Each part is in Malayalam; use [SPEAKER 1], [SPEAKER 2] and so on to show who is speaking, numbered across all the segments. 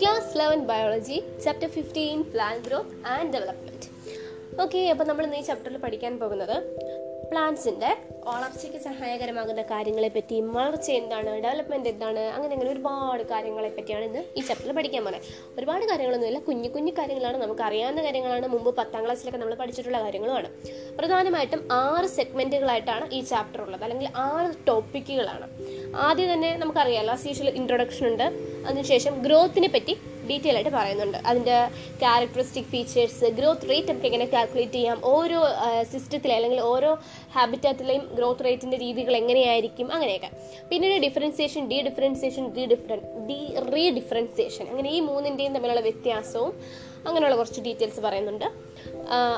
[SPEAKER 1] Class eleven biology chapter fifteen plant growth and development okay അപ്പോൾ നമ്മൾ ഇന്ന് ഈ ചാപ്റ്ററിൽ പഠിക്കാൻ പോകുന്നത് പ്ലാന്റ്സിന്റെ വളർച്ചയ്ക്ക് സഹായകരമാകുന്ന കാര്യങ്ങളെ പറ്റി വളർച്ച എന്താണ് ഡെവലപ്മെന്റ് എന്താണ് അങ്ങനെ അങ്ങനെ ഒരുപാട് കാര്യങ്ങളെ പറ്റിയാണ് ഇന്ന് ഈ ചാപ്റ്ററിൽ പഠിക്കാൻ പോകുന്നത് ഒരുപാട് കാര്യങ്ങളൊന്നുമില്ല കുഞ്ഞു കുഞ്ഞു കാര്യങ്ങളാണ് നമുക്ക് അറിയാവുന്ന കാര്യങ്ങളാണ് മുമ്പ് പത്താം ക്ലാസ്സിലൊക്കെ നമ്മൾ പഠിച്ചിട്ടുള്ള കാര്യങ്ങളുമാണ്. പ്രധാനമായിട്ടും ആറ് സെഗ്മെന്റുകളായിട്ടാണ് ഈ ചാപ്റ്റർ ഉള്ളത് അല്ലെങ്കിൽ ആറ് ടോപ്പിക്കുകളാണ് ആദ്യം തന്നെ നമുക്കറിയാലോ ആസ് ഇൻട്രൊഡക്ഷൻ ഉണ്ട്. അതിനുശേഷം ഗ്രോത്തിനെ പറ്റി ഡീറ്റെയിൽ ആയിട്ട് പറയുന്നുണ്ട്. അതിന്റെ ക്യാരക്ടറിസ്റ്റിക് ഫീച്ചേഴ്സ് ഗ്രോത്ത് റേറ്റ് നമുക്ക് എങ്ങനെ കാൽക്കുലേറ്റ് ചെയ്യാം ഓരോ സിസ്റ്റത്തിലെ അല്ലെങ്കിൽ ഓരോ ഹാബിറ്റാറ്റിലെയും ഗ്രോത്ത് റേറ്റിന്റെ രീതികൾ എങ്ങനെയായിരിക്കും അങ്ങനെയൊക്കെ. പിന്നീട് differentiation D differentiation D ഡിഫറൻ D redifferentiation അങ്ങനെ ഈ മൂന്നിന്റെയും തമ്മിലുള്ള വ്യത്യാസവും അങ്ങനെയുള്ള കുറച്ച് ഡീറ്റെയിൽസ് പറയുന്നുണ്ട്.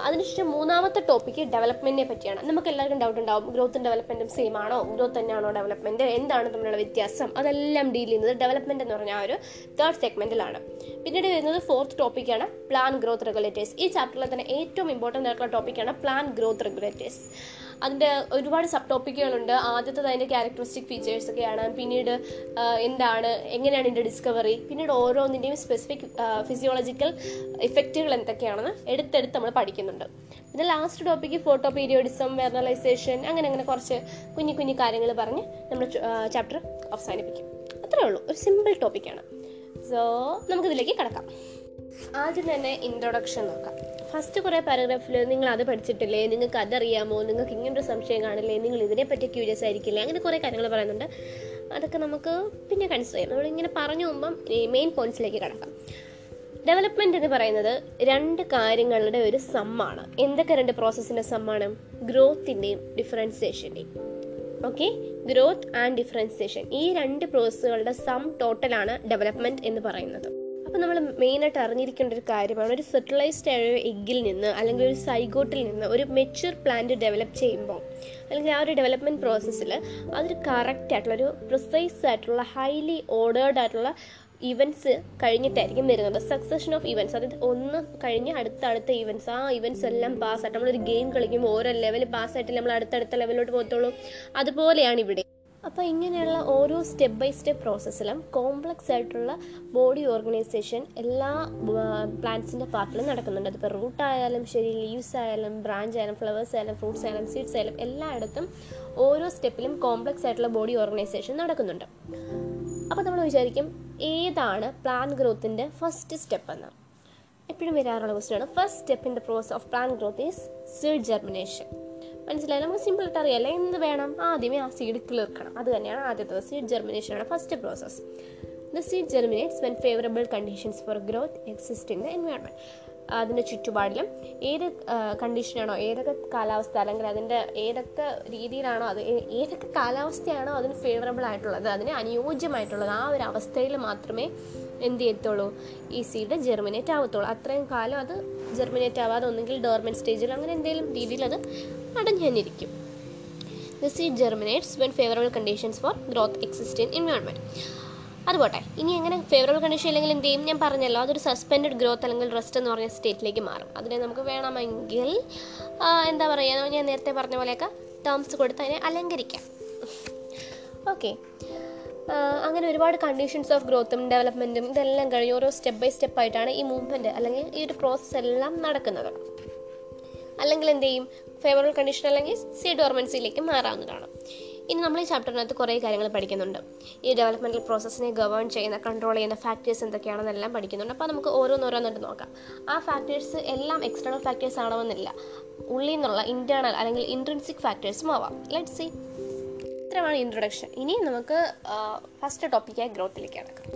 [SPEAKER 1] അതിനുശേഷം മൂന്നാമത്തെ ടോപ്പിക്ക് ഡെവലപ്മെന്റിനെ പറ്റിയാണ്. നമുക്ക് എല്ലാവർക്കും ഡൗട്ട് ഉണ്ടാവും ഗ്രോത്തും ഡെവലപ്മെന്റും സെയിം ആണോ? ഗ്രോത്ത് തന്നെയാണോ ഡെവലപ്മെന്റ് എന്താണ് തമ്മിലുള്ള വ്യത്യാസം? അതെല്ലാം ഡീൽ ചെയ്യുന്നത് ഡെവലപ്മെന്റ് എന്ന് പറഞ്ഞ ആ ഒരു തേർഡ് സെഗ്മെന്റിലാണ് പിന്നീട് വരുന്നത് ഫോർത്ത് ടോപ്പിക്കാണ് പ്ലാൻ ഗ്രോത്ത് റെഗുലേറ്റേഴ്സ് ഈ ചാപ്റ്ററിൽ തന്നെ ഏറ്റവും ഇമ്പോർട്ടന്റ് ആയിട്ടുള്ള ടോപ്പിക്കാണ് പ്ലാൻ ഗ്രോത്ത് റെഗുലേറ്റേഴ്സ് അതിന്റെ ഒരുപാട് സബ് ടോപ്പിക്കുകളുണ്ട്. ആദ്യത്തെ അതിന്റെ ക്യാരക്ടറിസ്റ്റിക് ഫീച്ചേഴ്സൊക്കെയാണ് പിന്നീട് എന്താണ് എങ്ങനെയാണ് ഇതിന്റെ ഡിസ്കവറി പിന്നീട് ഓരോന്നിന്റെയും സ്പെസിഫിക് ഫിസിയോളജിക്കൽ ഇഫക്റ്റുകൾ എന്തൊക്കെയാണെന്ന് എടുത്തെടുത്ത് നമ്മൾ പഠിക്കുന്നുണ്ട്. പിന്നെ ലാസ്റ്റ് ടോപ്പിക്ക് ഫോട്ടോ പീരിയോഡിസം വെർണലൈസേഷൻ അങ്ങനെ അങ്ങനെ കുറച്ച് കുഞ്ഞു കുഞ്ഞു കാര്യങ്ങൾ പറഞ്ഞ് നമ്മൾ ചാപ്റ്റർ അവസാനിപ്പിക്കും. അത്രേ ഉള്ളൂ. ഒരു സിമ്പിൾ ടോപ്പിക്കാണ് സോ നമുക്കിതിലേക്ക് കിടക്കാം. ആദ്യം തന്നെ ഇൻട്രൊഡക്ഷൻ നോക്കാം. ഫസ്റ്റ് കുറേ പാരഗ്രാഫിൽ നിങ്ങൾ അത് പഠിച്ചിട്ടില്ലേ? നിങ്ങൾക്ക് അതറിയാമോ? നിങ്ങൾക്ക് ഇങ്ങനൊരു സംശയം കാണില്ലേ? നിങ്ങൾ ഇതിനെപ്പറ്റി ക്യൂരിയസ് ആയിരിക്കില്ലേ? അങ്ങനെ കുറേ കാര്യങ്ങൾ പറയുന്നുണ്ട്. അതൊക്കെ നമുക്ക് പിന്നെ കൺസിഡർ ചെയ്യാം. നമ്മളിങ്ങനെ പറഞ്ഞു പോകുമ്പം മെയിൻ പോയിന്റ്സിലേക്ക് കടക്കാം. ഡെവലപ്മെന്റ് എന്ന് പറയുന്നത് രണ്ട് കാര്യങ്ങളുടെ ഒരു സമ്മാണ് എന്തൊക്കെ രണ്ട് പ്രോസസ്സിന്റെ സമ്മാണ് ഗ്രോത്തിന്റെയും ഡിഫറൻസിയേഷന്റെയും ഓക്കെ ഗ്രോത്ത് ആൻഡ് ഡിഫറൻസിയേഷൻ ഈ രണ്ട് പ്രോസസ്സുകളുടെ സം ടോട്ടലാണ് ഡെവലപ്മെന്റ് എന്ന് പറയുന്നത്. അപ്പോൾ നമ്മൾ മെയിനായിട്ട് അറിഞ്ഞിരിക്കേണ്ട ഒരു കാര്യമാണ് ഒരു ഫെർട്ടിലൈസ്ഡ് ആയ എഗ്ഗിൽ നിന്ന് അല്ലെങ്കിൽ ഒരു സൈഗോട്ടിൽ നിന്ന് ഒരു മെച്യൂർ പ്ലാന്റ് ഡെവലപ്പ് ചെയ്യുമ്പോൾ അല്ലെങ്കിൽ ആ ഒരു ഡെവലപ്മെന്റ് പ്രോസസ്സിൽ അതൊരു കറക്റ്റ് ആയിട്ടുള്ള ഒരു പ്രിസൈസ് ആയിട്ടുള്ള ഹൈലി ഓർഡേർഡ് ആയിട്ടുള്ള ഇവന്റ്സ് കഴിഞ്ഞിട്ടായിരിക്കും വരുന്നത്. സക്സഷൻ ഓഫ് ഇവന്റ്സ് അതായത് ഒന്ന് കഴിഞ്ഞ് അടുത്ത അടുത്ത ഇവന്റ്സ് ആ ഇവന്റ്സ് എല്ലാം പാസ്സായിട്ട് നമ്മളൊരു ഗെയിം കളിക്കുമ്പോൾ ഓരോ ലെവൽ പാസ്സായിട്ട് നമ്മൾ അടുത്തടുത്ത ലെവലിലോട്ട് പോകത്തുള്ളൂ. അതുപോലെയാണ് ഇവിടെ. അപ്പോൾ ഇങ്ങനെയുള്ള ഓരോ സ്റ്റെപ്പ് ബൈ സ്റ്റെപ്പ് പ്രോസസ്സിലും കോംപ്ലക്സ് ആയിട്ടുള്ള ബോഡി ഓർഗനൈസേഷൻ എല്ലാ പ്ലാന്റ്സിന്റെ പാർട്ടിലും നടക്കുന്നുണ്ട്. അതിപ്പോൾ റൂട്ട് ആയാലും ശരി ലീവ്സ് ആയാലും ബ്രാഞ്ച് ആയാലും ഫ്ലവേഴ്സ് ആയാലും ഫ്രൂട്ട്സ് ആയാലും സീഡ്സ് ആയാലും എല്ലായിടത്തും ഓരോ സ്റ്റെപ്പിലും കോംപ്ലക്സ് ആയിട്ടുള്ള ബോഡി ഓർഗനൈസേഷൻ നടക്കുന്നുണ്ട്. അപ്പോൾ നമ്മൾ വിചാരിക്കും ഏതാണ് പ്ലാൻ ഗ്രോത്തിന്റെ ഫസ്റ്റ് സ്റ്റെപ്പ് എന്ന്. എപ്പോഴും വരാറുള്ള question first step in the process of plant growth is seed germination മനസ്സിലായി നമുക്ക് സിമ്പിൾ ആയിട്ട് അറിയാലോ എന്ത് വേണം? ആദ്യമേ ആ സീഡ് കിളിർക്കണം അത് തന്നെയാണ് ആദ്യത്തെ സീഡ് ജെർമിനേഷൻ ആണ് first process the seed germinates when favourable conditions for growth exist in the environment അതിന്റെ ചുറ്റുപാടിലും ഏത് കണ്ടീഷനാണോ ഏതൊക്കെ കാലാവസ്ഥ അല്ലെങ്കിൽ അതിന്റെ ഏതൊക്കെ രീതിയിലാണോ അത് ഏതൊക്കെ കാലാവസ്ഥയാണോ അതിന് ഫേവറബിൾ ആയിട്ടുള്ളത് അതിന് അനുയോജ്യമായിട്ടുള്ളത് ആ ഒരു അവസ്ഥയിൽ മാത്രമേ എന്ത് ചെയ്യത്തുള്ളൂ? ഈ സീഡ് ജെർമിനേറ്റ് ആവത്തുള്ളൂ. അത്രയും കാലം അത് ജെർമിനേറ്റ് ആവാതെ ഒന്നെങ്കിൽ ഡോർമെന്റ് സ്റ്റേജിൽ അങ്ങനെ എന്തെങ്കിലും രീതിയിൽ അത് അടഞ്ഞു തന്നിരിക്കും. The seed germinates when favourable conditions for growth in in environment അതുപോട്ടെ ഇനി എങ്ങനെ ഫേവറബിൾ കണ്ടീഷൻ അല്ലെങ്കിൽ എന്ത് ചെയ്യും? ഞാൻ പറഞ്ഞല്ലോ അതൊരു സസ്പെൻഡഡ് ഗ്രോത്ത് അല്ലെങ്കിൽ റെസ്റ്റ് എന്ന് പറഞ്ഞ സ്റ്റേറ്റിലേക്ക് മാറും. അതിനെ നമുക്ക് വേണമെങ്കിൽ എന്താ പറയുക ഞാൻ നേരത്തെ പറഞ്ഞ പോലെയൊക്കെ ടേംസ് കൊടുത്ത് അതിനെ അലങ്കരിക്കാം. ഓക്കെ അങ്ങനെ ഒരുപാട് കണ്ടീഷൻസ് ഓഫ് ഗ്രോത്തും ഡെവലപ്മെന്റും ഇതെല്ലാം കഴിഞ്ഞ് ഓരോ സ്റ്റെപ്പ് ബൈ സ്റ്റെപ്പ് ആയിട്ടാണ് ഈ മൂവ്മെന്റ് അല്ലെങ്കിൽ ഈ ഒരു പ്രോസസ്സ് എല്ലാം നടക്കുന്നത്. അല്ലെങ്കിൽ എന്ത് ചെയ്യും? ഫേവറബിൾ കണ്ടീഷൻ അല്ലെങ്കിൽ സി ഡോർമൻസിയിലേക്ക് മാറാവുന്നതാണ്. ഇനി നമ്മൾ ഈ ചാപ്റ്ററിനകത്ത് കുറേ കാര്യങ്ങൾ പഠിക്കുന്നുണ്ട്. ഈ ഡെവലപ്മെന്റൽ പ്രോസസ്സിനെ ഗവേൺ ചെയ്യുന്ന കൺട്രോൾ ചെയ്യുന്ന ഫാക്ടേഴ്സ് എന്തൊക്കെയാണെന്നെല്ലാം പഠിക്കുന്നുണ്ട്. അപ്പോൾ നമുക്ക് ഓരോന്നോരോന്നിട്ട് നോക്കാം. ആ ഫാക്ടേഴ്സ് എല്ലാം എക്സ്റ്റേണൽ ഫാക്ടേഴ്സ് ആണമെന്നില്ല ഉള്ളിൽ നിന്നുള്ള ഇന്റേർണൽ അല്ലെങ്കിൽ ഇൻട്രൻസിക് ഫാക്ടേഴ്സും ആവാം. ലെറ്റ് സി ഇത്രമാണ് ഇൻട്രൊഡക്ഷൻ ഇനി നമുക്ക് ഫസ്റ്റ് ടോപ്പിക്കായി ഗ്രോത്തിലേക്ക് കിടക്കാം.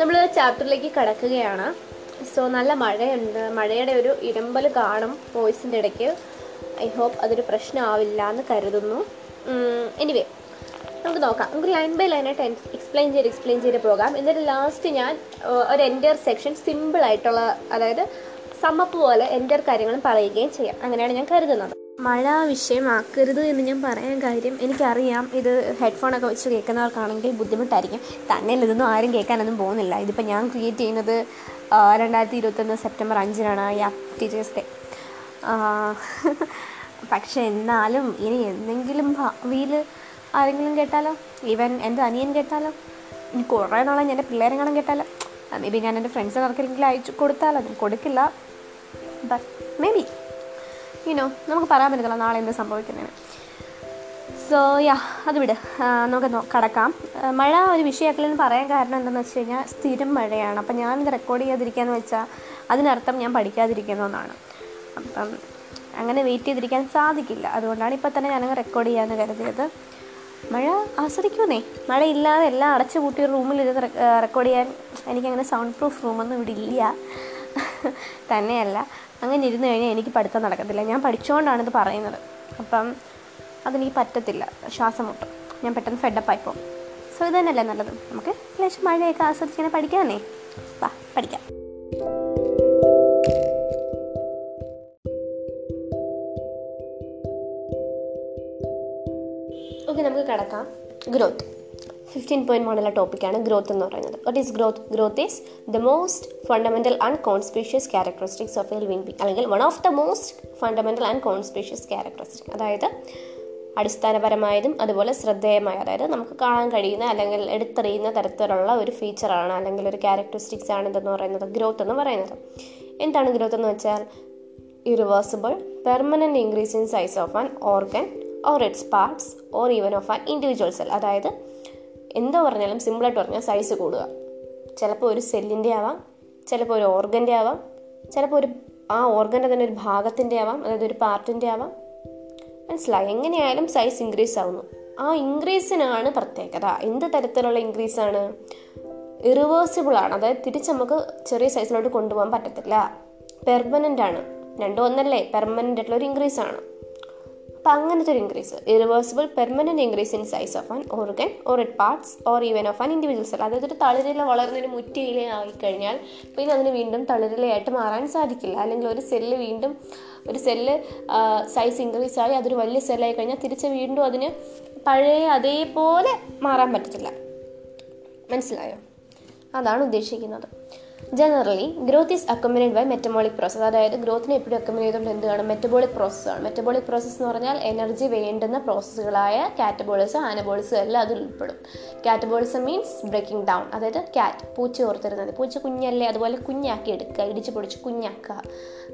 [SPEAKER 1] നമ്മൾ ചാപ്റ്ററിലേക്ക് കടക്കുകയാണ്. സോ നല്ല മഴയുണ്ട്. മഴയുടെ ഒരു ഇരമ്പൽ കാണും വോയിസിന്റെ ഇടയ്ക്ക്. ഐ ഹോപ്പ് അതൊരു പ്രശ്നമാവില്ല എന്ന് കരുതുന്നു. എനിവേ നമുക്ക് നോക്കാം. നമുക്ക് ലൈൻ ബൈ ലൈനായിട്ട് എക്സ്പ്ലെയിൻ ചെയ്ത് എക്സ്പ്ലെയിൻ ചെയ്ത് പോകാം. എന്നിട്ട് ലാസ്റ്റ് ഞാൻ ഒരു എന്റെ സെക്ഷൻ സിമ്പിളായിട്ടുള്ള അതായത് സമ്മപ്പ് പോലെ എന്റെ കാര്യങ്ങളും പറയുകയും ചെയ്യാം. അങ്ങനെയാണ് ഞാൻ കരുതുന്നത്. മഴ വിഷയമാക്കരുത് എന്ന് ഞാൻ പറയാൻ കാര്യം എനിക്കറിയാം. ഇത് ഹെഡ്ഫോണൊക്കെ വെച്ച് കേൾക്കുന്നവർക്കാണെങ്കിൽ ബുദ്ധിമുട്ടായിരിക്കും. തന്നെ ഇതൊന്നും ആരും കേൾക്കാനൊന്നും പോകുന്നില്ല. ഇതിപ്പോൾ ഞാൻ ക്രിയേറ്റ് ചെയ്യുന്നത് രണ്ടായിരത്തി ഇരുപത്തൊന്ന് സെപ്റ്റംബർ അഞ്ചിനാണ്. Yeah teachers day. പക്ഷെ എന്നാലും ഇനി എന്തെങ്കിലും ഭാവിയിൽ ആരെങ്കിലും കേട്ടാലോ? ഈവൻ എന്റെ അനിയൻ കേട്ടാലോ? ഇനി കുറേ നാളെ എന്റെ പിള്ളേരെ കാണാൻ കേട്ടാലോ മേ ബി ഞാൻ എന്റെ ഫ്രണ്ട്സ് ആർക്കെങ്കിലും അയച്ചു കൊടുത്താലോ കൊടുക്കില്ല. ബട്ട് മേ ബി യുനോ നമുക്ക് പറയാൻ പറ്റത്തില്ല നാളെ എന്ത് സംഭവിക്കുന്നതിന് സോ യാ അത് വിട്. നമുക്ക് കടക്കാം. മഴ ഒരു വിഷയമാക്കില്ലെന്ന് പറയാൻ കാരണം എന്താണെന്ന് വെച്ച് കഴിഞ്ഞാൽ സ്ഥിരം മഴയാണ്. അപ്പം ഞാനിത് റെക്കോർഡ് ചെയ്യാതിരിക്കുകയെന്ന് വെച്ചാൽ അതിനർത്ഥം ഞാൻ പഠിക്കാതിരിക്കുന്നു എന്നാണ്. അപ്പം അങ്ങനെ വെയിറ്റ് ചെയ്തിരിക്കാൻ സാധിക്കില്ല. അതുകൊണ്ടാണ് ഇപ്പം തന്നെ ഞാനങ്ങ് റെക്കോർഡ് ചെയ്യാമെന്ന് കരുതിയത്. മഴ ആസ്വദിക്കുന്നേ മഴയില്ലാതെ എല്ലാം അടച്ചു റൂമിൽ ഇത് റെക്കോർഡ് ചെയ്യാൻ എനിക്കങ്ങനെ സൗണ്ട് പ്രൂഫ് റൂമൊന്നും ഇവിടെ ഇല്ല. തന്നെയല്ല. അങ്ങനെ ഇരുന്ന് കഴിഞ്ഞാൽ എനിക്ക് പഠിത്തം നടക്കത്തില്ല. ഞാൻ പഠിച്ചുകൊണ്ടാണ് പറയുന്നത്. അപ്പം അതെനിക്ക് പറ്റത്തില്ല. ശ്വാസം മുട്ടും. ഞാൻ പെട്ടെന്ന് ഫെഡപ്പായി പോകും സോ ഇത് തന്നെയല്ലേ നല്ലത്. നമുക്ക് ലേശം മഴയൊക്കെ ആസ്വദിച്ച് ഇങ്ങനെ പഠിക്കാന്നേ വാ പഠിക്കാം. ഓക്കെ നമുക്ക് കിടക്കാം. ഗ്രോത്ത് ഫിഫ്റ്റീൻ പോയിന്റ് മോഡലുള്ള ടോപ്പിക്കാണ് ഗ്രോത്ത് എന്ന് പറയുന്നത്. What is growth growth is the most fundamental and conspicuous characteristics of a living be അല്ലെങ്കിൽ one of the most fundamental and conspicuous characteristic അതായത് അടിസ്ഥാനപരമായതും അതുപോലെ ശ്രദ്ധേയമായ അതായത് നമുക്ക് കാണാൻ കഴിയുന്ന അല്ലെങ്കിൽ എടുത്തെറിയുന്ന തരത്തിലുള്ള ഒരു ഫീച്ചറാണ് അല്ലെങ്കിൽ ഒരു ക്യാരക്ടറിസ്റ്റിക്സ് ആണ് ഇതെന്ന് പറയുന്നത് ഗ്രോത്ത് എന്ന് പറയുന്നത്. എന്താണ് ഗ്രോത്ത് എന്ന് വെച്ചാൽ? Irreversible permanent increase in size of an organ or its parts or even of an individual cell അതായത് എന്തോ പറഞ്ഞാലും സിമ്പിളായിട്ട് പറഞ്ഞാൽ സൈസ് കൂടുക. ചിലപ്പോൾ ഒരു സെല്ലിന്റെ ആവാം ചിലപ്പോൾ ഒരു ഓർഗന്റെ ആവാം ചിലപ്പോൾ ഒരു ആ ഓർഗന്റെ തന്നെ ഒരു ഭാഗത്തിന്റെ ആവാം അതായത് ഒരു പാർട്ടിന്റെ ആവാം. മനസ്സിലായി? എങ്ങനെയായാലും സൈസ് ഇൻക്രീസ് ആവുന്നു. ആ ഇൻക്രീസിനാണ് പ്രത്യേകത. എന്ത് തരത്തിലുള്ള ഇൻക്രീസ് ആണ്? ഇറിവേഴ്സിബിൾ ആണ്. അതായത് തിരിച്ച് നമുക്ക് ചെറിയ സൈസിലോട്ട് കൊണ്ടുപോകാൻ പറ്റത്തില്ല. പെർമനന്റ് ആണ്. രണ്ടും ഒന്നല്ലേ? പെർമനന്റ് ആയിട്ടുള്ള ഒരു ഇൻക്രീസ് ആണ്. അപ്പം അങ്ങനത്തെ ഒരു increase irreversible permanent increase in size of an organ or it parts or even of an individual cell അതായത് ഒരു തളിരില വളർന്നൊരു മുറ്റയില ആയിക്കഴിഞ്ഞാൽ പിന്നെ അതിന് വീണ്ടും തളിരിലയായിട്ട് മാറാൻ സാധിക്കില്ല. അല്ലെങ്കിൽ ഒരു സെല്ല് വീണ്ടും ഒരു സെല്ല് സൈസ് ഇൻക്രീസ് ആയി അതൊരു വലിയ സെല്ലായി കഴിഞ്ഞാൽ തിരിച്ച് വീണ്ടും അതിന് പഴയ അതേപോലെ മാറാൻ പറ്റത്തില്ല. മനസ്സിലായോ? അതാണ് ഉദ്ദേശിക്കുന്നത്. Generally growth is accompanied by metabolic process അതായത് ഗ്രോത്തിനെ എപ്പോഴും അക്കോമിനേറ്റ് ചെയ്തുകൊണ്ട് എന്താണ് മെറ്റബോളിക് പ്രോസസ്സാണ് മെറ്റബോളിക് പ്രോസസ്സ് എന്ന് പറഞ്ഞാൽ എനർജി വേണ്ടുന്ന പ്രോസസ്സുകളായ കാറ്റബോളിസം ആനബോളിസം എല്ലാം അതിൽ ഉൾപ്പെടും. കാറ്റബോളിസം മീൻസ് ബ്രേക്കിംഗ് ഡൗൺ അതായത് കാറ്റ് പൂച്ച ഓർത്തിരുന്നത്. പൂച്ച കുഞ്ഞല്ലേ? അതുപോലെ കുഞ്ഞാക്കി എടുക്കുക. ഇടിച്ച് പൊടിച്ച് കുഞ്ഞാക്കുക.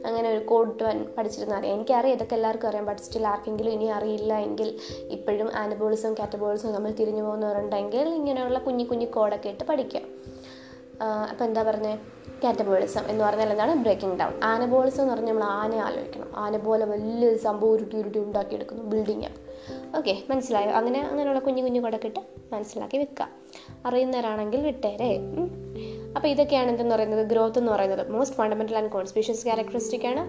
[SPEAKER 1] അങ്ങനെ ഒരു കോഡ് വൻ പഠിച്ചിരുന്ന അറിയാം എനിക്കറിയാം ഇതൊക്കെ എല്ലാവർക്കും അറിയാം. ബട്ട് സ്റ്റിൽ ആർക്കെങ്കിലും ഇനി അറിയില്ല എങ്കിൽ ഇപ്പോഴും ആനബോളിസം കാറ്റബോളിസം നമ്മൾ തിരിഞ്ഞു പോകുന്നവരുണ്ടെങ്കിൽ ഇങ്ങനെയുള്ള കുഞ്ഞു കുഞ്ഞു കോഡൊക്കെ ഇട്ട് പഠിക്കുക. അപ്പോൾ എന്താ പറഞ്ഞത് കാറ്റബോളിസം എന്ന് പറഞ്ഞാൽ എന്താണ്? ബ്രേക്കിംഗ് ഡൗൺ ആനബോളിസം എന്ന് പറഞ്ഞാൽ നമ്മൾ ആനയെ ആലോചിക്കണം. ആന പോലെ വലിയൊരു സംഭവം ഉരുട്ടി ഉരുട്ടി ഉണ്ടാക്കിയെടുക്കുന്നു ബിൽഡിങ് ഓക്കെ മനസ്സിലായോ? അങ്ങനെ അങ്ങനെയുള്ള കുഞ്ഞു കുഞ്ഞു കൊടക്കിട്ട് മനസ്സിലാക്കി വെക്കുക. അറിയുന്നവരാണെങ്കിൽ വിട്ടേരെ. അപ്പോൾ ഇതൊക്കെയാണ് എന്തെന്ന് പറയുന്നത് ഗ്രോത്ത് എന്ന് പറയുന്നത്. Most fundamental and conspicuous characteristic ആണ്.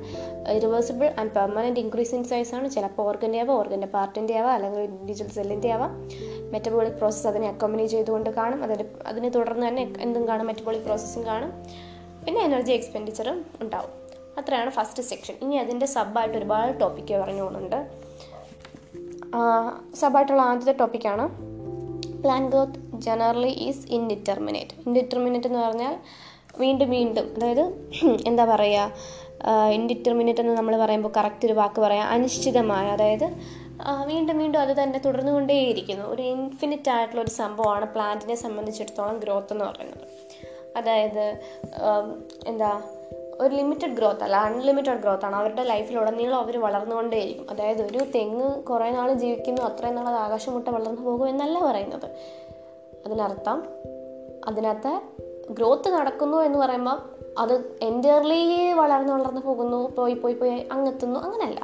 [SPEAKER 1] Reversible and permanent increase in size ആണ്. ചിലപ്പോൾ ഓർഗന്റെ ആവാം ഓർഗന്റെ പാർട്ടിന്റെ ആവാം അല്ലെങ്കിൽ ഇൻഡിവിജ്വൽ സെല്ലിന്റെ ആവാം. മെറ്റബോളിക് പ്രോസസ്സ് അതിനെ അക്കോമ്പനി ചെയ്തുകൊണ്ട് കാണും. അതിന് അതിനെ തുടർന്ന് തന്നെ എന്തും കാണും. മെറ്റബോളിക് പ്രോസസ്സും കാണും. പിന്നെ എനർജി എക്സ്പെൻഡിച്ചറും ഉണ്ടാവും. അത്രയാണ് ഫസ്റ്റ് സെക്ഷൻ ഇനി അതിന്റെ സബായിട്ട് ഒരുപാട് ടോപ്പിക്ക് പറഞ്ഞു പോകുന്നുണ്ട് സബായിട്ടുള്ള ആദ്യത്തെ ടോപ്പിക്കാണ് plant growth generally is indeterminate indeterminate എന്ന് പറഞ്ഞാൽ വീണ്ടും വീണ്ടും അതായത് എന്താ പറയുക ഇൻഡിറ്റർമിനേറ്റ് എന്ന് നമ്മൾ പറയുമ്പോൾ കറക്റ്റ് ഒരു വാക്ക് പറയാം അനിശ്ചിതമായ അതായത് വീണ്ടും വീണ്ടും അത് തന്നെ തുടർന്നുകൊണ്ടേയിരിക്കുന്നു. ഒരു ഇൻഫിനിറ്റ് ആയിട്ടുള്ള ഒരു സംഭവമാണ് പ്ലാന്റിനെ സംബന്ധിച്ചിടത്തോളം ഗ്രോത്ത് എന്ന് പറയുന്നത്. അതായത് എന്താ ഒരു ലിമിറ്റഡ് ഗ്രോത്ത് അല്ല അൺലിമിറ്റഡ് ഗ്രോത്ത് ആണ്. അവരുടെ ലൈഫിലുടനീളം അവർ വളർന്നുകൊണ്ടേയിരിക്കും. അതായത് ഒരു തെങ്ങ് കുറേ നാൾ ജീവിക്കുന്നു അത്രയും നാൾ അത് ആകാശം മുട്ട വളർന്നു പോകും എന്നല്ല പറയുന്നത്. അതിനർത്ഥം അതിനകത്ത് ഗ്രോത്ത് നടക്കുന്നു എന്ന് പറയുമ്പോൾ അത് എന്റയർലി വളർന്ന് വളർന്ന് പോകുന്നു പോയി പോയി പോയി അങ്ങെത്തുന്നു അങ്ങനെയല്ല.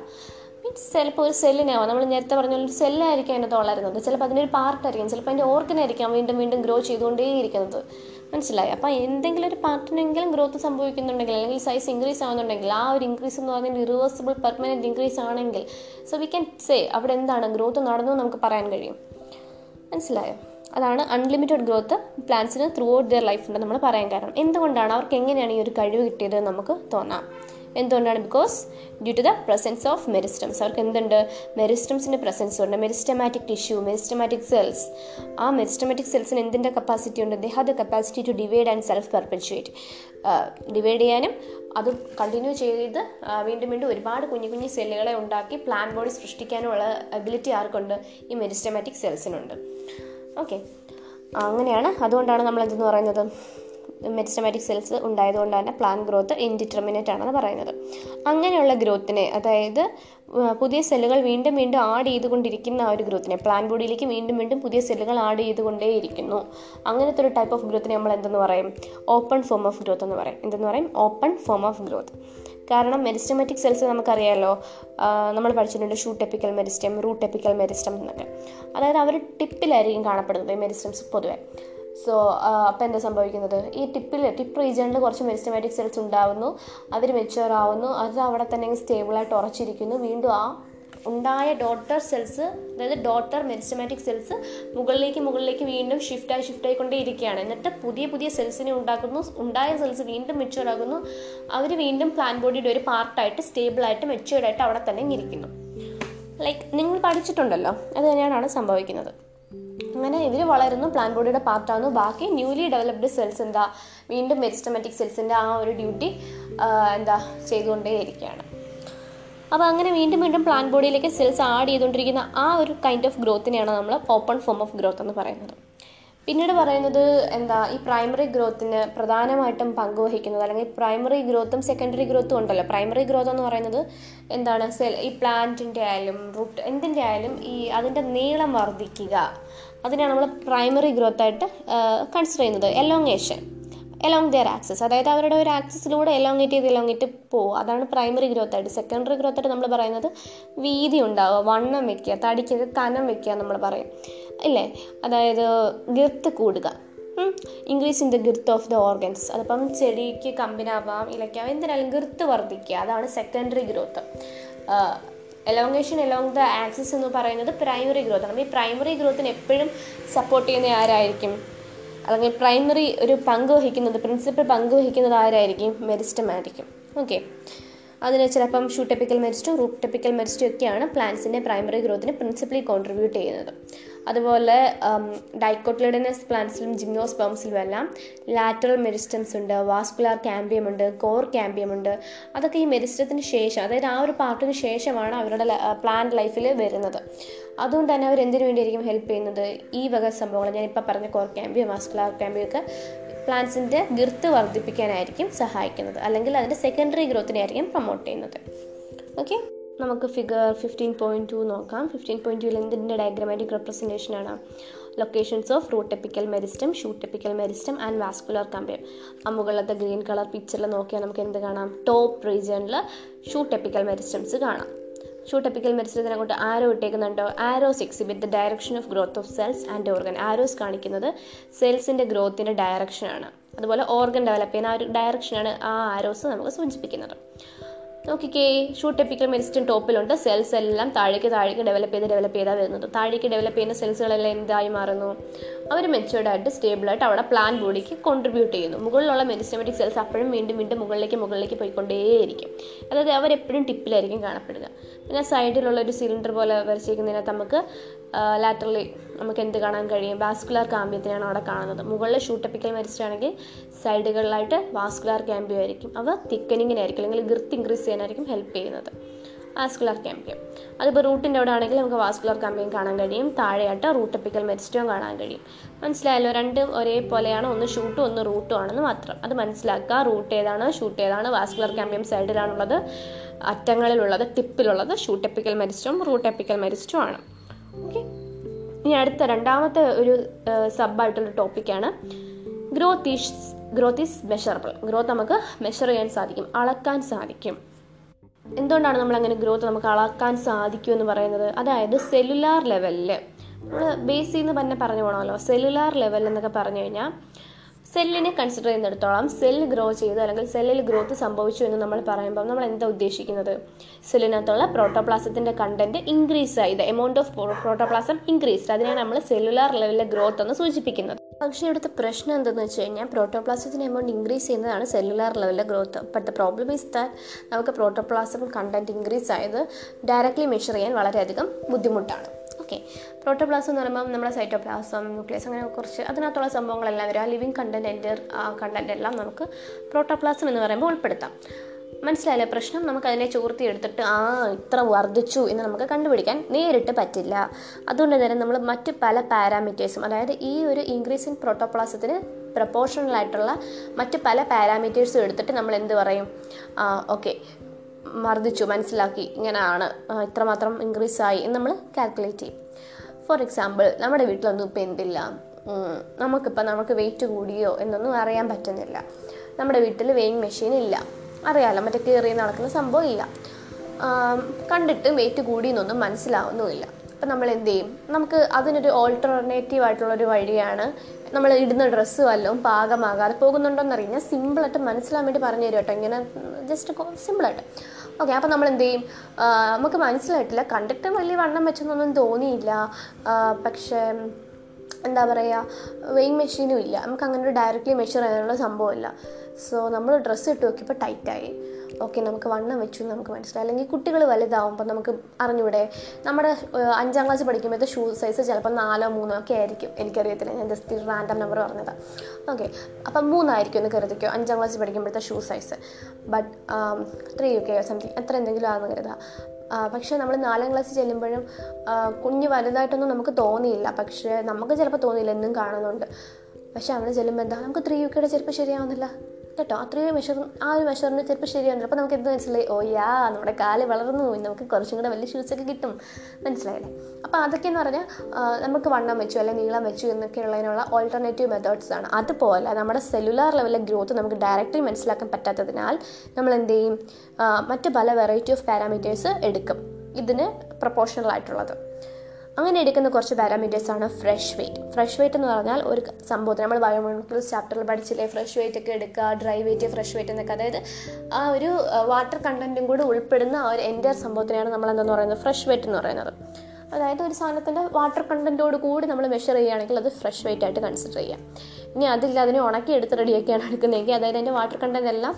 [SPEAKER 1] മീൻസ് ചിലപ്പോൾ ഒരു സെല്ലിനാവാം നമ്മൾ നേരത്തെ പറഞ്ഞ ഒരു സെല്ലായിരിക്കും അതിനകത്ത് വളരുന്നത് ചിലപ്പോൾ അതിന്റെ ഒരു പാർട്ടായിരിക്കും ചിലപ്പോൾ അതിന്റെ ഓർഗനായിരിക്കാം വീണ്ടും വീണ്ടും ഗ്രോ ചെയ്തുകൊണ്ടേയിരിക്കുന്നത് മനസ്സിലായി? അപ്പോൾ എന്തെങ്കിലും ഒരു പാർട്ടിനെങ്കിലും ഗ്രോത്ത് സംഭവിക്കുന്നുണ്ടെങ്കിൽ അല്ലെങ്കിൽ സൈസ് ഇൻക്രീസ് ആവുന്നുണ്ടെങ്കിൽ ആ ഒരു ഇൻക്രീസ് എന്ന് പറഞ്ഞാൽ റിവേഴ്സിബിൾ പെർമനന്റ് ഇൻക്രീസ് ആണെങ്കിൽ സോ വി ക്യാൻ സേ അവിടെ എന്താണ് ഗ്രോത്ത് നടന്നു നമുക്ക് പറയാൻ കഴിയും. മനസ്സിലായോ? അതാണ് അൺലിമിറ്റഡ് ഗ്രോത്ത് പ്ലാന്റ്സിന് ത്രൂ ഔട്ട് ദിയർ ലൈഫ് ഉണ്ട് നമ്മൾ പറയാൻ കാരണം. എന്തുകൊണ്ടാണ് അവർക്ക് എങ്ങനെയാണ് ഈ ഒരു കഴിവ് കിട്ടിയത് നമുക്ക് തോന്നാം. എന്തുകൊണ്ടാണ്? Because due to the presence of meristems അവർക്ക് എന്തുണ്ട് മെരിസ്റ്റംസിന്റെ പ്രസൻസ് ഉണ്ട്. മെരിസ്റ്റമാറ്റിക് ടിഷ്യൂ മെരിസ്റ്റമാറ്റിക് സെൽസ് ആ മെരിസ്റ്റമാറ്റിക് സെൽസിന് എന്തിന്റെ കപ്പാസിറ്റി ഉണ്ട്? They have the capacity to divide and self perpetuate divide ചെയ്യാനും അത് കണ്ടിന്യൂ ചെയ്ത് വീണ്ടും വീണ്ടും ഒരുപാട് കുഞ്ഞു കുഞ്ഞു സെല്ലുകളെ ഉണ്ടാക്കി പ്ലാൻ ബോഡി സൃഷ്ടിക്കാനുമുള്ള എബിലിറ്റി ആർക്കുണ്ട്? ഈ മെരിസ്റ്റമാറ്റിക് സെൽസിനുണ്ട് ഓക്കെ അങ്ങനെയാണ്. അതുകൊണ്ടാണ് നമ്മൾ എന്തെന്ന് പറയുന്നത്? മെരിസ്റ്റമാറ്റിക് സെൽസ് ഉണ്ടായതുകൊണ്ട് തന്നെ പ്ലാൻ ഗ്രോത്ത് ഇൻഡിറ്റർമിനേറ്റ് ആണെന്ന് പറയുന്നത്. അങ്ങനെയുള്ള ഗ്രോത്തിനെ അതായത് പുതിയ സെല്ലുകൾ വീണ്ടും വീണ്ടും ആഡ് ചെയ്തുകൊണ്ടിരിക്കുന്ന ആ ഒരു ഗ്രോത്തിനെ പ്ലാൻ ബോഡിയിലേക്ക് വീണ്ടും വീണ്ടും പുതിയ സെല്ലുകൾ ആഡ് ചെയ്തുകൊണ്ടേയിരിക്കുന്നു. അങ്ങനത്തെ ഒരു ടൈപ്പ് ഓഫ് ഗ്രോത്തിനെ നമ്മൾ എന്തെന്ന് പറയും? ഓപ്പൺ ഫോം ഓഫ് ഗ്രോത്ത് എന്ന് പറയും. എന്തെന്ന് പറയും? ഓപ്പൺ ഫോം ഓഫ് ഗ്രോത്ത് കാരണം മെരിസ്റ്റമാറ്റിക് സെൽസ് നമുക്കറിയാമല്ലോ നമ്മൾ പഠിച്ചിട്ടുണ്ട് shoot apical meristem root apical meristem എന്നൊക്കെ. അതായത് അവർ ടിപ്പിലായിരിക്കും കാണപ്പെടുന്നത് ഈ മെരിസ്റ്റംസ് പൊതുവെ. സോ അപ്പോൾ എന്താ സംഭവിക്കുന്നത്? ഈ ടിപ്പിൽ ടിപ്പ് റീജിയണിൽ കുറച്ച് മെരിസ്റ്റമാറ്റിക് സെൽസ് ഉണ്ടാവുന്നു അവർ മെച്ചുവർ ആവുന്നു അത് അവിടെ തന്നെ സ്റ്റേബിളായിട്ട് ഉറച്ചിരിക്കുന്നു. വീണ്ടും ആ ഉണ്ടായ ഡോട്ടർ സെൽസ് അതായത് ഡോട്ടർ മെരിസ്റ്റമാറ്റിക് സെൽസ് മുകളിലേക്ക് മുകളിലേക്ക് വീണ്ടും ഷിഫ്റ്റായി ഷിഫ്റ്റ് ആയിക്കൊണ്ടേ ഇരിക്കുകയാണ് എന്നിട്ട് പുതിയ പുതിയ സെൽസിനെ ഉണ്ടാക്കുന്നു. ഉണ്ടായ സെൽസ് വീണ്ടും മെച്ചുവർ ആകുന്നു. അവർ വീണ്ടും പ്ലാൻ ബോഡിയുടെ ഒരു പാർട്ടായിട്ട് സ്റ്റേബിളായിട്ട് മെച്ചുവേർഡായിട്ട് അവിടെ തന്നെ ഇരിക്കുന്നു. ലൈക്ക് നിങ്ങൾ പഠിച്ചിട്ടുണ്ടല്ലോ. അത് തന്നെയാണ് സംഭവിക്കുന്നത്. അങ്ങനെ ഇവർ വളരുന്നു പ്ലാൻ ബോഡിയുടെ പാർട്ടാകുന്നു ബാക്കി ന്യൂലി ഡെവലപ്ഡ് സെൽസ് എന്താ? വീണ്ടും മെരിസ്റ്റമാറ്റിക് സെൽസിന്റെ ആ ഒരു ഡ്യൂട്ടി എന്താ ചെയ്തുകൊണ്ടേയിരിക്കുകയാണ്. അപ്പോൾ അങ്ങനെ വീണ്ടും വീണ്ടും പ്ലാന്റ് ബോഡിയിലേക്ക് സെൽസ് ആഡ് ചെയ്തുകൊണ്ടിരിക്കുന്ന ആ ഒരു കൈൻഡ് ഓഫ് ഗ്രോത്തിനെയാണ് നമ്മൾ ഓപ്പൺ ഫോം ഓഫ് ഗ്രോത്ത് എന്ന് പറയുന്നത്. പിന്നീട് പറയുന്നത് എന്താ ഈ പ്രൈമറി ഗ്രോത്തിന് പ്രധാനമായിട്ടും പങ്കുവഹിക്കുന്നത് അല്ലെങ്കിൽ പ്രൈമറി ഗ്രോത്തും സെക്കൻഡറി ഗ്രോത്തും ഉണ്ടല്ലോ. പ്രൈമറി ഗ്രോത്ത് എന്ന് പറയുന്നത് എന്താണ് സെൽ ഈ പ്ലാന്റിന്റെ ആയാലും റൂട്ട് എന്തിന്റെ ആയാലും ഈ അതിന്റെ നീളം വർദ്ധിക്കുക. അതിനാണ് നമ്മൾ പ്രൈമറി ഗ്രോത്തായിട്ട് കൺസിഡർ ചെയ്യുന്നത്. എലോങ്ങേഷൻ എലോങ് ദിയർ ആക്സസ് അതായത് അവരുടെ ഒരു ആക്സസിലൂടെ എലോങ്ങേറ്റ് ചെയ്ത് എലോങ്ങേറ്റ് പോകും അതാണ് പ്രൈമറി ഗ്രോത്ത് ആയിട്ട്. സെക്കൻഡറി ഗ്രോത്ത് ആയിട്ട് നമ്മൾ പറയുന്നത് വീതി ഉണ്ടാവുക വണ്ണം വെക്കുക തടിക്കൊക്കെ കനം വെക്കുക നമ്മൾ പറയും. ഇല്ലേ? അതായത് ഗിർത്ത് കൂടുക. Increase in the girth of the organs അതിപ്പം ചെടിക്ക് കമ്പിനാവാം ഇലയ്ക്കാവാം എന്തിനാലും ഗിർത്ത് വർദ്ധിക്കുക. അതാണ് secondary growth elongation along the axis എന്ന് പറയുന്നത് പ്രൈമറി ഗ്രോത്ത് ആണ്. ഈ പ്രൈമറി ഗ്രോത്തിന് എപ്പോഴും സപ്പോർട്ട് ചെയ്യുന്ന ആരായിരിക്കും? അല്ലെങ്കിൽ പ്രൈമറി ഒരു പങ്ക് വഹിക്കുന്നത് പ്രിൻസിപ്പൽ പങ്ക് വഹിക്കുന്നത് ആരായിരിക്കും? മെരിസ്റ്റം ആയിരിക്കും ഓക്കെ. അതിന് ചിലപ്പം ഷൂട്ടപ്പിക്കൽ മെരിസ്റ്റും റൂട്ട് മെരിസ്റ്റും ഒക്കെയാണ് പ്ലാന്റ്സിന്റെ പ്രൈമറി ഗ്രോത്തിന് പ്രിൻസിപ്പലി കോൺട്രിബ്യൂട്ട് ചെയ്യുന്നത്. അതുപോലെ ഡൈക്കോട്ടിലിഡനസ് പ്ലാന്റ്സിലും ജിംനോസ്പേംസിലും എല്ലാം ലാറ്ററൽ മെരിസ്റ്റംസ് ഉണ്ട് വാസ്കുലാർ ക്യാമ്പിയം ഉണ്ട് കോർ ക്യാമ്പിയം ഉണ്ട്. അതൊക്കെ ഈ മെരിസ്റ്റത്തിന് ശേഷം അതായത് ആ ഒരു പാർട്ടിന് ശേഷമാണ് അവരുടെ പ്ലാന്റ് ലൈഫിൽ വരുന്നത്. അതുകൊണ്ട് തന്നെ അവർ എന്തിനു വേണ്ടിയായിരിക്കും ഹെൽപ്പ് ചെയ്യുന്നത്? ഈ വക സംഭവങ്ങൾ ഞാനിപ്പോൾ പറഞ്ഞ കോർ ക്യാമ്പിയം വാസ്കുലാർ ക്യാമ്പിയം ഒക്കെ പ്ലാന്റ്സിന്റെ ഗിർത്ത് വർദ്ധിപ്പിക്കാനായിരിക്കും സഹായിക്കുന്നത്. അല്ലെങ്കിൽ അതിന്റെ സെക്കൻഡറി ഗ്രോത്തിനെ ആയിരിക്കും പ്രൊമോട്ട് ചെയ്യുന്നത്. ഓക്കെ നമുക്ക് ഫിഗർ ഫിഫ്റ്റീൻ പോയിന്റ് ടു നോക്കാം. ഫിഫ്റ്റീൻ പോയിന്റ് ടുവിൽ എന്തിന്റെ diagrammatic റെപ്രസെന്റേഷനാണ് locations of root apical meristem shoot apical meristem and vascular cambium ആ മുകളിലത്തെ ഗ്രീൻ കളർ പിക്ചറിൽ നോക്കിയാൽ നമുക്ക് എന്ത് കാണാം? ടോപ്പ് റീജിയണിൽ ഷൂട്ട് എപ്പിക്കൽ മെരിസ്റ്റംസ് കാണാം. ഷൂട്ട് എപ്പിക്കൽ മെരിസ്റ്റത്തിന് arrow ഇട്ടേക്കുന്നുണ്ടോ? Arrows exhibit the direction of growth of cells and organ arrows കാണിക്കുന്നത് സെൽസിന്റെ ഗ്രോത്തിന്റെ ഡയറക്ഷനാണ് അതുപോലെ ഓർഗൻ ഡെവലപ്പ് ചെയ്യുന്ന ആ ഒരു ഡയറക്ഷനാണ് ആ ആരോസ് നമുക്ക് സൂചിപ്പിക്കുന്നത്. നോക്കിക്കേ ഷൂട്ട് എപ്പിക്കൽ മെരിസ്റ്റൻ ടോപ്പിലുണ്ട് സെൽസ് എല്ലാം താഴേക്ക് താഴേക്ക് ഡെവലപ്പ് ചെയ്ത് ഡെവലപ്പ് ചെയ്താൽ വരുന്നത്. താഴേക്ക് ഡെവലപ്പ് ചെയ്യുന്ന സെൽസുകളെല്ലാം എന്തായി മാറുന്നു? അവർ മെച്ചുവേർഡായിട്ട് സ്റ്റേബിളായിട്ട് അവിടെ പ്ലാൻ ബോഡിക്ക് കോൺട്രിബ്യൂട്ട് ചെയ്യുന്നു. മുകളിലുള്ള മെരിസ്റ്റമാറ്റിക് സെൽസ് അപ്പോഴും വീണ്ടും വീണ്ടും മുകളിലേക്ക് മുകളിലേക്ക് പോയിക്കൊണ്ടേയിരിക്കും. അതായത് അവരെപ്പോഴും ടിപ്പിലായിരിക്കും കാണപ്പെടുക. പിന്നെ സൈഡിലുള്ള ഒരു സിലിണ്ടർ പോലെ വരച്ചിരിക്കുന്നതിനകത്ത് നമുക്ക് ലാറ്ററലി നമുക്ക് എന്ത് കാണാൻ കഴിയും? വാസ്കുലാർ കാമ്പ്യത്തിനാണ് അവിടെ കാണുന്നത്. മുകളിൽ ഷൂട്ടപ്പിക്കൽ മരിച്ചിട്ടാണെങ്കിൽ സൈഡുകളിലായിട്ട് വാസ്കുലാർ ക്യാമ്പ്യം ആയിരിക്കും. അവ തിക്കനിങ്ങിനായിരിക്കും അല്ലെങ്കിൽ ഗിർത്ത് ഇൻക്രീസ് ചെയ്യാനായിരിക്കും ഹെൽപ്പ് ചെയ്യുന്നത്. വാസ്കുലാർ ക്യാമ്പ്യം അതിപ്പോൾ റൂട്ടിന്റെ അവിടെ ആണെങ്കിൽ നമുക്ക് വാസ്കുലാർ ക്യാമ്പ്യം കാണാൻ കഴിയും. താഴെയായിട്ട് റൂട്ടപ്പിക്കൽ മരിച്ചിട്ടും കാണാൻ കഴിയും. മനസ്സിലായല്ലോ? രണ്ടും ഒരേപോലെയാണ്. ഒന്ന് ഷൂട്ടും ഒന്ന് റൂട്ടും ആണെന്ന് മാത്രം. അത് മനസ്സിലാക്കുക റൂട്ട് ഏതാണ് ഷൂട്ട് ഏതാണ് വാസ്കുലാർ ക്യാമ്പ്യം സൈഡിലാണുള്ളത് അറ്റങ്ങളിലുള്ളത് ടിപ്പിലുള്ളത് ഷൂട്ടെപ്പിക്കൽ മരിച്ചിട്ടും റൂട്ടെപ്പിക്കൽ മെരിസ്റ്റവും ആണ് ഓക്കെ ഇനി അടുത്ത രണ്ടാമത്തെ ഒരു സബായിട്ടുള്ള ടോപ്പിക്കാണ്. Growth is growth is measurable. Growth നമുക്ക് മെഷർ ചെയ്യാൻ സാധിക്കും അളക്കാൻ സാധിക്കും. എന്തുകൊണ്ടാണ് നമ്മൾ അങ്ങനെ ഗ്രോത്ത് നമുക്ക് അളക്കാൻ സാധിക്കും എന്ന് പറയുന്നത്? അതായത് സെല്ലുലാർ ലെവലിൽ നമ്മൾ ബേസിൽ നിന്ന് തന്നെ പറഞ്ഞു പോകണമല്ലോ സെല്ലുലാർ ലെവൽ എന്നൊക്കെ പറഞ്ഞു കഴിഞ്ഞാൽ സെല്ലിനെ കൺസിഡർ ചെയ്യുന്നിടത്തോളം സെൽ ഗ്രോ ചെയ്തു അല്ലെങ്കിൽ സെല്ലിൽ ഗ്രോത്ത് സംഭവിച്ചു എന്ന് നമ്മൾ പറയുമ്പോൾ നമ്മൾ എന്താ ഉദ്ദേശിക്കുന്നത്? സെല്ലിനകത്തുള്ള പ്രോട്ടോപ്ലാസത്തിന്റെ കണ്ടന്റ് ഇൻക്രീസ് ആയി the amount of protoplasm increased അതിനെയാണ് നമ്മൾ സെല്ലുലാർ ലെവലിലെ ഗ്രോത്ത് എന്ന് സൂചിപ്പിക്കുന്നത്. പക്ഷേ ഇവിടുത്തെ പ്രശ്നം എന്തെന്ന് വെച്ച് കഴിഞ്ഞാൽ പ്രോട്ടോപ്ലാസത്തിന്റെ എമൗണ്ട് ഇൻക്രീസ് ചെയ്യുന്നതാണ് cellular ലെവലിലെ growth but the problem is that നമുക്ക് പ്രോട്ടോപ്ലാസം കണ്ടന്റ് ഇൻക്രീസ് ആയത് ഡയറക്റ്റ്ലി മെഷർ ചെയ്യാൻ വളരെയധികം ബുദ്ധിമുട്ടാണ്. ഓക്കെ പ്രോട്ടോപ്ലാസം എന്ന് പറയുമ്പോൾ നമ്മുടെ സൈറ്റോപ്ലാസം ന്യൂക്ലിയസ് അങ്ങനെ കുറച്ച് അതിനകത്തുള്ള സംഭവങ്ങളെല്ലാം വരും. ആ ലിവിങ് കണ്ടന്റ് എന്റെ കണ്ടന്റ് എല്ലാം നമുക്ക് പ്രോട്ടോപ്ലാസം എന്ന് പറയുമ്പോൾ ഉൾപ്പെടുത്താം. മനസ്സിലായില്ലേ? പ്രശ്നം നമുക്ക് അതിനെ ചോർത്തി എടുത്തിട്ട് ആ ഇത്ര വർദ്ധിച്ചു എന്ന് നമുക്ക് കണ്ടുപിടിക്കാൻ നേരിട്ട് പറ്റില്ല. അതുകൊണ്ട് തന്നെ നമ്മൾ മറ്റ് പല പാരാമീറ്റേഴ്സും അതായത് ഈ ഒരു ഇൻക്രീസ് ഇൻ പ്രോട്ടോപ്ലാസത്തിന് പ്രപ്പോർഷണൽ ആയിട്ടുള്ള മറ്റ് പല പാരാമീറ്റേഴ്സും എടുത്തിട്ട് നമ്മൾ എന്ത് പറയും? ഓക്കെ വർദ്ധിച്ചു മനസ്സിലാക്കി ഇങ്ങനെയാണ് ഇത്രമാത്രം ഇൻക്രീസ് ആയി എന്ന് നമ്മൾ കാൽക്കുലേറ്റ് ചെയ്യും. ഫോർ എക്സാമ്പിൾ നമ്മുടെ വീട്ടിലൊന്നും ഇപ്പം എന്തില്ല. നമുക്കിപ്പോൾ നമുക്ക് വെയിറ്റ് കൂടിയോ എന്നൊന്നും അറിയാൻ പറ്റുന്നില്ല. നമ്മുടെ വീട്ടിൽ വെയിങ് മെഷീൻ ഇല്ല. അറിയാലോ മറ്റേ കയറി നടക്കുന്ന സംഭവം ഇല്ല. കണ്ടിട്ട് വെയിറ്റ് കൂടിയെന്നൊന്നും മനസ്സിലാവുന്നുമില്ല. അപ്പം നമ്മൾ എന്ത് ചെയ്യും? നമുക്ക് അതിനൊരു ഓൾട്ടർനേറ്റീവ് ആയിട്ടുള്ളൊരു വഴിയാണ് നമ്മൾ ഇടുന്ന ഡ്രസ്സ് വല്ലതും പാകമാകാതെ പോകുന്നുണ്ടോയെന്ന് അറിയാം സിമ്പിളായിട്ട് മനസ്സിലാൻ വേണ്ടി പറഞ്ഞു തരും കേട്ടോ ഇങ്ങനെ ജസ്റ്റ് സിമ്പിളായിട്ട് ഓക്കെ അപ്പോൾ നമ്മൾ എന്ത് ചെയ്യും നമുക്ക് മനസ്സിലായിട്ടില്ല. കണ്ടിട്ട് വലിയ വണ്ണം വെച്ചൊന്നും തോന്നിയില്ല. പക്ഷേ എന്താ പറയുക വെയിങ് മെഷീനും ഇല്ല. നമുക്ക് അങ്ങനെ ഒരു ഡയറക്റ്റ്ലി മെഷർ ചെയ്യാനുള്ള സംഭവമില്ല സോ നമ്മൾ ഡ്രസ്സ് ഇട്ട് നോക്കിയപ്പോൾ ടൈറ്റായി ഓക്കെ നമുക്ക് വണ്ണം വെച്ചു എന്ന് നമുക്ക് മനസ്സിലായി. അല്ലെങ്കിൽ കുട്ടികൾ വലുതാവുമ്പോൾ നമുക്ക് അറിഞ്ഞൂടെ. നമ്മുടെ അഞ്ചാം ക്ലാസ് പഠിക്കുമ്പോഴത്തെ ഷൂ സൈസ് ചിലപ്പോൾ നാലോ മൂന്നോ ഒക്കെ ആയിരിക്കും. എനിക്കറിയത്തില്ല. ഞാൻ ജസ്റ്റ് റാൻഡം നമ്പർ പറഞ്ഞത്. ഓക്കെ അപ്പം മൂന്നായിരിക്കും എന്ന് കരുതിക്കോ? അഞ്ചാം ക്ലാസ് പഠിക്കുമ്പോഴത്തെ ഷൂ സൈസ് ബട്ട് ത്രീ ഒക്കെ സംതിങ് എത്ര എന്തെങ്കിലും ആണെന്ന് കരുതാം. പക്ഷേ നമ്മൾ നാലാം ക്ലാസ് ചെല്ലുമ്പോഴും കുഞ്ഞ് വലുതായിട്ടൊന്നും നമുക്ക് തോന്നിയില്ല. പക്ഷേ നമുക്ക് ചിലപ്പോൾ തോന്നിയില്ല. എന്നും കാണുന്നുണ്ട്. പക്ഷേ അവിടെ ചെല്ലുമ്പോൾ എന്താ? നമുക്ക് ത്രീ യു കെയുടെ ചിലപ്പോൾ ശരിയാവുന്നില്ല. കേട്ടോ അത്രയും മെഷർ ആ ഒരു മെഷറിന് ചിലപ്പോൾ ശരിയാണ് അപ്പോൾ നമുക്ക് എന്ത് മനസ്സിലായി? ഓ യാ നമ്മുടെ കാൽ വളർന്നു. പോയി നമുക്ക് കുറച്ചും കൂടെ വലിയ ഷൂസൊക്കെ കിട്ടും. മനസ്സിലായില്ലേ? അപ്പോൾ അതൊക്കെയെന്ന് പറഞ്ഞാൽ നമുക്ക് വണ്ണം വെച്ചു അല്ലെങ്കിൽ നീളം വെച്ചു എന്നൊക്കെയുള്ളതിനുള്ള ഓൾട്ടർനേറ്റീവ് മെത്തേഡ്സ് ആണ്. അതുപോലെ നമ്മുടെ സെല്ലുലാർ ലെവലിലെ ഗ്രോത്ത് നമുക്ക് ഡയറക്റ്റ്ലി മനസ്സിലാക്കാൻ പറ്റാത്തതിനാൽ നമ്മൾ എന്ത് ചെയ്യും? മറ്റ് പല വെറൈറ്റി ഓഫ് പാരാമീറ്റേഴ്സ് എടുക്കും. ഇതിന് പ്രൊപ്പോർഷണൽ ആയിട്ടുള്ളത്. അങ്ങനെ എടുക്കുന്ന കുറച്ച് പാരാമീറ്റേഴ്സ് ആണ് ഫ്രഷ് വെയിറ്റ് ഫ്രഷ് വെയിറ്റ് എന്ന് പറഞ്ഞാൽ ഒരു സംഭവത്തിന് നമ്മൾ ബയോമോളിക്യൂൾസ് ചാപ്റ്ററിൽ പഠിച്ചില്ലേ? ഫ്രഷ് വെയിറ്റ് ഒക്കെ എടുക്കുക ഡ്രൈ വെയിറ്റ് ഫ്രഷ് വെയിറ്റ് എന്നൊക്കെ. അതായത് ആ ഒരു വാട്ടർ കണ്ടന്റും കൂടി ഉൾപ്പെടുന്ന ആ ഒരു എന്റെ സംഭവത്തിനെയാണ് നമ്മൾ എന്താണെന്ന് പറയുന്നത്? ഫ്രഷ് വെയിറ്റ് എന്ന് പറയുന്നത്. അതായത് ഒരു സാധനത്തിന്റെ വാട്ടർ കണ്ടന്റോട് കൂടി നമ്മൾ മെഷർ ചെയ്യുകയാണെങ്കിൽ അത് ഫ്രഷ് വെയിറ്റ് ആയിട്ട് കൺസിഡർ ചെയ്യാം. ഇനി അതില്ല അതിനെ ഉണക്കി എടുത്ത് റെഡിയാക്കിയാണ് എടുക്കുന്നതെങ്കിൽ അതായത് അതിന്റെ വാട്ടർ കണ്ടന്റ് എല്ലാം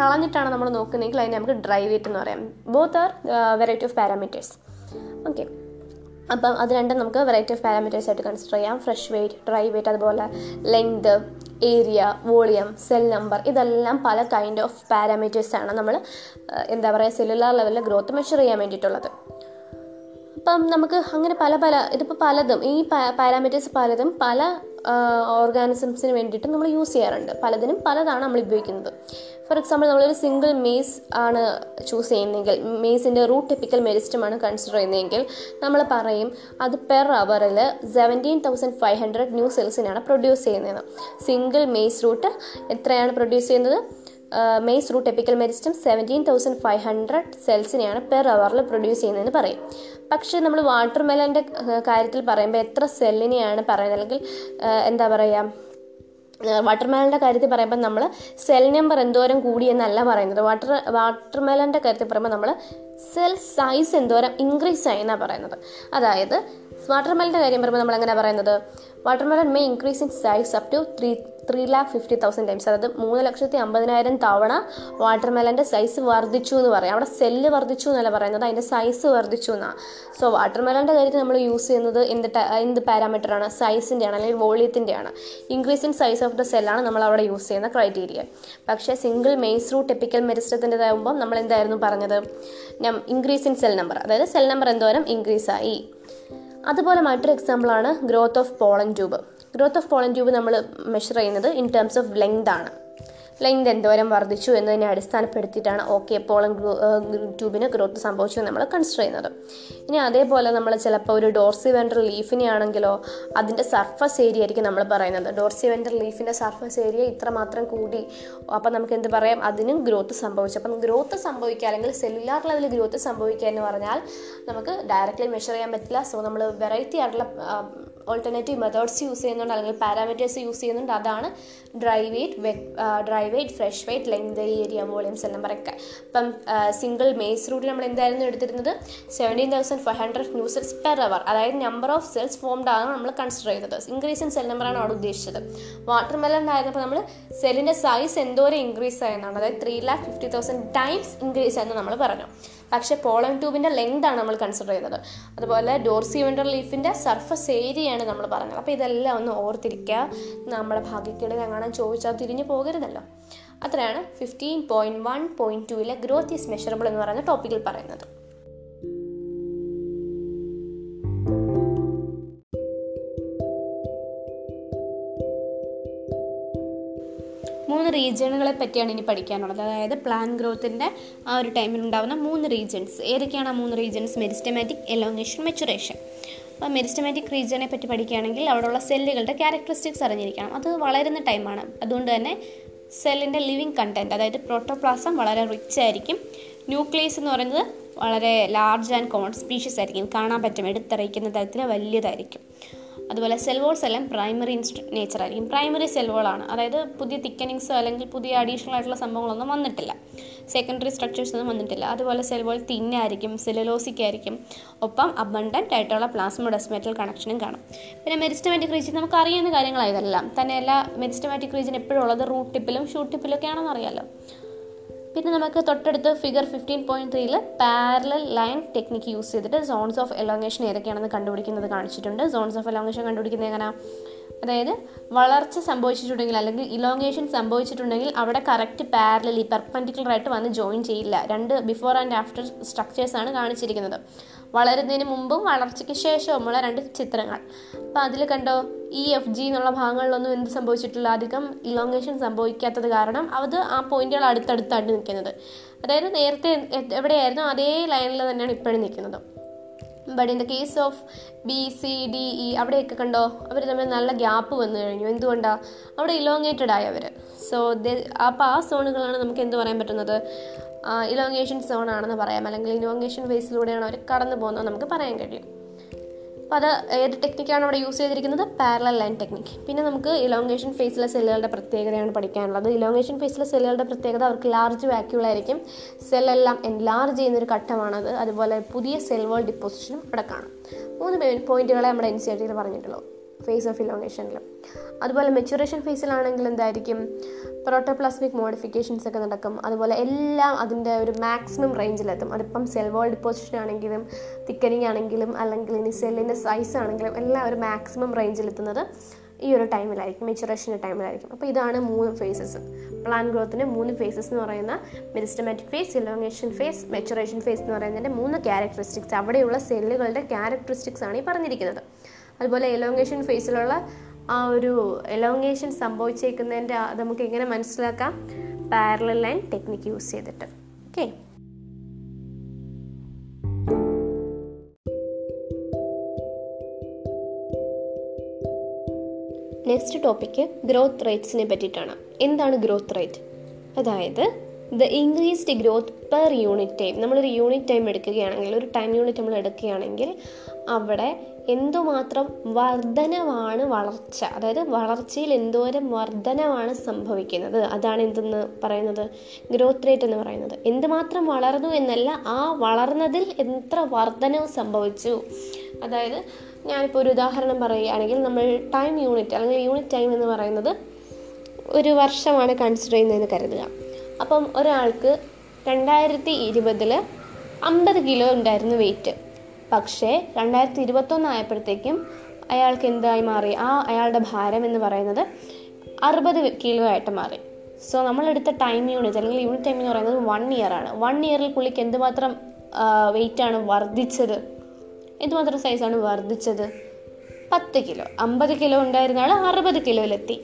[SPEAKER 1] കളഞ്ഞിട്ടാണ് നമ്മൾ നോക്കുന്നതെങ്കിൽ അതിനെ നമുക്ക് ഡ്രൈ വെയിറ്റ് എന്ന് പറയാം. Both are variety of parameters okay അപ്പം അത് രണ്ടും നമുക്ക് വെറൈറ്റി ഓഫ് പാരാമീറ്റേഴ്സ് ആയിട്ട് കൺസിഡർ ചെയ്യാം. ഫ്രഷ് വെയിറ്റ് ഡ്രൈ വെയിറ്റ് അതുപോലെ length area volume cell number ഇതെല്ലാം പല കൈൻഡ് ഓഫ് പാരാമീറ്റേഴ്സാണ് നമ്മൾ എന്താ പറയുക സെല്ലുലാർ ലെവലിൽ ഗ്രോത്ത് മെഷർ ചെയ്യാൻ വേണ്ടിയിട്ടുള്ളത്. അപ്പം നമുക്ക് അങ്ങനെ പല പല ഇതിപ്പോൾ പലതും ഈ പാരാമീറ്റേഴ്സ് പലതും പല ഓർഗാനിസംസിന് വേണ്ടിയിട്ട് നമ്മൾ യൂസ് ചെയ്യാറുണ്ട്. പലതിനും പലതാണ് നമ്മൾ ഉപയോഗിക്കുന്നത്. ഫോർ എക്സാമ്പിൾ നമ്മളൊരു സിംഗിൾ മേസ് ആണ് ചൂസ് ചെയ്യുന്നതെങ്കിൽ മേസിന്റെ റൂട്ട് ടിപ്പിക്കൽ മെരിസ്റ്റമാണ് കൺസിഡർ ചെയ്യുന്നതെങ്കിൽ നമ്മൾ പറയും അത് per അവറിൽ seventeen thousand five hundred new സെൽസിനാണ് produce ചെയ്യുന്നത്. സിംഗിൾ മേസ് റൂട്ട് എത്രയാണ് പ്രൊഡ്യൂസ് ചെയ്യുന്നത്? Maize root apical meristem seventeen thousand five hundred സെൽസിനെയാണ് per അവറിൽ പ്രൊഡ്യൂസ് ചെയ്യുന്നതെന്ന് പറയും. പക്ഷേ നമ്മൾ വാട്ടർ മെലന്റെ കാര്യത്തിൽ പറയുമ്പോൾ എത്ര സെല്ലിനെയാണ് പറയുന്നത്? അല്ലെങ്കിൽ എന്താ പറയുക വാട്ടർമെലന്റെ കാര്യത്തിൽ പറയുമ്പോൾ നമ്മൾ സെൽ നമ്പർ എന്തോരം കൂടി എന്നല്ല പറയുന്നത്. വാട്ടർ വാട്ടർമെലന്റെ കാര്യത്തിൽ പറയുമ്പോൾ നമ്മൾ സെൽ സൈസ് എന്തോരം ഇൻക്രീസ് ആയി എന്നാണ് പറയുന്നത്. അതായത് വാട്ടർമെലന്റെ കാര്യം പറയുമ്പോൾ നമ്മൾ എങ്ങനെ പറയുന്നത്? Watermelon may increase in size up to three three lakh fifty thousand times അതായത് മൂന്ന് ലക്ഷത്തി അമ്പതിനായിരം തവണ വാട്ടർമെലന്റെ സൈസ് വർദ്ധിച്ചു എന്ന് പറയാം. അവിടെ സെല്ല് വർദ്ധിച്ചു എന്നല്ല പറയുന്നത്. അതിന്റെ സൈസ് വർദ്ധിച്ചു എന്നാണ് സോ വാട്ടർമെലന്റെ കാര്യത്തിൽ നമ്മൾ യൂസ് ചെയ്യുന്നത് എന്ത് എന്ത് പാരാമീറ്ററാണ് സൈസിന്റെയാണ് അല്ലെങ്കിൽ വോളിയത്തിന്റെയാണ് increase in size of the സെല്ലാണ് നമ്മൾ അവിടെ യൂസ് ചെയ്യുന്ന ക്രൈറ്റീരിയ പക്ഷേ സിംഗിൾ മെയ്സ് റൂട്ട് ടെപ്പിക്കൽ മെരിസ്റ്റത്തിന്റെതാകുമ്പോൾ നമ്മൾ എന്തായിരുന്നു പറഞ്ഞത്? ഇൻക്രീസ് ഇൻ സെൽ നമ്പർ അതായത് സെൽ നമ്പർ എന്തോരം? ഇൻക്രീസ് ആയി. അതുപോലെ മറ്റൊരു എക്സാമ്പിളാണ് growth of pollen tube growth of pollen tube നമ്മൾ മെഷർ ചെയ്യുന്നത് ഇൻ ടേംസ് ഓഫ് ലെങ്ത് ആണ്. ലെങ്ത് എന്തോരം വർദ്ധിച്ചു എന്നതിനെ അടിസ്ഥാനപ്പെടുത്തിയിട്ടാണ് ഓക്കെ പോളൻ ട്യൂബിന് ഗ്രോത്ത് സംഭവിച്ചു നമ്മൾ കൺസിഡർ ചെയ്യുന്നത്. ഇനി അതേപോലെ നമ്മൾ ചിലപ്പോൾ ഒരു ഡോർസി വെൻഡർ ലീഫിനെ ആണെങ്കിലോ അതിന്റെ സർഫസ് ഏരിയ ആയിരിക്കും നമ്മൾ പറയുന്നത്. ഡോർസി വെൻഡർ ലീഫിന്റെ സർഫസ് ഏരിയ ഇത്രമാത്രം കൂടി അപ്പം നമുക്ക് എന്ത് പറയാം? അതിനും ഗ്രോത്ത് സംഭവിച്ചു. അപ്പം ഗ്രോത്ത് സംഭവിക്കുക അല്ലെങ്കിൽ സെല്ലുലാർ ലെവലിൽ ഗ്രോത്ത് സംഭവിക്കുക എന്ന് പറഞ്ഞാൽ നമുക്ക് ഡയറക്റ്റ്ലി മെഷർ ചെയ്യാൻ പറ്റില്ല. സോ നമ്മൾ വെറൈറ്റി ആയിട്ടുള്ള ഓൾട്ടർനേറ്റീവ് മെത്തേഡ്സ് യൂസ് ചെയ്യുന്നുണ്ട് അല്ലെങ്കിൽ പാരാമീറ്റേഴ്സ് യൂസ് ചെയ്യുന്നുണ്ട്. അതാണ് dry weight dry weight fresh weight length area volumes എല്ലാം പറയാം ഇപ്പം സിംഗിൾ മേസ് റൂട്ടിൽ നമ്മൾ എന്തായിരുന്നു എടുത്തിരുന്നത്? Seventeen thousand five hundred new cells per hour അതായത് നമ്പർ ഓഫ് സെൽസ് ഫോംഡ് ആണ് നമ്മൾ കൺസിഡർ ചെയ്തത്. ഇൻക്രീസ് ഇൻ സെൽ നമ്പറാണ് അവിടെ ഉദ്ദേശിച്ചത്. വാട്ടർ മെലൺ ആയിരുന്നപ്പോൾ നമ്മൾ സെല്ലിന്റെ സൈസ് എന്തോരം ഇൻക്രീസ് ആയെന്നാണ്. അതായത് three lakh fifty thousand times increase ആയെന്ന് നമ്മൾ പറഞ്ഞു. പക്ഷേ പോളൻ ട്യൂബിന്റെ ആണ് നമ്മൾ കൺസിഡർ ചെയ്യുന്നത്. അതുപോലെ ഡോർസി വെൻട്രൽ ലീഫിന്റെ സർഫസ് ഏരിയയാണ് നമ്മൾ പറഞ്ഞത്. അപ്പോൾ ഇതെല്ലാം ഒന്ന് ഓർത്തിരിക്കുക. നമ്മുടെ ഭാഗ്യക്കേട് എങ്ങനെ ചോദിച്ചാൽ തിരിഞ്ഞു പോകരുതല്ലോ. അത്രയാണ്. ഫിഫ്റ്റീൻ പോയിന്റ് വൺ പോയിന്റ് ടുവിലെ ഗ്രോത്ത് ഈസ് മെഷറബിൾ എന്ന് പറയുന്ന ടോപ്പിക്കിൽ പറയുന്നത്. റീജിയണുകളെ പറ്റിയാണ് ഇനി പഠിക്കാനുള്ളത്. അതായത് പ്ലാൻ ഗ്രോത്തിന്റെ ആ ഒരു ടൈമിൽ ഉണ്ടാകുന്ന മൂന്ന് റീജിയൻസ് ഏതൊക്കെയാണ് ആ മൂന്ന് റീജിയൻസ് മെരിസ്റ്റമാറ്റിക് എലോങ്ങേഷൻ മെച്ചുറേഷൻ അപ്പോൾ മെരിസ്റ്റമാറ്റിക് റീജിയനെ പറ്റി പഠിക്കുകയാണെങ്കിൽ അവിടെയുള്ള സെല്ലുകളുടെ ക്യാരക്ടറിസ്റ്റിക്സ് അറിഞ്ഞിരിക്കണം. അത് വളരുന്ന ടൈമാണ് അതുകൊണ്ട് തന്നെ സെല്ലിന്റെ ലിവിങ് കണ്ടന്റ് അതായത് പ്രോട്ടോപ്ലാസം വളരെ റിച്ച് ആയിരിക്കും. ന്യൂക്ലിയസ് എന്ന് പറയുന്നത് വളരെ ലാർജ് ആൻഡ് കോമൺ സ്പീഷ്യസ് ആയിരിക്കും കാണാൻ പറ്റും. എടുത്തറിയിക്കുന്ന തരത്തിൽ വലിയതായിരിക്കും. അതുപോലെ സെൽ വോൾസ് എല്ലാം പ്രൈമറി നേച്ചർ ആയിരിക്കും. പ്രൈമറി സെൽ വോളാണ് അതായത് പുതിയ തിക്കനിങ്സ് അല്ലെങ്കിൽ പുതിയ അഡീഷണൽ ആയിട്ടുള്ള സംഭവങ്ങളൊന്നും വന്നിട്ടില്ല. സെക്കൻഡറി സ്ട്രക്ചേഴ്സ് ഒന്നും വന്നിട്ടില്ല. അതുപോലെ സെൽ വോൾ തിന്നായിരിക്കും സെലുലോസിക് ആയിരിക്കും. ഒപ്പം അബണ്ടന്റ് ആയിട്ടുള്ള പ്ലാസ്മോഡസ്മേറ്റൽ കണക്ഷനും കാണും. പിന്നെ മെരിസ്റ്റമാറ്റിക് റീജിയൻ നമുക്ക് അറിയുന്ന കാര്യങ്ങളായതെല്ലാം. തന്നെയല്ല മെരിസ്റ്റമാറ്റിക് റീജിയൻ എപ്പോഴും ഉള്ളത് റൂട്ട് ടിപ്പിലും ഷൂട്ട് ടിപ്പിലും ഒക്കെ ആണെന്ന് അറിയാമല്ലോ പിന്നെ നമുക്ക് തൊട്ടടുത്ത് ഫിഗർ ഫിഫ്റ്റീൻ പോയിന്റ് ത്രീയിൽ പാരലൽ ലൈൻ ടെക്നിക്ക് യൂസ് ചെയ്തിട്ട് സോൺസ് ഓഫ് എലോങ്ങേഷൻ ഏതൊക്കെയാണെന്ന് കണ്ടുപിടിക്കുന്നത് കാണിച്ചിട്ടുണ്ട്. സോൺസ് ഓഫ് എലോങ്ങേഷൻ കണ്ടുപിടിക്കുന്നത് എങ്ങനെ? അതായത് വളർച്ച സംഭവിച്ചിട്ടുണ്ടെങ്കിൽ അല്ലെങ്കിൽ ഇലോങ്ങേഷൻ സംഭവിച്ചിട്ടുണ്ടെങ്കിൽ അവിടെ കറക്റ്റ് ഈ പെർപ്പൻഡിക്കുലർ ആയിട്ട് വന്ന് ജോയിൻ ചെയ്യില്ല. രണ്ട് ബിഫോർ ആൻഡ് ആഫ്റ്റർ സ്ട്രക്ചേഴ്സാണ് കാണിച്ചിരിക്കുന്നത്. വളരുന്നതിന് മുമ്പും വളർച്ചയ്ക്ക് ശേഷവുമുള്ള രണ്ട് ചിത്രങ്ങൾ. അപ്പോൾ അതിൽ കണ്ടോ ഇ എഫ് ജി എന്നുള്ള ഭാഗങ്ങളിലൊന്നും എന്ത് സംഭവിച്ചിട്ടില്ല. അധികം ഇലോങ്ങേഷൻ സംഭവിക്കാത്തത് കാരണം അത് ആ പോയിന്റുകൾ അടുത്തടുത്താണ് നിൽക്കുന്നത്. അതായത് നേരത്തെ എവിടെയായിരുന്നു അതേ ലൈനിൽ തന്നെയാണ് ഇപ്പോഴും നിൽക്കുന്നത്. But in the case of B C D E അവിടെയൊക്കെ കണ്ടോ അവർ തമ്മിൽ നല്ല ഗ്യാപ്പ് വന്നു കഴിഞ്ഞു. എന്തുകൊണ്ടാണ് അവിടെ ഇലോങ്ങേറ്റഡ് ആയി അവർ സോ അപ്പോൾ ആ സോണുകളാണ് നമുക്ക് എന്ത് പറയാൻ പറ്റുന്നത്? ഇലോങ്ങേഷൻ സോൺ ആണെന്ന് പറയാം. അല്ലെങ്കിൽ ഇലോങ്ങേഷൻ ഫേസിലൂടെയാണ് അവർ കടന്നു പോകുന്നത് നമുക്ക് പറയാൻ കഴിയും. അപ്പോൾ അത് ഏത് ടെക്നിക്കാണ് അവിടെ യൂസ് ചെയ്തിരിക്കുന്നത്? പാരലൽ ലൈൻ ടെക്നിക്ക് പിന്നെ നമുക്ക് ഇലോങ്ങേഷൻ ഫേസിലെ സെല്ലുകളുടെ പ്രത്യേകതയാണ് പഠിക്കാനുള്ളത്. ഇലോങ്ങേഷൻ ഫേസിലെ സെല്ലുകളുടെ പ്രത്യേകത അവർക്ക് ലാർജ് വാക്യൂളായിരിക്കും സെല്ലെല്ലാം എൻലാർജ് ചെയ്യുന്നൊരു ഘട്ടമാണത് അതുപോലെ പുതിയ സെൽ വേൾ ഡിപ്പോസിഷനും അവിടെ കാണും. മൂന്ന് പോയിന്റുകളെ നമ്മുടെ എൻ സി ആർ ടിയിൽ പറഞ്ഞിട്ടുള്ളൂ ഫേസ് ഓഫ് ഇലോങ്ങേഷനിൽ അതുപോലെ മെച്ചുറേഷൻ ഫേസിലാണെങ്കിൽ എന്തായിരിക്കും? പ്രോട്ടോപ്ലാസ്മിക് മോഡിഫിക്കേഷൻസ് ഒക്കെ നടക്കും. അതുപോലെ എല്ലാം അതിന്റെ ഒരു മാക്സിമം റേഞ്ചിലെത്തും അതിപ്പം സെൽ വോൾ ഡിപ്പോസിഷൻ ആണെങ്കിലും തിക്കനിങ് ആണെങ്കിലും അല്ലെങ്കിൽ ഇനി സെല്ലിന്റെ സൈസ് ആണെങ്കിലും എല്ലാം ഒരു മാക്സിമം റേഞ്ചിലെത്തുന്നത് ഈ ഒരു ടൈമിലായിരിക്കും മെച്ചുറേഷന്റെ ടൈമിലായിരിക്കും അപ്പോൾ ഇതാണ് മൂന്ന് ഫേസസ് പ്ലാൻ ഗ്രോത്തിന്റെ മൂന്ന് ഫേസസ് എന്ന് പറയുന്ന meristematic phase elongation phase maturation phase എന്ന് പറയുന്നതിന്റെ മൂന്ന് ക്യാരക്ടറിസ്റ്റിക്സ് അവിടെയുള്ള സെല്ലുകളുടെ ക്യാരക്ടറിസ്റ്റിക്സ് ആണ് ഈ പറഞ്ഞിരിക്കുന്നത്. അതുപോലെ എലോങ്ങേഷൻ ഫേസിലുള്ള ആ ഒരു എലോങ്ങേഷൻ സംഭവിച്ചേക്കുന്നതിന്റെ അത് നമുക്ക് എങ്ങനെ മനസ്സിലാക്കാം? പാരലൽ ലൈൻ ടെക്നിക്ക് യൂസ് ചെയ്തിട്ട്. ഓക്കെ നെക്സ്റ്റ് ടോപ്പിക്ക് ഗ്രോത്ത് റേറ്റ്സിനെ പറ്റിയിട്ടാണ്. എന്താണ് ഗ്രോത്ത് റേറ്റ് അതായത് the increased growth per unit time നമ്മളൊരു യൂണിറ്റ് ടൈം എടുക്കുകയാണെങ്കിൽ ഒരു ടൈം യൂണിറ്റ് നമ്മൾ എടുക്കുകയാണെങ്കിൽ അവിടെ എന്തുമാത്രം വർധനവാണ് വളർച്ച? അതായത് വളർച്ചയിൽ എന്തോരം വർധനവാണ് സംഭവിക്കുന്നത്? അതാണ് എന്തെന്ന് പറയുന്നത്? ഗ്രോത്ത് റേറ്റ് എന്ന് പറയുന്നത്. എന്തുമാത്രം വളർന്നു എന്നല്ല ആ വളർന്നതിൽ എത്ര വർധനവ് സംഭവിച്ചു? അതായത് ഞാനിപ്പോൾ ഒരു ഉദാഹരണം പറയുകയാണെങ്കിൽ നമ്മൾ ടൈം യൂണിറ്റ് അല്ലെങ്കിൽ യൂണിറ്റ് ടൈം എന്ന് പറയുന്നത് ഒരു വർഷമാണ് കൺസിഡർ ചെയ്യുന്നതെന്ന് കരുതുക. അപ്പം ഒരാൾക്ക് രണ്ടായിരത്തി ഇരുപതിൽ അമ്പത് കിലോ ഉണ്ടായിരുന്നു വെയിറ്റ് പക്ഷേ രണ്ടായിരത്തി ഇരുപത്തൊന്ന് ആയപ്പോഴത്തേക്കും അയാൾക്ക് എന്തായി മാറി? ആ അയാളുടെ ഭാരം എന്ന് പറയുന്നത് അറുപത് കിലോ ആയിട്ട് മാറി. സോ നമ്മളെടുത്ത ടൈം യൂണിറ്റ് അല്ലെങ്കിൽ യൂണിറ്റ് ടൈം എന്ന് പറയുന്നത് വൺ ഇയർ ആണ്. വൺ ഇയറിൽ പുള്ളിക്ക് എന്തുമാത്രം വെയിറ്റാണ് വർദ്ധിച്ചത്? എന്തുമാത്രം സൈസാണ് വർദ്ധിച്ചത്? പത്ത് കിലോ. അമ്പത് കിലോ ഉണ്ടായിരുന്ന ആൾ അറുപത് കിലോയിലെത്തി.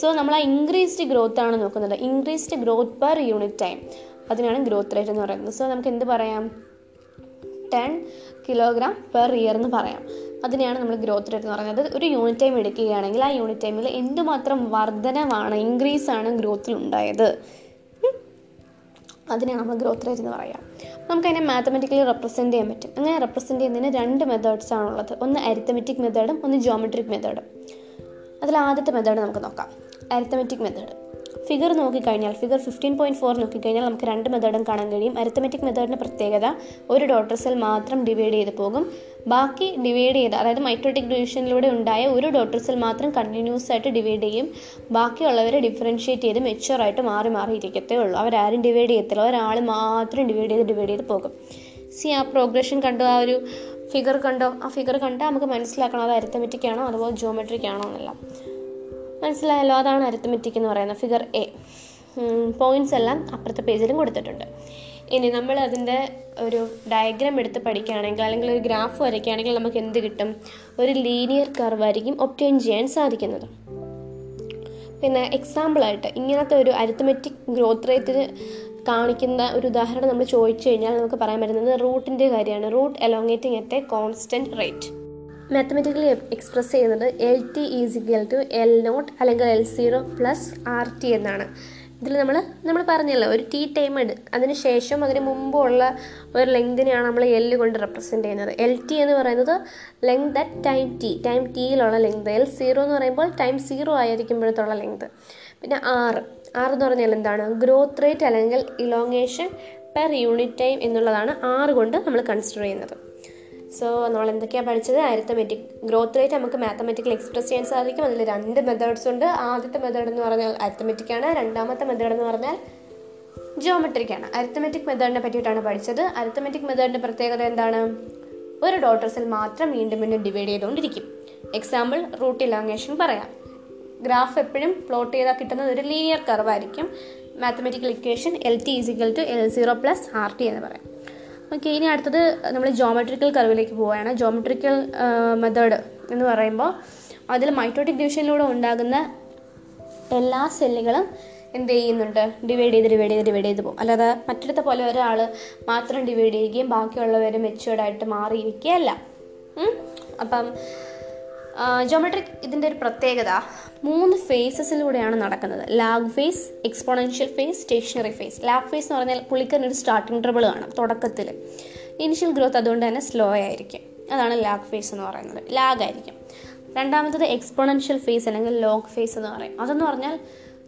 [SPEAKER 1] സോ നമ്മൾ ആ ഇൻക്രീസ്ഡ് ഗ്രോത്ത് ആണ് നോക്കുന്നത്. Increased growth per unit time അതിനാണ് ഗ്രോത്ത് റേറ്റ് എന്ന് പറയുന്നത്. സോ നമുക്ക് എന്ത് പറയാം? ടെൻ കിലോഗ്രാം പെർ ഇയർ എന്ന് പറയാം. അതിനെയാണ് നമ്മൾ ഗ്രോത്ത് റേറ്റ് എന്ന് പറയുന്നത്. ഒരു യൂണിറ്റ് ടൈം എടുക്കുകയാണെങ്കിൽ ആ യൂണിറ്റ് ടൈമിൽ എന്തുമാത്രം വർധനവാണ് ഇൻക്രീസ് ആണ് ഗ്രോത്തിൽ ഉണ്ടായത്. അതിനെ നമ്മൾ ഗ്രോത്ത് റേറ്റ് എന്ന് പറയാം. നമുക്കതിനെ മാത്തമെറ്റിക്കലി റെപ്രസെന്റ് ചെയ്യാൻ പറ്റും. അങ്ങനെ റെപ്രസെന്റ് ചെയ്യുന്നതിന് രണ്ട് മെത്തേഡ്സ് ആണുള്ളത് ഒന്ന് അരിത്തമെറ്റിക് മെത്തേഡും ഒന്ന് ജോമെട്രിക് മെത്തേഡും അതിൽ ആദ്യത്തെ മെത്തേഡ് നമുക്ക് നോക്കാം. അരിത്തമെറ്റിക് മെത്തേഡ് ഫിഗർ നോക്കിക്കഴിഞ്ഞാൽ ഫിഗർ ഫിഫ്റ്റീൻ പോയിന്റ് ഫോർ നോക്കിക്കഴിഞ്ഞാൽ നമുക്ക് രണ്ട് മെത്തേഡും കാണാൻ കഴിയും. അരിത്തമെറ്റിക് മെത്തേഡിന്റെ പ്രത്യേകത ഒരു ഡോട്ടർ സെൽ മാത്രം ഡിവൈഡ് ചെയ്ത് പോകും. ബാക്കി ഡിവൈഡ് ചെയ്ത് അതായത് മൈക്രോട്ടിക് ഡിവിഷനിലൂടെ ഉണ്ടായ ഒരു ഡോട്ടർ സെൽ മാത്രം കണ്ടിന്യൂസ് ആയിട്ട് ഡിവൈഡ് ചെയ്യും. ബാക്കിയുള്ളവരെ ഡിഫറൻഷ്യേറ്റ് ചെയ്ത് മെച്ചുവറായിട്ട് മാറി മാറി ഇരിക്കത്തേ ഉള്ളൂ. അവരാരും ഡിവൈഡ് ചെയ്യത്തില്ല. ഒരാൾ മാത്രം ഡിവൈഡ് ചെയ്ത് ഡിവൈഡ് ചെയ്ത് പോകും. സി ആ പ്രോഗ്രഷൻ കണ്ടോ? ആ ഒരു ഫിഗർ കണ്ടോ? ആ ഫിഗർ കണ്ടാൽ നമുക്ക് മനസ്സിലാക്കണം. അത് അരിത്തമെറ്റിക് ആണോ? അതുപോലെ ജിയോമെട്രിക് ആണോ? എന്നല്ല. മനസ്സിലായല്ലോ? അതാണ് അരിത്തമെറ്റിക് എന്ന് പറയുന്നത് ഫിഗർ എ പോയിന്റ്സ് എല്ലാം അപ്പുറത്തെ പേജിലും കൊടുത്തിട്ടുണ്ട്. ഇനി നമ്മൾ അതിന്റെ ഒരു ഡയഗ്രാം എടുത്ത് പഠിക്കുകയാണെങ്കിൽ അല്ലെങ്കിൽ ഒരു ഗ്രാഫ് വരയ്ക്കുകയാണെങ്കിൽ നമുക്ക് എന്ത് കിട്ടും? ഒരു ലീനിയർ കർവ് ആയിരിക്കും ഒപ്റ്റൈൻ ചെയ്യാൻ സാധിക്കുന്നത്. പിന്നെ എക്സാമ്പിളായിട്ട് ഇങ്ങനത്തെ ഒരു അരിത്തമെറ്റിക് ഗ്രോത്ത് റേറ്റിന് കാണിക്കുന്ന ഒരു ഉദാഹരണം നമ്മൾ ചോദിച്ചു കഴിഞ്ഞാൽ നമുക്ക് പറയാൻ പറ്റുന്നത് റൂട്ടിന്റെ കാര്യമാണ്. Root elongating at constant rate mathematically express ചെയ്യുന്നത് L T is equal to L naught അല്ലെങ്കിൽ L zero plus R T എന്നാണ്. ഇതിൽ നമ്മൾ നമ്മൾ പറഞ്ഞല്ലോ ഒരു ടി ടൈം എടു അതിന് ശേഷം അതിന് മുമ്പുള്ള ഒരു ലെങ്തിനെയാണ് നമ്മൾ എൽ കൊണ്ട് റെപ്രസെന്റ് ചെയ്യുന്നത്. എൽ ടി എന്ന് പറയുന്നത് length at time T time ടിയിലുള്ള length L zero എന്ന് പറയുമ്പോൾ ടൈം സീറോ ആയിരിക്കുമ്പോഴത്തുള്ള ലെങ്ത് പിന്നെ ആറ് ആറ് എന്ന് പറഞ്ഞാൽ എന്താണ്? ഗ്രോത്ത് റേറ്റ് അല്ലെങ്കിൽ ഇലോങ്ങേഷൻ പെർ യൂണിറ്റ് ടൈം എന്നുള്ളതാണ് ആറ് കൊണ്ട് നമ്മൾ കൺസിഡർ ചെയ്യുന്നത്. സോ നമ്മൾ എന്തൊക്കെയാണ് പഠിച്ചത് അരിത്തമെറ്റിക് ഗ്രോത്ത് റേറ്റ് നമുക്ക് മാത്തമെറ്റിക്കൽ എക്സ്പ്രസ് ചെയ്യാൻ സാധിക്കും. അതിൽ രണ്ട് മെത്തേഡ്സ് ഉണ്ട്. ആദ്യത്തെ മെത്തേഡ് എന്ന് പറഞ്ഞാൽ അരിത്തമെറ്റിക് ആണ്. രണ്ടാമത്തെ മെത്തേഡ് എന്ന് പറഞ്ഞാൽ ജിയോമെട്രിക് ആണ്. അരിത്തമെറ്റിക് മെത്തേഡിനെ പറ്റിയിട്ടാണ് പഠിച്ചത്. അരിത്തമെറ്റിക് മെത്തേഡിന്റെ പ്രത്യേകത എന്താണ്? ഒരു ഡോട്ടർസിൽ മാത്രം വീണ്ടും വീണ്ടും ഡിവൈഡ് ചെയ്തുകൊണ്ടിരിക്കും. എക്സാമ്പിൾ റൂട്ട് ഇലാങ്ങേഷൻ പറയാം. ഗ്രാഫ് എപ്പോഴും പ്ലോട്ട് ചെയ്താൽ കിട്ടുന്നത് ഒരു linear കർവായിരിക്കും mathematical equation L T is equal to L zero plus R T എന്ന് പറയാം. ഓക്കെ ഇനി അടുത്തത് നമ്മൾ ജോമെട്രിക്കൽ കർവിലേക്ക് പോവുകയാണ്. ജോമെട്രിക്കൽ മെത്തേഡ് എന്ന് പറയുമ്പോൾ അതിൽ മൈറ്റോട്ടിക് ഡിവിഷനിലൂടെ ഉണ്ടാകുന്ന എല്ലാ സെല്ലുകളും എന്ത് ചെയ്യുന്നുണ്ട്? ഡിവൈഡ് ചെയ്ത് ഡിവൈഡ് ചെയ്ത് ഡിവൈഡ് ചെയ്ത് പോകും. അല്ലാതെ മറ്റിടത്തെ പോലെ ഒരാൾ മാത്രം ഡിവൈഡ് ചെയ്യുകയും ബാക്കിയുള്ളവർ മെച്ചുവേർഡായിട്ട് മാറിയിരിക്കുകയല്ല. അപ്പം ജോമെട്രിക് ഇതിന്റെ ഒരു പ്രത്യേകത മൂന്ന് ഫേസസിലൂടെയാണ് നടക്കുന്നത്. Lag phase exponential phase stationary phase lag phase എന്ന് പറഞ്ഞാൽ പുള്ളിക്കാരൻ ഒരു സ്റ്റാർട്ടിംഗ് ട്രബിൾ കാണും തുടക്കത്തിൽ ഇനിഷ്യൽ ഗ്രോത്ത് അതുകൊണ്ട് തന്നെ സ്ലോ ആയിരിക്കും. അതാണ് ലാഗ് ഫേസ് എന്ന് പറയുന്നത്. ലാഗ് ആയിരിക്കും. രണ്ടാമത്തത് എക്സ്പോണൻഷ്യൽ ഫേസ് അല്ലെങ്കിൽ ലോഗ് ഫേസ് എന്ന് പറയും. അതെന്ന് പറഞ്ഞാൽ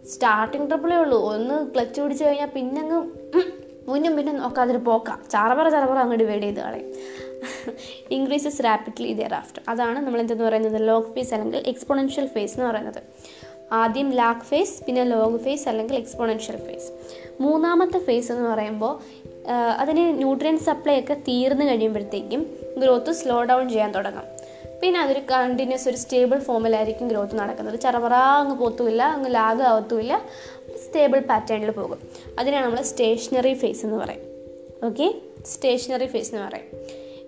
[SPEAKER 1] സ്റ്റാർട്ടിംഗ് ട്രബിളേ ഉള്ളൂ. ഒന്ന് ക്ലച്ച് പിടിച്ച് കഴിഞ്ഞാൽ പിന്നെ അങ്ങ് മുന്നും പിന്നെ നോക്കാതൊരു പോക്കാം. ചറപറ ചറപറ അങ്ങോട്ട് ഡിവൈഡ് ചെയ്ത് കളയും. ഇൻക്രീസസ് റാപ്പിഡ്ലി ദിയർ ആഫ്റ്റർ അതാണ് നമ്മൾ എന്തെന്ന് പറയുന്നത്? ലോഗ് ഫേസ് അല്ലെങ്കിൽ എക്സ്പോണൻഷ്യൽ ഫേസ് എന്ന് പറയുന്നത്. ആദ്യം ലാഗ് ഫേസ് പിന്നെ ലോഗ് ഫേസ് അല്ലെങ്കിൽ എക്സ്പോണൻഷ്യൽ ഫേസ് മൂന്നാമത്തെ ഫേസ് എന്ന് പറയുമ്പോൾ അതിന് ന്യൂട്രിയൻ സപ്ലൈ ഒക്കെ തീർന്നു കഴിയുമ്പോഴത്തേക്കും ഗ്രോത്ത് സ്ലോ ഡൗൺ ചെയ്യാൻ തുടങ്ങും. പിന്നെ അതൊരു കണ്ടിന്യൂസ് ഒരു സ്റ്റേബിൾ ഫോമിലായിരിക്കും ഗ്രോത്ത് നടക്കുന്നത്. ചറവറ അങ്ങ് പോത്തുമില്ല അങ്ങ് ലാഗ് ആവത്തുമില്ല സ്റ്റേബിൾ പാറ്റേണിൽ പോകും. അതിനാണ് നമ്മൾ സ്റ്റേഷനറി ഫേസ് എന്ന് പറയും. ഓക്കെ സ്റ്റേഷനറി ഫേസ് എന്ന് പറയും.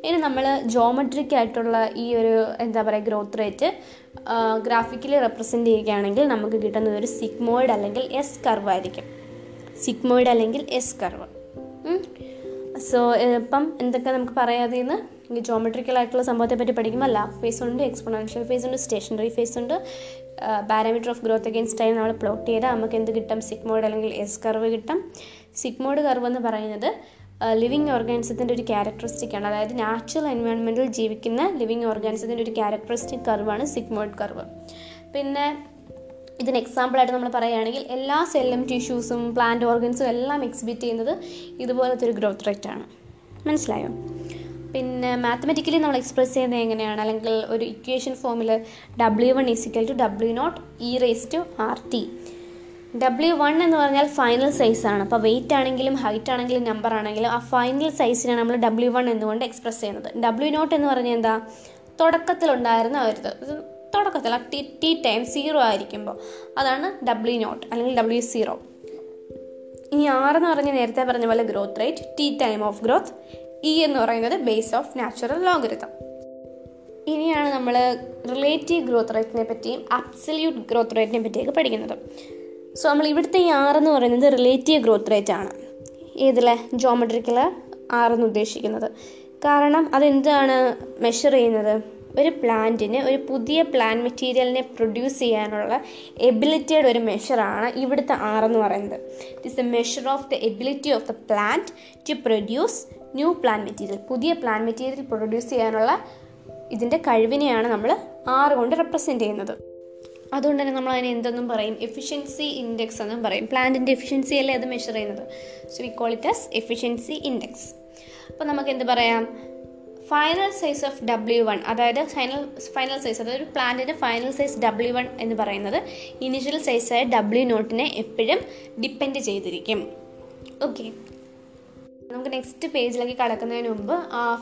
[SPEAKER 1] ഇനി നമ്മൾ ജോമെട്രിക് ആയിട്ടുള്ള ഈ ഒരു എന്താ പറയുക ഗ്രോത്ത് റേറ്റ് ഗ്രാഫിക്കലി റെപ്രസെന്റ് ചെയ്യുകയാണെങ്കിൽ നമുക്ക് കിട്ടുന്നത് ഒരു സിഗ്മോയിഡ് അല്ലെങ്കിൽ എസ് കർവ് ആയിരിക്കും. സിഗ്മോയിഡ് അല്ലെങ്കിൽ എസ് കർവ് സോ ഇപ്പം എന്തൊക്കെ നമുക്ക് പറയാതെ ഇന്ന് ഈ ജോമെട്രിക്കൽ ആയിട്ടുള്ള സംഭവത്തെ പറ്റി പഠിക്കുമ്പോൾ ലാഫ് ഫേസ് ഉണ്ട് എക്സ്പോണൻഷ്യൽ ഫേസ് ഉണ്ട് സ്റ്റേഷനറി ഫേസ് ഉണ്ട്. Parameter of growth against time നമ്മൾ പ്ലോട്ട് ചെയ്താൽ നമുക്ക് എന്ത് കിട്ടും? സിഗ്മോയിഡ് അല്ലെങ്കിൽ എസ് കർവ് കിട്ടും. സിഗ്മോയിഡ് കർവ് എന്ന് പറയുന്നത് ലിവിങ് ഓർഗാനിസത്തിന്റെ ഒരു ക്യാരക്ടറിസ്റ്റിക് ആണ്. അതായത് നാച്ചുറൽ എൻവയോൺമെന്റിൽ ജീവിക്കുന്ന ലിവിങ് ഓർഗാനിസത്തിന്റെ ഒരു ക്യാരക്ടറിസ്റ്റിക് കർവാണ് സിഗ്മോയിഡ് കർവ് പിന്നെ ഇതിന് എക്സാമ്പിളായിട്ട് നമ്മൾ പറയുകയാണെങ്കിൽ എല്ലാ സെല്ലും ടിഷ്യൂസും പ്ലാന്റ് ഓർഗൻസും എല്ലാം എക്സിബിറ്റ് ചെയ്യുന്നത് ഇതുപോലത്തെ ഒരു ഗ്രോത്ത് റേറ്റ് ആണ്. മനസ്സിലായോ? പിന്നെ മാത്തമെറ്റിക്കലി നമ്മൾ എക്സ്പ്രസ് ചെയ്യുന്നത് എങ്ങനെയാണ്? അല്ലെങ്കിൽ ഒരു ഇക്വേഷൻ ഫോമിൽ W one is equal to W naught E raise to R T W one എന്ന് പറഞ്ഞാൽ ഫൈനൽ സൈസാണ് അപ്പോൾ വെയിറ്റ് ആണെങ്കിലും ഹൈറ്റ് ആണെങ്കിലും നമ്പർ ആണെങ്കിലും ആ ഫൈനൽ സൈസിനെ നമ്മൾ ഡബ്ല്യു വൺ എന്നുകൊണ്ട് എക്സ്പ്രസ് ചെയ്യുന്നത്? ഡബ്ല്യു നോട്ട് എന്ന് പറഞ്ഞാൽ എന്താ? തുടക്കത്തിലുണ്ടായിരുന്ന ഒരു തുടക്കത്തിൽ ആ ടി ടി ടൈം സീറോ ആയിരിക്കുമ്പോൾ അതാണ് ഡബ്ല്യു നോട്ട് അല്ലെങ്കിൽ ഡബ്ല്യു സീറോ ഇനി ആറ് എന്ന് പറഞ്ഞാൽ നേരത്തെ പറഞ്ഞ പോലെ growth rate T time of growth E എന്ന് പറയുന്നത് ബേസ് ഓഫ് നാച്ചുറൽ ലോഗരിതം ഇനിയാണ് നമ്മൾ റിലേറ്റീവ് ഗ്രോത്ത് റേറ്റിനെ പറ്റിയും അബ്സല്യൂട്ട് ഗ്രോത്ത് റേറ്റിനെ പറ്റിയൊക്കെ പഠിക്കുന്നത്. സോ നമ്മൾ ഇവിടുത്തെ ഈ ആർ എന്ന് പറയുന്നത് റിലേറ്റീവ് ഗ്രോത്ത് റേറ്റ് ആണ്. ഏതിലെ? ജോമെട്രിക്കൽ എന്ന് ഉദ്ദേശിക്കുന്നത്. കാരണം അതെന്താണ് മെഷർ ചെയ്യുന്നത്? ഒരു പ്ലാന്റിന് ഒരു പുതിയ പ്ലാൻ മെറ്റീരിയലിനെ പ്രൊഡ്യൂസ് ചെയ്യാനുള്ള എബിലിറ്റിയുടെ ഒരു മെഷറാണ് ഇവിടുത്തെ ആർ എന്ന് പറയുന്നത്. It is a measure of the ability of the plant to produce new plant material പുതിയ പ്ലാൻ മെറ്റീരിയൽ പ്രൊഡ്യൂസ് ചെയ്യാനുള്ള ഇതിന്റെ കഴിവിനെയാണ് നമ്മൾ ആറ് കൊണ്ട് റെപ്രസെന്റ് ചെയ്യുന്നത്.
[SPEAKER 2] അതുകൊണ്ട് തന്നെ നമ്മൾ അതിനെ എന്തെന്നും പറയും? എഫിഷ്യൻസി ഇൻഡെക്സ് എന്നും പറയും. പ്ലാന്റിന്റെ എഫിഷ്യൻസി അല്ലേ അത് മെഷർ ചെയ്യുന്നത്? So we call it as efficiency index അപ്പോൾ നമുക്ക് എന്ത് പറയാം? Final size of W one അതായത് ഫൈനൽ ഫൈനൽ സൈസ് അതായത് ഒരു പ്ലാന്റിന്റെ ഫൈനൽ സൈസ് ഡബ്ല്യു വൺ എന്ന് പറയുന്നത് ഇനിഷ്യൽ സൈസായ ഡബ്ല്യു നോട്ടിനെ എപ്പോഴും ഡിപ്പെൻഡ് ചെയ്തിരിക്കും. ഓക്കെ നമുക്ക് നെക്സ്റ്റ് പേജിലേക്ക് കടക്കുന്നതിന് മുമ്പ്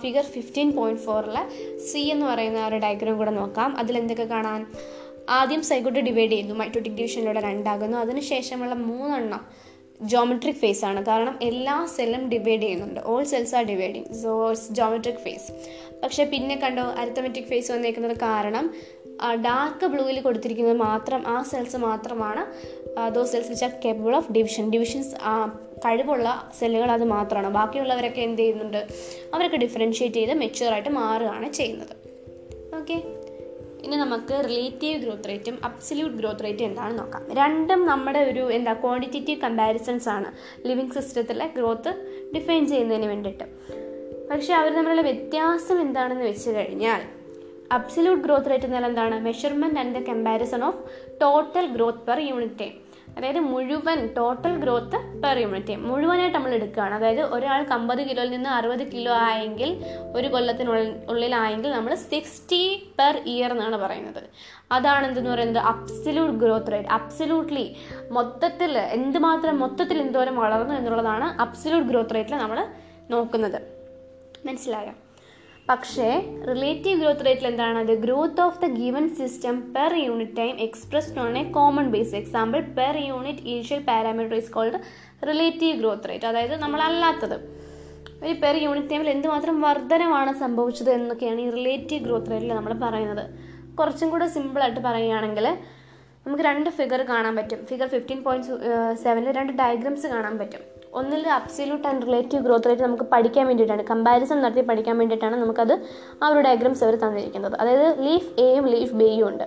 [SPEAKER 2] ഫിഗർ ഫിഫ്റ്റീൻ പോയിന്റ് ഫോറിലെ സി എന്ന് പറയുന്ന ഒരു ഡയഗ്രാം കൂടെ നോക്കാം. അതിലെന്തൊക്കെ കാണാൻ ആദ്യം സൈക്കോട്ട് ഡിവൈഡ് ചെയ്യുന്നു മൈറ്റോട്ടിക് ഡിവിഷനിലൂടെ രണ്ടാകുന്നു അതിനുശേഷമുള്ള മൂന്നെണ്ണം ജോമെട്രിക് ഫേസ് ആണ്. കാരണം എല്ലാ സെല്ലും ഡിവൈഡ് ചെയ്യുന്നുണ്ട്. All cells are dividing so geometric phase പക്ഷേ പിന്നെ കണ്ടോ അരിത്തമെറ്റിക് ഫേസ് വന്നേക്കുന്നത് കാരണം ഡാർക്ക് ബ്ലൂവിൽ കൊടുത്തിരിക്കുന്നത് മാത്രം ആ സെൽസ് മാത്രമാണ്. Those cells which are capable of division divisions കഴിവുള്ള സെല്ലുകൾ അത് മാത്രമാണ്. ബാക്കിയുള്ളവരൊക്കെ എന്ത് ചെയ്യുന്നുണ്ട്? അവരൊക്കെ ഡിഫറൻഷ്യേറ്റ് ചെയ്ത് മെച്യൂറായിട്ട് മാറുകയാണ് ചെയ്യുന്നത്. ഓക്കെ ഇനി നമുക്ക് റിലേറ്റീവ് ഗ്രോത്ത് റേറ്റും അബ്സല്യൂട്ട് ഗ്രോത്ത് റേറ്റും എന്താണെന്ന് നോക്കാം. രണ്ടും നമ്മുടെ ഒരു എന്താ ക്വാണ്ടിറ്റേറ്റീവ് കമ്പാരിസൺസ് ആണ്. ലിവിങ് സിസ്റ്റത്തിലെ ഗ്രോത്ത് ഡിഫൈൻ ചെയ്യുന്നതിന് വേണ്ടിയിട്ട്. പക്ഷേ അവർ തമ്മിലുള്ള വ്യത്യാസം എന്താണെന്ന് വെച്ച് കഴിഞ്ഞാൽ അബ്സല്യൂട്ട് ഗ്രോത്ത് റേറ്റ് എന്നാൽ എന്താണ്? Measurement and the comparison of total growth per unit time അതായത് മുഴുവൻ ടോട്ടൽ ഗ്രോത്ത് പെർ യൂണിറ്റ് മുഴുവനായിട്ട് നമ്മൾ എടുക്കുകയാണ്. അതായത് ഒരാൾക്ക് അമ്പത് കിലോയിൽ നിന്ന് അറുപത് കിലോ ആയെങ്കിൽ ഒരു കൊല്ലത്തിനുള്ളിൽ ഉള്ളിലായെങ്കിൽ നമ്മൾ സിക്സ്റ്റി പെർ ഇയർ എന്നാണ് പറയുന്നത്. അതാണ് എന്തെന്ന് പറയുന്നത്? അബ്സല്യൂട്ട് ഗ്രോത്ത് റേറ്റ് അബ്സല്യൂട്ട്ലി മൊത്തത്തിൽ എന്തുമാത്രം മൊത്തത്തിൽ എന്തോരം വളർന്നു എന്നുള്ളതാണ് അബ്സല്യൂട്ട് ഗ്രോത്ത് റേറ്റിൽ നമ്മൾ നോക്കുന്നത്. മനസ്സിലായോ? പക്ഷേ റിലേറ്റീവ് ഗ്രോത്ത് റേറ്റിൽ എന്താണ്? അത് growth of the given system per unit time expressed on a common base example per unit initial parameter is called relative growth rate അതായത് നമ്മളല്ലാത്തത്. ഒരു പെർ യൂണിറ്റ് ടൈമിൽ എന്തുമാത്രം വർധനമാണ് സംഭവിച്ചത് എന്നൊക്കെയാണ് ഈ റിലേറ്റീവ് ഗ്രോത്ത് റേറ്റിൽ നമ്മൾ പറയുന്നത്. കുറച്ചും കൂടെ സിമ്പിളായിട്ട് പറയുകയാണെങ്കിൽ നമുക്ക് രണ്ട് ഫിഗർ കാണാൻ പറ്റും. ഫിഗർ ഫിഫ്റ്റീൻ പോയിന്റ് സെവനിൽ രണ്ട് ഡയഗ്രാംസ് കാണാൻ പറ്റും. ഒന്നിൽ absolute and relative growth rate നമുക്ക് പഠിക്കാൻ വേണ്ടിയിട്ടാണ് കമ്പാരിസൺ നടത്തി പഠിക്കാൻ വേണ്ടിയിട്ടാണ് നമുക്കത് ആ ഒരു ഡയഗ്രാംസ് അവർ തന്നിരിക്കുന്നത്. അതായത് ലീഫ് എയും ലീഫ് ബിയും ഉണ്ട്.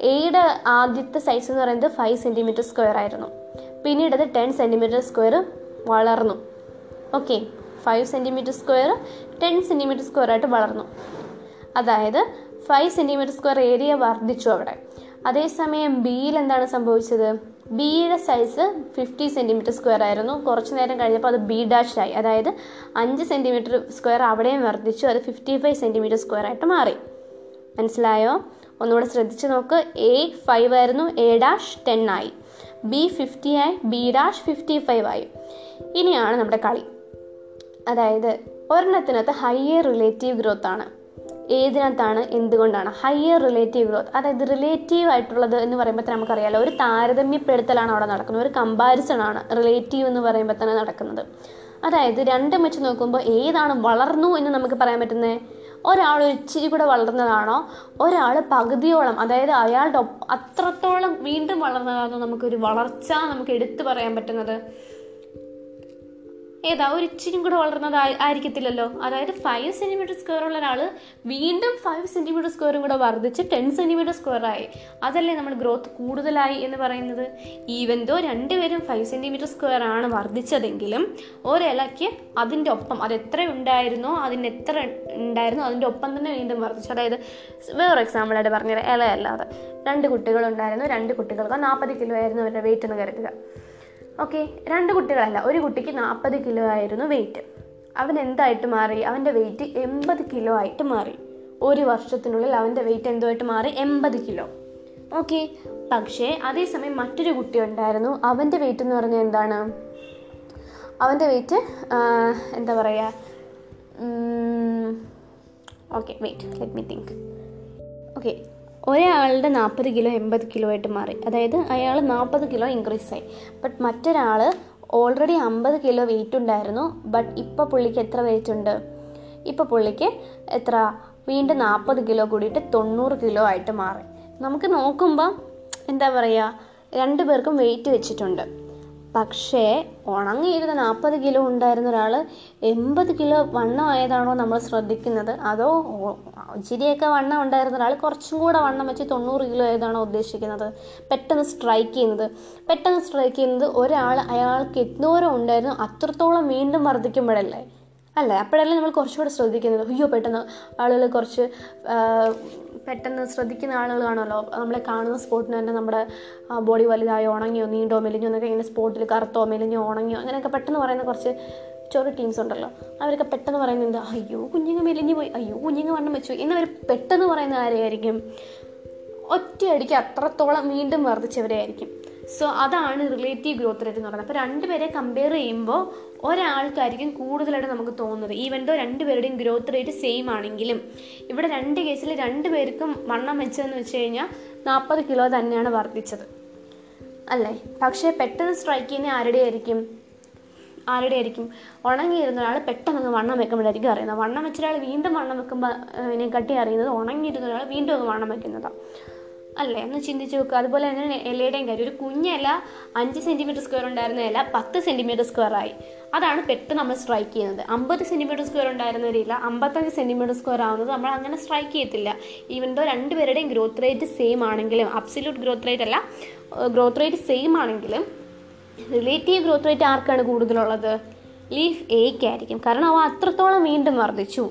[SPEAKER 2] എയുടെ ആദ്യത്തെ സൈസ് എന്ന് പറയുന്നത് ഫൈവ് സെന്റിമീറ്റർ സ്ക്വയർ ആയിരുന്നു. പിന്നീട് അത് ടെൻ സെന്റിമീറ്റർ സ്ക്വയർ വളർന്നു. Okay five centimetre square ten centimetre square ആയിട്ട് വളർന്നു. അതായത് ഫൈവ് സെന്റിമീറ്റർ സ്ക്വയർ ഏരിയ വർദ്ധിച്ചു അവിടെ. അതേസമയം ബിയിൽ എന്താണ് സംഭവിച്ചത്? ബിയുടെ സൈസ് ഫിഫ്റ്റി സെന്റിമീറ്റർ സ്ക്വയർ ആയിരുന്നു. കുറച്ച് നേരം കഴിഞ്ഞപ്പോൾ അത് ബി ഡാഷായി അതായത് അഞ്ച് സെന്റിമീറ്റർ സ്ക്വയർ അവിടെയും വർദ്ധിച്ചു. അത് ഫിഫ്റ്റി ഫൈവ് സെന്റിമീറ്റർ സ്ക്വയർ ആയിട്ട് മാറി. മനസ്സിലായോ? ഒന്നുകൂടെ ശ്രദ്ധിച്ച് നോക്ക്. എ ഫൈവ് ആയിരുന്നു. എ ഡാഷ് ടെൻ ആയി. ബി ഫിഫ്റ്റി ആയി. ബി ഡാഷ് ഫിഫ്റ്റി ഫൈവ് ആയി. ഇനിയാണ് നമ്മുടെ കളി. അതായത് ഒരെണ്ണത്തിനകത്ത് ഹയർ റിലേറ്റീവ് ഗ്രോത്ത് ആണ്. ഏതിനകത്താണ് എന്തുകൊണ്ടാണ്? ഹയർ റിലേറ്റീവ് ഗ്രോത്ത് അതായത് റിലേറ്റീവ് ആയിട്ടുള്ളത് എന്ന് പറയുമ്പോൾ തന്നെ നമുക്കറിയാലോ ഒരു താരതമ്യപ്പെടുത്തലാണ് അവിടെ നടക്കുന്നത് ഒരു കമ്പാരിസൺ ആണ് റിലേറ്റീവ് എന്ന് പറയുമ്പോൾ തന്നെ നടക്കുന്നത്. അതായത് രണ്ടും വെച്ച് നോക്കുമ്പോൾ ഏതാണ് വളർന്നു എന്ന് നമുക്ക് പറയാൻ പറ്റുന്നത് ഒരാൾ ഒരു ഇച്ചിരി കൂടെ വളർന്നതാണോ? ഒരാൾ പകുതിയോളം അതായത് അയാളുടെ അത്രത്തോളം വീണ്ടും വളർന്നതാണോ നമുക്കൊരു വളർച്ച നമുക്ക് എടുത്തു പറയാൻ പറ്റുന്നത്? ഏതാ ഒരു ഇച്ചിരി കൂടെ വളർന്നത് ആയിരിക്കത്തില്ലല്ലോ. അതായത് ഫൈവ് സെന്റിമീറ്റർ സ്ക്വയർ ഉള്ള ഒരാൾ വീണ്ടും ഫൈവ് സെന്റിമീറ്റർ സ്ക്വയറും കൂടെ വർദ്ധിച്ച് ടെൻ സെന്റിമീറ്റർ സ്ക്വയറായി അതല്ലേ നമ്മൾ ഗ്രോത്ത് കൂടുതലായി എന്ന് പറയുന്നത്? ഈവൻ ദോ രണ്ടുപേരും ഫൈവ് സെന്റിമീറ്റർ സ്ക്വയർ ആണ് വർദ്ധിച്ചതെങ്കിലും ഒരിലയ്ക്ക് അതിന്റെ ഒപ്പം അത് എത്ര ഉണ്ടായിരുന്നോ അതിന് എത്ര ഉണ്ടായിരുന്നോ അതിന്റെ ഒപ്പം തന്നെ വീണ്ടും വർദ്ധിച്ചു. അതായത് വേറെ എക്സാമ്പിളായിട്ട് പറഞ്ഞത് ഇലയല്ലാതെ രണ്ട് കുട്ടികളുണ്ടായിരുന്നു. രണ്ട് കുട്ടികൾക്ക് നാൽപ്പത് കിലോ ആയിരുന്നു അവരുടെ വെയിറ്റ് എന്ന് കരുതുക. ഓക്കെ രണ്ട് കുട്ടികളല്ല. ഒരു കുട്ടിക്ക് നാൽപ്പത് കിലോ ആയിരുന്നു വെയിറ്റ് അവൻ എന്തായിട്ട് മാറി? അവന്റെ വെയിറ്റ് എൺപത് കിലോ ആയിട്ട് മാറി. ഒരു വർഷത്തിനുള്ളിൽ അവന്റെ വെയിറ്റ് എന്തുമായിട്ട് മാറി? എൺപത് കിലോ. ഓക്കെ പക്ഷേ അതേസമയം മറ്റൊരു കുട്ടി ഉണ്ടായിരുന്നു. അവന്റെ വെയിറ്റ് എന്ന് പറഞ്ഞാൽ എന്താണ്? അവന്റെ വെയിറ്റ് എന്താ പറയുക okay wait let me think okay ഒരാളുടെ നാൽപ്പത് കിലോ എൺപത് കിലോ ആയിട്ട് മാറി. അതായത് അയാൾ നാൽപ്പത് കിലോ ഇൻക്രീസ് ആയി. ബട്ട് മറ്റൊരാൾ ഓൾറെഡി അമ്പത് കിലോ വെയിറ്റ് ഉണ്ടായിരുന്നു. ബട്ട് ഇപ്പോൾ പുള്ളിക്ക് എത്ര വെയിറ്റ് ഉണ്ട്? ഇപ്പോൾ പുള്ളിക്ക് എത്ര? വീണ്ടും നാൽപ്പത് കിലോ കൂടിയിട്ട് തൊണ്ണൂറ് കിലോ ആയിട്ട് മാറി. നമുക്ക് നോക്കുമ്പോൾ എന്താ പറയുക രണ്ടു പേർക്കും വെയിറ്റ് വെച്ചിട്ടുണ്ട്. പക്ഷേ ഉണങ്ങിയിരുന്ന നാൽപ്പത് കിലോ ഉണ്ടായിരുന്ന ഒരാൾ എൺപത് കിലോ വണ്ണം ആയതാണോ നമ്മൾ ശ്രദ്ധിക്കുന്നത്? അതോ ഇച്ചിരിയൊക്കെ വണ്ണം ഉണ്ടായിരുന്ന ഒരാൾ കുറച്ചും കൂടെ വണ്ണം വെച്ച് തൊണ്ണൂറ് കിലോ ഏതാണോ ഉദ്ദേശിക്കുന്നത്? പെട്ടെന്ന് സ്ട്രൈക്ക് ചെയ്യുന്നത്. പെട്ടെന്ന് സ്ട്രൈക്ക് ചെയ്യുന്നത് ഒരാൾ അയാൾക്ക് എന്തോരം ഉണ്ടായിരുന്നു അത്രത്തോളം വീണ്ടും വർദ്ധിക്കുമ്പോഴല്ലേ? അല്ലേ? അപ്പോഴല്ലേ നമ്മൾ കുറച്ചുകൂടെ ശ്രദ്ധിക്കുന്നത്. അയ്യോ പെട്ടെന്ന് ആളുകൾ കുറച്ച് പെട്ടെന്ന് ശ്രദ്ധിക്കുന്ന ആളുകൾ കാണുമല്ലോ. നമ്മളെ കാണുന്ന സ്പോട്ടിന് തന്നെ നമ്മുടെ ബോഡി വലുതായോ ഉണങ്ങിയോ നീണ്ടോ മെലിഞ്ഞോ എന്നൊക്കെ ഇങ്ങനെ സ്പോട്ടിൽ കറുത്തോ മെലിഞ്ഞോ ഉണങ്ങിയോ അങ്ങനെയൊക്കെ പെട്ടെന്ന് പറയുന്ന കുറച്ച് ചെറു ടീംസ് ഉണ്ടല്ലോ. അവരൊക്കെ പെട്ടെന്ന് പറയുന്നത് എന്താ അയ്യോ കുഞ്ഞുങ്ങ് മെലിഞ്ഞു പോയി. അയ്യോ കുഞ്ഞുങ്ങ് വണ്ണം വെച്ചു. എന്നവർ പെട്ടെന്ന് പറയുന്ന ആരെയായിരിക്കും? ഒറ്റയടിക്ക് അത്രത്തോളം വീണ്ടും വർദ്ധിച്ചവരെയായിരിക്കും. സോ അതാണ് റിലേറ്റീവ് ഗ്രോത്ത് റേറ്റ് എന്ന് പറയുന്നത്. അപ്പോൾ രണ്ടുപേരെ കമ്പയർ ചെയ്യുമ്പോൾ ഒരാൾക്കായിരിക്കും കൂടുതലായിട്ട് നമുക്ക് തോന്നുന്നത്. ഈവൻ ദോ രണ്ടുപേരുടെയും ഗ്രോത്ത് റേറ്റ് സെയിം ആണെങ്കിലും ഇവിടെ രണ്ട് കേസിൽ രണ്ട് പേർക്കും വണ്ണം വെച്ചതെന്ന് വെച്ച് കഴിഞ്ഞാൽ നാൽപ്പത് കിലോ തന്നെയാണ് വർദ്ധിച്ചത്. അല്ലേ? പക്ഷേ പെട്ടെന്ന് സ്ട്രൈക്ക് ചെയ്യുന്ന ആരുടെ ആയിരിക്കും ആരുടെ ആയിരിക്കും? ഉണങ്ങിയിരുന്ന ഒരാൾ പെട്ടെന്ന് വണ്ണം വെക്കുമ്പോഴായിരിക്കും അറിയുന്നത്. വണ്ണം വെച്ച ഒരാൾ വീണ്ടും വണ്ണം വെക്കുമ്പോൾ ഇതിനെ കട്ടി അറിയുന്നത് ഉണങ്ങിയിരുന്ന ഒരാൾ വീണ്ടും അങ്ങ് വണ്ണം വെക്കുന്നതാണ് അല്ലേ? ഒന്ന് ചിന്തിച്ച് നോക്കുക അതുപോലെ തന്നെ ഇലയുടെയും കാര്യം. ഒരു കുഞ്ഞില അഞ്ച് സെന്റിമീറ്റർ സ്ക്വയർ ഉണ്ടായിരുന്ന ഇല പത്ത് സെന്റിമീറ്റർ സ്ക്വയർ ആയി. അതാണ് പെട്ടെന്ന് നമ്മൾ സ്ട്രൈക്ക് ചെയ്യുന്നത്. അമ്പത് സെന്റിമീറ്റർ സ്ക്വയർ ഉണ്ടായിരുന്ന ഒരു ഇല അമ്പത്തഞ്ച് സെന്റിമീറ്റർ സ്ക്വയർ ആവുന്നത് നമ്മൾ അങ്ങനെ സ്ട്രൈക്ക് ചെയ്യത്തില്ല. ഈവൻ ദോ രണ്ടുപേരുടെയും ഗ്രോത്ത് റേറ്റ് സെയിം ആണെങ്കിലും അബ്സല്യൂട്ട് ഗ്രോത്ത് റേറ്റ് അല്ല ഗ്രോത്ത് റേറ്റ് സെയിം ആണെങ്കിലും റിലേറ്റീവ് ഗ്രോത്ത് റേറ്റ് ആർക്കാണ് കൂടുതലുള്ളത്? ലീഫ് എയ്ക്ക് ആയിരിക്കും. കാരണം അവ അത്രത്തോളം വീണ്ടും വർദ്ധിച്ചു.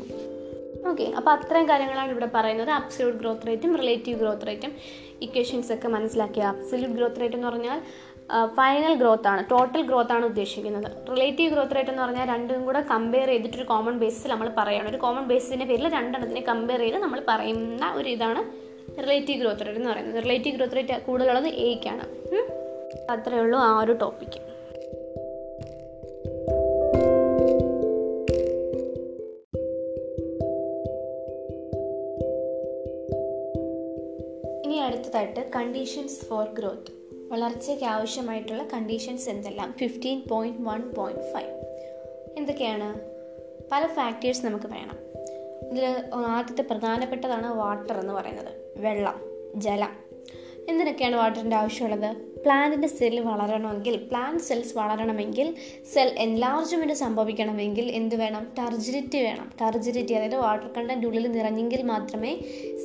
[SPEAKER 2] ഓക്കെ അപ്പോൾ അത്രയും കാര്യങ്ങളാണ് ഇവിടെ പറയുന്നത്. അബ്സല്യൂട്ട് ഗ്രോത്ത് റേറ്റും റിലേറ്റീവ് ഗ്രോത്ത് റേറ്റും ഇക്വേഷൻസ് ഒക്കെ മനസ്സിലാക്കിയ അബ്സല്യൂട്ട് ഗ്രോത്ത് റേറ്റ് എന്ന് പറഞ്ഞാൽ ഫൈനൽ ഗ്രോത്ത് ആണ് ടോട്ടൽ ഗ്രോത്ത് ആണ് ഉദ്ദേശിക്കുന്നത്. റിലേറ്റീവ് ഗ്രോത്ത് റേറ്റ് എന്ന് പറഞ്ഞാൽ രണ്ടും കൂടെ കമ്പയർ ചെയ്തിട്ട് ഒരു കോമൺ ബേസിൽ നമ്മൾ പറയണം. ഒരു കോമൺ ബേസിന്റെ പേരിൽ രണ്ടെണ്ണത്തിനെ കമ്പയർ ചെയ്ത് നമ്മൾ പറയുന്ന ഒരു ഇതാണ് റിലേറ്റീവ് ഗ്രോത്ത് റേറ്റ് എന്ന് പറയുന്നത്. റിലേറ്റീവ് ഗ്രോത്ത് റേറ്റ് കൂടുതലുള്ളത് എയ്ക്കാണ് അത്രയേ ഉള്ളൂ ആ ഒരു ടോപ്പിക്ക് ഇനി അടുത്തതായിട്ട് കണ്ടീഷൻസ് ഫോർ ഗ്രോത്ത് വളർച്ചയ്ക്ക് ആവശ്യമായിട്ടുള്ള കണ്ടീഷൻസ് എന്തെല്ലാം? Fifteen point one point five എന്തൊക്കെയാണ്? പല ഫാക്ടേഴ്സ് നമുക്ക് വേണം. ഇതിൽ ആദ്യത്തെ പ്രധാനപ്പെട്ടതാണ് വാട്ടർ എന്ന് പറയുന്നത്. വെള്ളം ജലം. എന്തിനൊക്കെയാണ് വാട്ടറിന്റെ ആവശ്യമുള്ളത്? പ്ലാന്റിന്റെ സെല്ല് വളരണമെങ്കിൽ പ്ലാന്റ് സെൽസ് വളരണമെങ്കിൽ സെൽ എൻലാർജ്മെന്റ് സംഭവിക്കണമെങ്കിൽ എന്ത് വേണം? ടർജിലിറ്റി വേണം. ടർജിലിറ്റി അതായത് വാട്ടർ കണ്ടന്റ് ഉള്ളിൽ നിറഞ്ഞെങ്കിൽ മാത്രമേ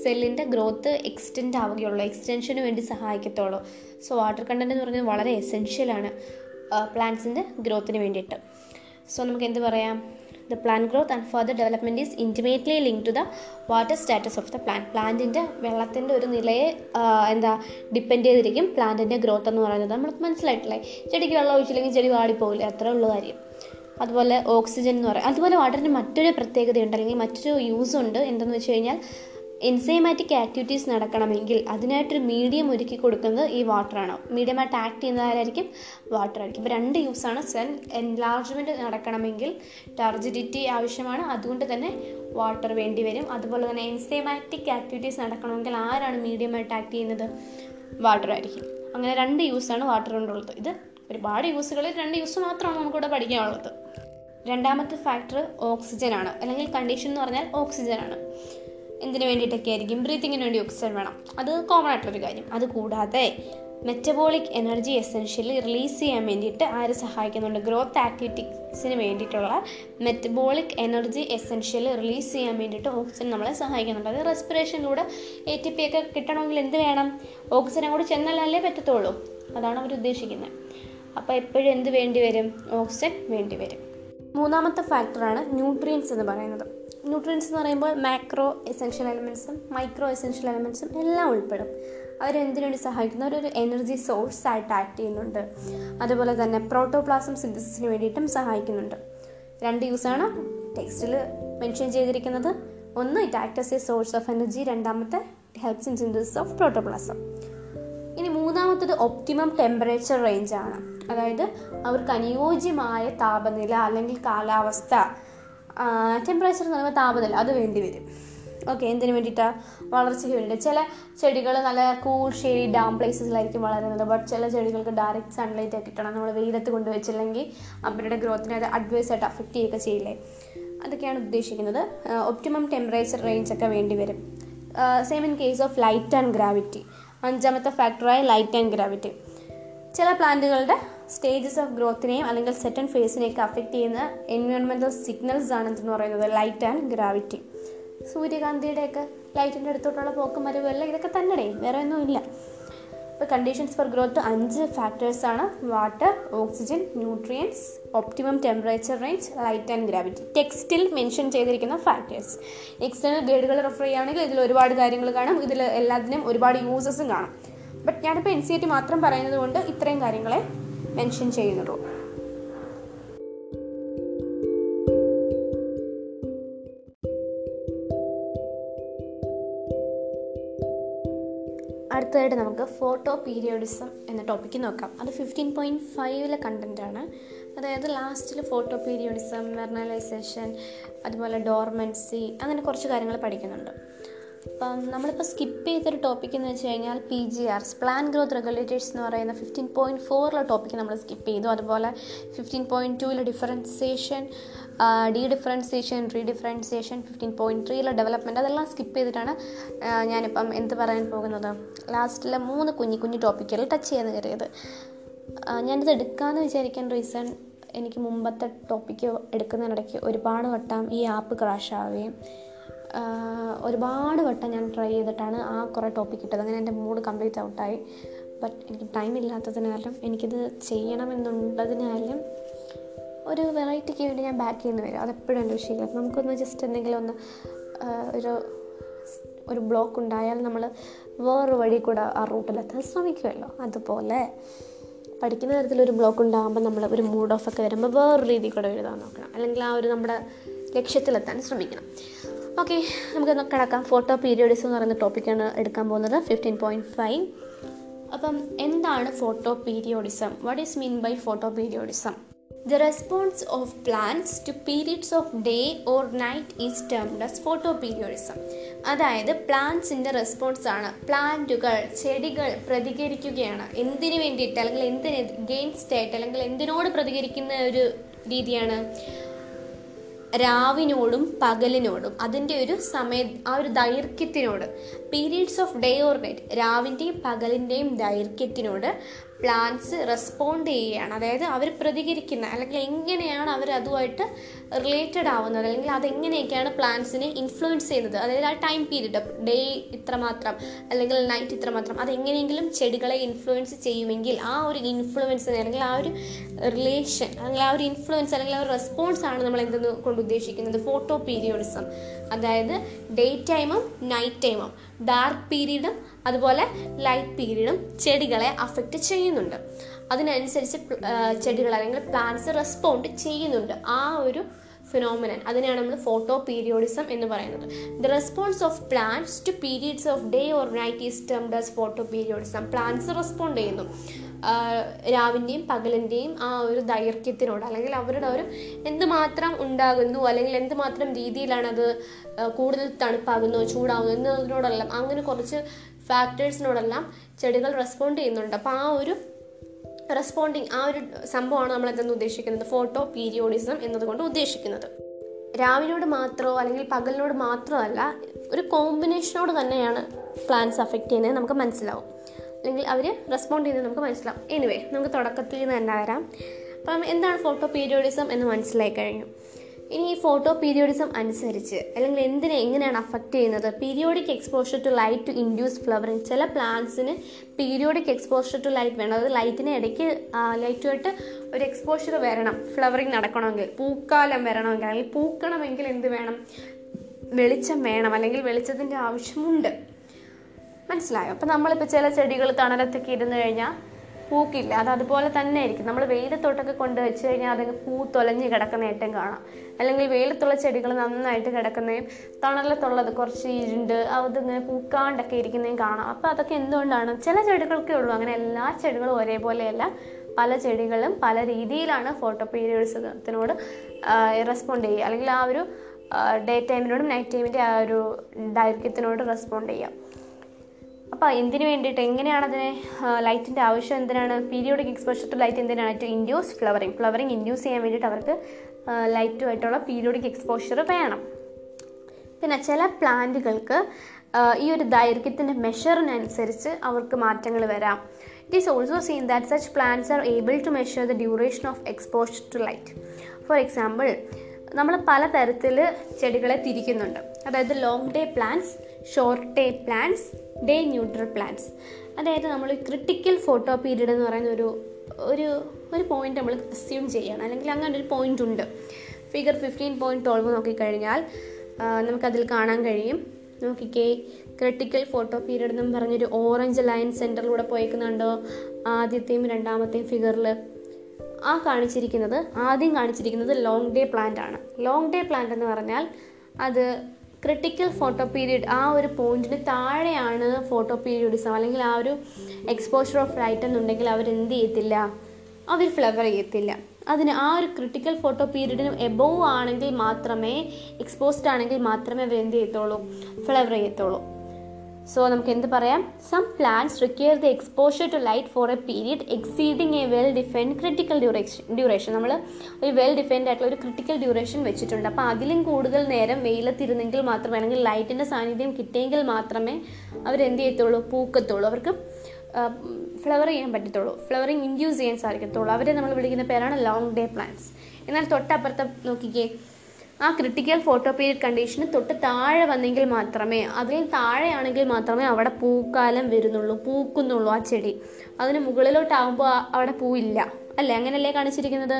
[SPEAKER 2] സെല്ലിന്റെ ഗ്രോത്ത് എക്സ്റ്റെൻഡ് ആവുകയുള്ളൂ എക്സ്റ്റെൻഷന് വേണ്ടി സഹായിക്കത്തുള്ളൂ. സോ വാട്ടർ കണ്ടന്റ് എന്ന് പറയുന്നത് വളരെ എസെൻഷ്യലാണ് പ്ലാന്റ്സിന്റെ ഗ്രോത്തിന് വേണ്ടിയിട്ട്. സോ നമുക്ക് എന്ത് പറയാം? The plant growth and further development is intimately link to the water status of the plant പ്ലാന്റിന്റെ വെള്ളത്തിന്റെ ഒരു നിലയെ എന്താ ഡിപ്പെൻഡ് ചെയ്തിരിക്കും പ്ലാന്റിന്റെ ഗ്രോത്ത് എന്ന് പറയുന്നത്. നമുക്ക് മനസ്സിലായിട്ടില്ലേ? ചെടിക്ക് വെള്ളം ഒഴിച്ചില്ലെങ്കിൽ ചെടി വാടിപ്പോകില്ല അത്രേ ഉള്ള കാര്യം. അതുപോലെ ഓക്സിജൻ എന്ന് പറയും അതുപോലെ വാട്ടറിന് മറ്റൊരു പ്രത്യേകതയുണ്ട് അല്ലെങ്കിൽ മറ്റൊരു യൂസ് ഉണ്ട്. എന്തെന്ന് വെച്ച് കഴിഞ്ഞാൽ എൻസൈമാറ്റിക് ആക്ടിവിറ്റീസ് നടക്കണമെങ്കിൽ അതിനായിട്ടൊരു മീഡിയം ഒരുക്കി കൊടുക്കുന്നത് ഈ വാട്ടറാണ്. മീഡിയമായിട്ട് ആക്ട് ചെയ്യുന്നതായിരിക്കും വാട്ടർ ആയിരിക്കും ഇപ്പോൾ രണ്ട് യൂസാണ്. സെൽ എൻലാർജ്മെന്റ് നടക്കണമെങ്കിൽ ടർജിഡിറ്റി ആവശ്യമാണ്. അതുകൊണ്ട് തന്നെ വാട്ടർ വേണ്ടി വരും. അതുപോലെ തന്നെ എൻസൈമാറ്റിക് ആക്ടിവിറ്റീസ് നടക്കണമെങ്കിൽ ആരാണ് മീഡിയമായിട്ട് ആക്ട് ചെയ്യുന്നത്? വാട്ടർ ആയിരിക്കും അങ്ങനെ രണ്ട് യൂസാണ് വാട്ടർ കൊണ്ടുള്ളത്. ഇത് ഒരുപാട് യൂസുകളിൽ രണ്ട് യൂസ് മാത്രമാണ് നമുക്കിവിടെ പഠിക്കാനുള്ളത്. രണ്ടാമത്തെ ഫാക്ടർ ഓക്സിജനാണ്. അല്ലെങ്കിൽ കണ്ടീഷൻ എന്ന് പറഞ്ഞാൽ ഓക്സിജൻ ആണ് എന്തിനു വേണ്ടിയിട്ടൊക്കെ ആയിരിക്കും? ബ്രീത്തിങ്ങിന് വേണ്ടി ഓക്സിജൻ വേണം. അത് കോമൺ ആയിട്ടുള്ളൊരു കാര്യം. അത് കൂടാതെ മെറ്റബോളിക് എനർജി എസെൻഷ്യലി റിലീസ് ചെയ്യാൻ വേണ്ടിയിട്ട് ആര് സഹായിക്കുന്നുണ്ട്? ഗ്രോത്ത് ആക്ടിവിറ്റീസിന് വേണ്ടിയിട്ടുള്ള മെറ്റബോളിക് എനർജി എസെൻഷ്യലി റിലീസ് ചെയ്യാൻ വേണ്ടിയിട്ട് ഓക്സിജൻ നമ്മളെ സഹായിക്കുന്നുണ്ട്. അത് റെസ്പിറേഷനിലൂടെ എ ടി പി ഒക്കെ കിട്ടണമെങ്കിൽ എന്ത് വേണം? ഓക്സിജൻ കൂടി ചെന്നാലല്ലേ പറ്റത്തുള്ളൂ. അതാണ് അവർ ഉദ്ദേശിക്കുന്നത്. അപ്പോൾ എപ്പോഴും എന്ത് വേണ്ടി വരും? ഓക്സിജൻ വേണ്ടി വരും. മൂന്നാമത്തെ ഫാക്ടറാണ് ന്യൂട്രിയൻസ് എന്ന് പറയുന്നത്. ന്യൂട്രിയൻസ് എന്ന് പറയുമ്പോൾ മാക്രോ എസെൻഷ്യൽ എലമെൻസും മൈക്രോ എസെൻഷ്യൽ എലമെൻസും എല്ലാം ഉൾപ്പെടും. അവരെന്തിനു വേണ്ടി സഹായിക്കുന്നു? അവരൊരു എനർജി സോഴ്സ് ആയിട്ട് ആക്ട് ചെയ്യുന്നുണ്ട്. അതുപോലെ തന്നെ പ്രോട്ടോപ്ലാസം സിന്തസിസിന് വേണ്ടിയിട്ടും സഹായിക്കുന്നുണ്ട്. രണ്ട് യൂസാണ് ടെക്സ്റ്റിൽ മെൻഷൻ ചെയ്തിരിക്കുന്നത്. ഒന്ന് it act a source of energy രണ്ടാമത്തെ helps in synthesis of protoplasm ഇനി മൂന്നാമത്തത് ഒപ്റ്റിമം ടെമ്പറേച്ചർ റേഞ്ചാണ് അതായത് അവർക്ക് അനുയോജ്യമായ താപനില അല്ലെങ്കിൽ കാലാവസ്ഥ ടെമ്പറേച്ചർ എന്ന് പറയുമ്പോൾ താപനില അത് വേണ്ടി വരും. ഓക്കെ എന്തിനു വേണ്ടിയിട്ടാണ് വളർച്ചയ്ക്ക് വേണ്ടിയിട്ട്. ചില ചെടികൾ നല്ല കൂൾ ഷെയ്ഡ് ഡാം പ്ലേസസിലായിരിക്കും വളരുന്നത്. ബട്ട് ചില ചെടികൾക്ക് ഡയറക്റ്റ് സൺലൈറ്റ് ഒക്കെ കിട്ടണം. നമ്മൾ വെയിലത്ത് കൊണ്ടുവച്ചില്ലെങ്കിൽ അവരുടെ ഗ്രോത്തിനെ അത് അഡ്വൈസ് ആയിട്ട് അഫക്റ്റ് ചെയ്യുകയൊക്കെ ചെയ്യില്ലേ? അതൊക്കെയാണ് ഉദ്ദേശിക്കുന്നത്. ഒപ്റ്റിമം ടെമ്പറേച്ചർ റേഞ്ച് ഒക്കെ വേണ്ടി വരും. Same in case of light and gravity അഞ്ചാമത്തെ ഫാക്ടറായ ലൈറ്റ് ആൻഡ് ഗ്രാവിറ്റി ചില പ്ലാന്റുകളുടെ സ്റ്റേജസ് ഓഫ് ഗ്രോത്തിനെയും അല്ലെങ്കിൽ സെറ്റൻ ഫേസിനെയൊക്കെ അഫക്റ്റ് ചെയ്യുന്ന എൻവയോൺമെന്റൽ സിഗ്നൽസ് ആണ് എന്തെന്ന് പറയുന്നത്. ലൈറ്റ് ആൻഡ് ഗ്രാവിറ്റി സൂര്യകാന്തിയുടെയൊക്കെ ലൈറ്റിന്റെ അടുത്തോട്ടുള്ള പോക്കും വരവും എല്ലാം ഇതൊക്കെ തന്നെ വേറെ ഒന്നും ഇല്ല. ഇപ്പോൾ കണ്ടീഷൻസ് ഫോർ ഗ്രോത്ത് അഞ്ച് ഫാക്ടേഴ്സാണ് water oxygen nutrients optimum temperature range light and gravity ടെക്സ്റ്റിൽ മെൻഷൻ ചെയ്തിരിക്കുന്ന ഫാക്ടേഴ്സ് എക്സ്റ്റേണൽ ഗൈഡുകൾ റെഫർ ചെയ്യുകയാണെങ്കിൽ ഇതിൽ ഒരുപാട് കാര്യങ്ങൾ കാണും. ഇതിൽ എല്ലാത്തിനും ഒരുപാട് യൂസസും കാണും. ബട്ട് ഞാനിപ്പോൾ എൻ സി ടി മാത്രം പറയുന്നത് കൊണ്ട് ഇത്രയും കാര്യങ്ങളെ മെൻഷൻ ചെയ്യുന്നുള്ളൂ അടുത്തതായിട്ട് നമുക്ക് ഫോട്ടോ പീരിയോഡിസം എന്ന ടോപ്പിക്ക് നോക്കാം. അത് ഫിഫ്റ്റീൻ പോയിന്റ് ഫൈവിലെ കണ്ടന്റാണ് അതായത് ലാസ്റ്റിൽ ഫോട്ടോ പീരിയോഡിസം മെർണലൈസേഷൻ അതുപോലെ ഡോർമെൻസി അങ്ങനെ കുറച്ച് കാര്യങ്ങൾ പഠിക്കുന്നുണ്ട്. അപ്പം നമ്മളിപ്പോൾ സ്കിപ്പ് ചെയ്തൊരു ടോപ്പിക് എന്ന് വെച്ച് കഴിഞ്ഞാൽ P G Rs plant growth regulators എന്ന് പറയുന്ന ഫിഫ്റ്റീൻ പോയിന്റ് ഫോറിലെ ടോപ്പിക്ക് നമ്മൾ സ്കിപ്പ് ചെയ്തു. അതുപോലെ fifteen point ടൂവിലെ differentiation de differentiation re differentiation fifteen point ത്രീയിലെ development അതെല്ലാം സ്കിപ്പ് ചെയ്തിട്ടാണ് ഞാനിപ്പം എന്ത് പറയാൻ പോകുന്നത്? ലാസ്റ്റിലെ മൂന്ന് കുഞ്ഞു കുഞ്ഞു ടോപ്പിക്കുകൾ ടച്ച് ചെയ്യാൻ കയറിയത് ഞാനിത് എടുക്കാമെന്ന് വിചാരിക്കാൻ റീസൺ എനിക്ക് മുമ്പത്തെ ടോപ്പിക്ക് എടുക്കുന്നതിനിടയ്ക്ക് ഒരുപാട് വട്ടം ഈ ആപ്പ് ക്രാഷ് ആവുകയും ഒരുപാട് വട്ടം ഞാൻ ട്രൈ ചെയ്തിട്ടാണ് ആ കുറേ ടോപ്പിക് കിട്ടത് അങ്ങനെ എന്റെ മൂഡ് കംപ്ലീറ്റ് ഔട്ടായി ബട്ട് എനിക്ക് ടൈം ഇല്ലാത്തതിനാലും എനിക്കിത് ചെയ്യണമെന്നുള്ളതിനാലും ഒരു വെറൈറ്റിക്ക് വേണ്ടി ഞാൻ ബാക്ക് ചെയ്യുന്നു വരും അതെപ്പോഴും എന്റെ വിഷയമില്ല. നമുക്കൊന്ന് ജസ്റ്റ് എന്തെങ്കിലും ഒന്ന് ഒരു ഒരു ബ്ലോക്ക് ഉണ്ടായാൽ നമ്മൾ വേറൊരു വഴി കൂടെ ആ റൂട്ടിലെത്താൻ ശ്രമിക്കുമല്ലോ. അതുപോലെ പഠിക്കുന്ന തരത്തിലൊരു ബ്ലോക്ക് ഉണ്ടാകുമ്പോൾ നമ്മൾ ഒരു മൂഡ് ഓഫ് ഒക്കെ വരുമ്പോൾ വേറൊരു രീതിയിൽ കൂടെ എഴുതാൻ നോക്കണം. അല്ലെങ്കിൽ ആ ഒരു നമ്മുടെ ലക്ഷ്യത്തിലെത്താൻ ശ്രമിക്കണം. ഓക്കെ നമുക്ക് കിടക്കാം. ഫോട്ടോ പീരിയോഡിസം എന്ന് പറയുന്ന ടോപ്പിക്കാണ് എടുക്കാൻ പോകുന്നത്. ഫിഫ്റ്റീൻ പോയിന്റ് ഫൈവ് അപ്പം എന്താണ് photoperiodism what is mean by photoperiodism the response of plants to periods of day or night is termed as photoperiodism അതായത് പ്ലാന്റ്സിന്റെ റെസ്പോൺസ് ആണ്. പ്ലാന്റുകൾ ചെടികൾ പ്രതികരിക്കുകയാണ്. എന്തിനു വേണ്ടിയിട്ട്? അല്ലെങ്കിൽ എന്തിന് ഗെയിൻസ്റ്റ് ആയിട്ട് അല്ലെങ്കിൽ എന്തിനോട് പ്രതികരിക്കുന്ന ഒരു രീതിയാണ്? രാവിനോടും പകലിനോടും അതിന്റെ ഒരു സമയ ആ ഒരു ദൈർഘ്യത്തിനോട് periods of day or night രാവിന്റെയും പകലിന്റെയും ദൈർഘ്യത്തിനോട് പ്ലാന്റ്സ് റെസ്പോണ്ട് ചെയ്യുകയാണ്. അതായത് അവർ പ്രതികരിക്കുന്ന അല്ലെങ്കിൽ എങ്ങനെയാണ് അവർ അതുമായിട്ട് റിലേറ്റഡ് ആവുന്നത് അല്ലെങ്കിൽ അതെങ്ങനെയൊക്കെയാണ് പ്ലാന്റ്സിനെ ഇൻഫ്ലുവൻസ് ചെയ്യുന്നത്. അതായത് ആ ടൈം പീരീഡ് ഡേ ഇത്രമാത്രം അല്ലെങ്കിൽ നൈറ്റ് ഇത്രമാത്രം അതെങ്ങനെയെങ്കിലും ചെടികളെ ഇൻഫ്ലുവൻസ് ചെയ്യുമെങ്കിൽ ആ ഒരു ഇൻഫ്ലുവൻസ് അല്ലെങ്കിൽ ആ ഒരു റിലേഷൻ അല്ലെങ്കിൽ ആ ഒരു ഇൻഫ്ലുവൻസ് അല്ലെങ്കിൽ ആ ഒരു റെസ്പോൺസ് ആണ് നമ്മൾ എന്തെന്ന് കൊണ്ട് ഉദ്ദേശിക്കുന്നത്? ഫോട്ടോ പീരിയോഡിസം അതായത് ഡേ ടൈമും നൈറ്റ് ടൈമും ഡാർക്ക് പീരീഡും അതുപോലെ ലൈറ്റ് പീരീഡും ചെടികളെ അഫക്റ്റ് ചെയ്യുന്നുണ്ട്. അതിനനുസരിച്ച് ചെടികൾ അല്ലെങ്കിൽ പ്ലാന്റ്സ് റെസ്പോണ്ട് ചെയ്യുന്നുണ്ട്. ആ ഒരു ഫിനോമിനൻ അതിനെയാണ് നമ്മൾ ഫോട്ടോ പീരിയോഡിസം എന്ന് പറയുന്നത്. The response of plants to periods of day or night is termed as photoperiodism plants respond ചെയ്യുന്നു രാവിന്റെയും പകലിന്റെയും ആ ഒരു ദൈർഘ്യത്തിനോട് അല്ലെങ്കിൽ അവരുടെ ഒരു എന്തുമാത്രം ഉണ്ടാകുന്നു അല്ലെങ്കിൽ എന്തുമാത്രം രീതിയിലാണ് അത് കൂടുതൽ തണുപ്പാകുന്നു ചൂടാകുന്നു എന്നതിനോടെല്ലാം അങ്ങനെ കുറച്ച് ഫാക്ടേഴ്സിനോടെല്ലാം ചെടികൾ റെസ്പോണ്ട് ചെയ്യുന്നുണ്ട്. അപ്പോൾ ആ ഒരു റെസ്പോണ്ടിങ് ആ ഒരു സംഭവമാണ് നമ്മൾ എന്തെന്ന് ഉദ്ദേശിക്കുന്നത്? ഫോട്ടോ പീരിയോഡിസം എന്നതുകൊണ്ട് ഉദ്ദേശിക്കുന്നത്. രാവിനോട് മാത്രമോ അല്ലെങ്കിൽ പകലിനോട് മാത്രമല്ല ഒരു കോമ്പിനേഷനോട് തന്നെയാണ് പ്ലാന്റ്സ് അഫക്റ്റ് ചെയ്യുന്നത് നമുക്ക് മനസ്സിലാവും. അല്ലെങ്കിൽ അവർ റെസ്പോണ്ട് ചെയ്യുന്നത് നമുക്ക് മനസ്സിലാവും. എനിവേ നമുക്ക് തുടക്കത്തിൽ നിന്ന് തന്നെ വരാം. അപ്പം എന്താണ് ഫോട്ടോ പീരിയോഡിസം എന്ന് മനസ്സിലായി കഴിഞ്ഞു? ഇനി ഈ ഫോട്ടോ പീരിയോഡിസം അനുസരിച്ച് അല്ലെങ്കിൽ എന്തിനെ എങ്ങനെയാണ് അഫക്റ്റ് ചെയ്യുന്നത്? Periodic exposure to light to induce flowering ചില പ്ലാന്റ്സിന് പീരിയോഡിക് എക്സ്പോഷർ ടു ലൈറ്റ് വേണം. അതായത് ലൈറ്റിന് ഇടയ്ക്ക് ലൈറ്റുമായിട്ട് ഒരു എക്സ്പോഷർ വരണം. ഫ്ലവറിങ് നടക്കണമെങ്കിൽ. പൂക്കാലം വരണമെങ്കിൽ. അല്ലെങ്കിൽ പൂക്കണമെങ്കിൽ എന്ത് വേണം? വെളിച്ചം വേണം. അല്ലെങ്കിൽ വെളിച്ചത്തിന്റെ ആവശ്യമുണ്ട്. മനസ്സിലായോ? അപ്പം നമ്മളിപ്പോൾ ചില ചെടികൾ തണലത്തൊക്കെ ഇരുന്ന് കഴിഞ്ഞാൽ പൂക്കില്ല. അത് അതുപോലെ തന്നെ ആയിരിക്കും. നമ്മൾ വെയിലത്തോട്ടൊക്കെ കൊണ്ട് വെച്ച് കഴിഞ്ഞാൽ അത് പൂ തൊലഞ്ഞ് കിടക്കുന്നതായിട്ടും കാണാം. അല്ലെങ്കിൽ വെയിലത്തുള്ള ചെടികൾ നന്നായിട്ട് കിടക്കുന്നതും തണലത്തുള്ളത് കുറച്ച് ഇരുണ്ട് അതിങ്ങനെ പൂക്കാണ്ടൊക്കെ ഇരിക്കുന്നതും കാണാം. അപ്പോൾ അതൊക്കെ എന്തുകൊണ്ടാണ്? ചില ചെടികൾക്കേ ഉള്ളൂ. അങ്ങനെ എല്ലാ ചെടികളും ഒരേപോലെയല്ല. പല ചെടികളും പല രീതിയിലാണ് ഫോട്ടോ പീരിയഡ്സിനോട് റെസ്പോണ്ട് ചെയ്യുക. അല്ലെങ്കിൽ ആ ഒരു ഡേ ടൈമിനോടും നൈറ്റ് ടൈമിന്റെ ആ ഒരു ദൈർഘ്യത്തിനോട് റെസ്പോണ്ട് ചെയ്യുക. അപ്പോൾ എന്തിനു വേണ്ടിയിട്ട്? എങ്ങനെയാണ് അതിനെ ലൈറ്റിന്റെ ആവശ്യം എന്തിനാണ്? പീരിയോഡിക് എക്സ്പോഷർ ടു ലൈറ്റ് എന്തിനാണ്? To induce flowering flowering induce ചെയ്യാൻ വേണ്ടിയിട്ട് അവർക്ക് ലൈറ്റുമായിട്ടുള്ള പീരിയോഡിക് എക്സ്പോഷർ വേണം. പിന്നെ ചില പ്ലാന്റുകൾക്ക് ഈ ഒരു ദൈർഘ്യത്തിന്റെ മെഷറിനനുസരിച്ച് അവർക്ക് മാറ്റങ്ങൾ വരാം. It is also seen that such plants are able to measure the duration of exposure to light for example നമ്മൾ പല തരത്തിൽ ചെടികളെ തിരിക്കുന്നുണ്ട്. അതായത് long day plants short day plants day neutral plants അതായത് നമ്മൾ ക്രിട്ടിക്കൽ ഫോട്ടോ പീരീഡ് എന്ന് പറയുന്ന ഒരു ഒരു ഒരു പോയിന്റ് നമ്മൾ അസ്യൂം ചെയ്യണം. അല്ലെങ്കിൽ അങ്ങനെ ഒരു പോയിന്റ് ഉണ്ട്. ഫിഗർ ഫിഫ്റ്റീൻ പോയിന്റ് ട്വൽവ് നോക്കിക്കഴിഞ്ഞാൽ നമുക്കതിൽ കാണാൻ കഴിയും. നോക്കിക്കേ ക്രിട്ടിക്കൽ ഫോട്ടോ പീരീഡ് എന്നും പറഞ്ഞൊരു ഓറഞ്ച് ലൈൻ സെന്ററിലൂടെ പോയേക്കുന്നുണ്ടോ? ആദ്യത്തെയും രണ്ടാമത്തെയും ഫിഗറിൽ ആ കാണിച്ചിരിക്കുന്നത് ആദ്യം കാണിച്ചിരിക്കുന്നത് ലോങ് ഡേ പ്ലാന്റ് ആണ്. ലോങ് ഡേ പ്ലാന്റ് എന്ന് പറഞ്ഞാൽ അത് ക്രിട്ടിക്കൽ ഫോട്ടോ പീരീഡ് ആ ഒരു പോയിന്റിന് താഴെയാണ് ഫോട്ടോ പീരീഡിസം അല്ലെങ്കിൽ ആ ഒരു എക്സ്പോഷർ ഓഫ് ലൈറ്റ് എന്നുണ്ടെങ്കിൽ അവർ എന്ത് ചെയ്യത്തില്ല? അവർ ഫ്ലവർ ചെയ്യത്തില്ല. അതിന് ആ ഒരു ക്രിട്ടിക്കൽ ഫോട്ടോ പീരീഡിന് എബോവ് ആണെങ്കിൽ മാത്രമേ എക്സ്പോസ്ഡ് ആണെങ്കിൽ മാത്രമേ അവർ എന്ത് ചെയ്യത്തുള്ളൂ? ഫ്ലവർ ചെയ്യത്തുള്ളൂ. സോ നമുക്ക് എന്ത് പറയാം? Some plants require the exposure to light for a period exceeding a well defined critical duration duration നമ്മൾ ഒരു വെൽ ഡിഫൈൻഡ് ആയിട്ടുള്ള ഒരു ക്രിട്ടിക്കൽ ഡ്യൂറേഷൻ വെച്ചിട്ടുണ്ട്. അപ്പോൾ അതിലും കൂടുതൽ നേരം വെയിലത്തിരുന്നെങ്കിൽ മാത്രമേ അല്ലെങ്കിൽ ലൈറ്റിന്റെ സാന്നിധ്യം കിട്ടിയെങ്കിൽ മാത്രമേ അവർ എന്ത് ചെയ്യത്തുള്ളൂ? പൂക്കത്തുള്ളൂ. അവർക്ക് ഫ്ലവർ ചെയ്യാൻ പറ്റത്തുള്ളൂ. ഫ്ലവറിങ് ഇൻഡ്യൂസ് ചെയ്യാൻ സാധിക്കത്തുള്ളൂ. അവരെ നമ്മൾ വിളിക്കുന്ന പേരാണ് ലോങ് ഡേ പ്ലാന്റ്സ് എന്നാൽ തൊട്ടപ്പുറത്തെ നോക്കിക്കേ ആ ക്രിട്ടിക്കൽ ഫോട്ടോ പീരിയഡ് കണ്ടീഷന് തൊട്ട് താഴെ വന്നെങ്കിൽ മാത്രമേ അതിൽ താഴെയാണെങ്കിൽ മാത്രമേ അവിടെ പൂക്കാലം വരുന്നുള്ളൂ പൂക്കുന്നുള്ളൂ ആ ചെടി. അതിന് മുകളിലോട്ടാകുമ്പോൾ അവിടെ പൂവില്ല. അല്ലേ? അങ്ങനെയല്ലേ കാണിച്ചിരിക്കുന്നത്?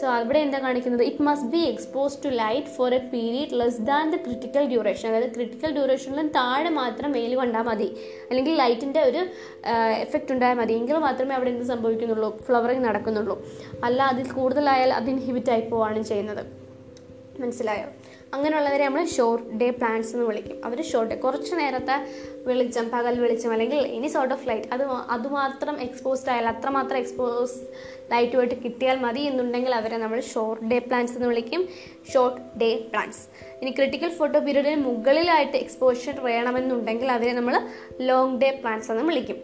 [SPEAKER 2] സോ അവിടെ എന്താ കാണിക്കുന്നത്? It must be expose to light for a period less than the critical duration അതായത് ക്രിട്ടിക്കൽ ഡ്യൂറേഷനിലും താഴെ മാത്രം വെയിൽ കൊണ്ടാൽ മതി. അല്ലെങ്കിൽ ലൈറ്റിന്റെ ഒരു എഫക്റ്റ് ഉണ്ടായാൽ മതി. എങ്കിൽ മാത്രമേ അവിടെ എന്ത് സംഭവിക്കുന്നുള്ളൂ? ഫ്ലവറിങ് നടക്കുന്നുള്ളൂ. അല്ല അതിൽ കൂടുതലായാൽ അത് ഇൻഹിബിറ്റ് ആയി പോവുകയാണ് ചെയ്യുന്നത്. മനസ്സിലായോ? അങ്ങനെയുള്ളവരെ നമ്മൾ ഷോർട്ട് ഡേ പ്ലാൻസ് എന്ന് വിളിക്കും. അവർ ഷോർട്ട് ഡേ കുറച്ച് നേരത്തെ വെളിച്ചം പകൽ വെളിച്ചം അല്ലെങ്കിൽ എനി സോർട്ട് ഓഫ് ലൈറ്റ് അത് അതുമാത്രം എക്സ്പോസ്ഡ് ആയാൽ അത്രമാത്രം എക്സ്പോസ് ലൈറ്റുമായിട്ട് കിട്ടിയാൽ മതി എന്നുണ്ടെങ്കിൽ അവരെ നമ്മൾ ഷോർട്ട് ഡേ പ്ലാൻസ് എന്ന് വിളിക്കും. ഷോർട്ട് ഡേ പ്ലാൻസ് ഇനി ക്രിട്ടിക്കൽ ഫോട്ടോ പീരീഡിന് മുകളിലായിട്ട് എക്സ്പോഷർ വേണമെന്നുണ്ടെങ്കിൽ അവരെ നമ്മൾ ലോങ് ഡേ പ്ലാൻസ് എന്ന് വിളിക്കും.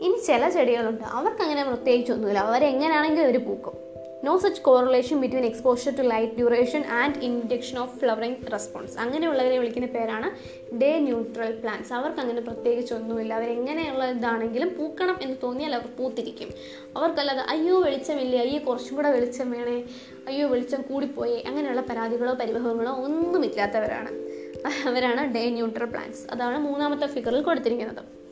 [SPEAKER 2] ഇനി ചില ചെടികളുണ്ട്. അവർക്ക് അങ്ങനെ പ്രത്യേകിച്ചൊന്നുമില്ല അവരെങ്ങനെയാണെങ്കിൽ അവർ പൂക്കും. No such correlation between exposure to light duration and induction of flowering response അങ്ങനെയുള്ളവരെ വിളിക്കുന്ന പേരാണ് ഡേ ന്യൂട്രൽ പ്ലാന്റ്സ് അവർക്ക് അങ്ങനെ പ്രത്യേകിച്ചൊന്നുമില്ല അവരെങ്ങനെയുള്ള ഇതാണെങ്കിലും പൂക്കണം എന്ന് തോന്നിയാൽ അവർ പൂത്തിരിക്കും. അവർക്കല്ലാതെ അയ്യോ വെളിച്ചമില്ലേ? അയ്യോ കുറച്ചും കൂടെ വെളിച്ചം വേണേ. അയ്യോ വെളിച്ചം കൂടിപ്പോയേ. അങ്ങനെയുള്ള പരാതികളോ പരിഭവങ്ങളോ ഒന്നുമില്ലാത്തവരാണ്. അവരാണ് ഡേ ന്യൂട്രൽ പ്ലാന്റ്സ് അതാണ് മൂന്നാമത്തെ ഫിഗറിൽ കൊടുത്തിരിക്കുന്നത്.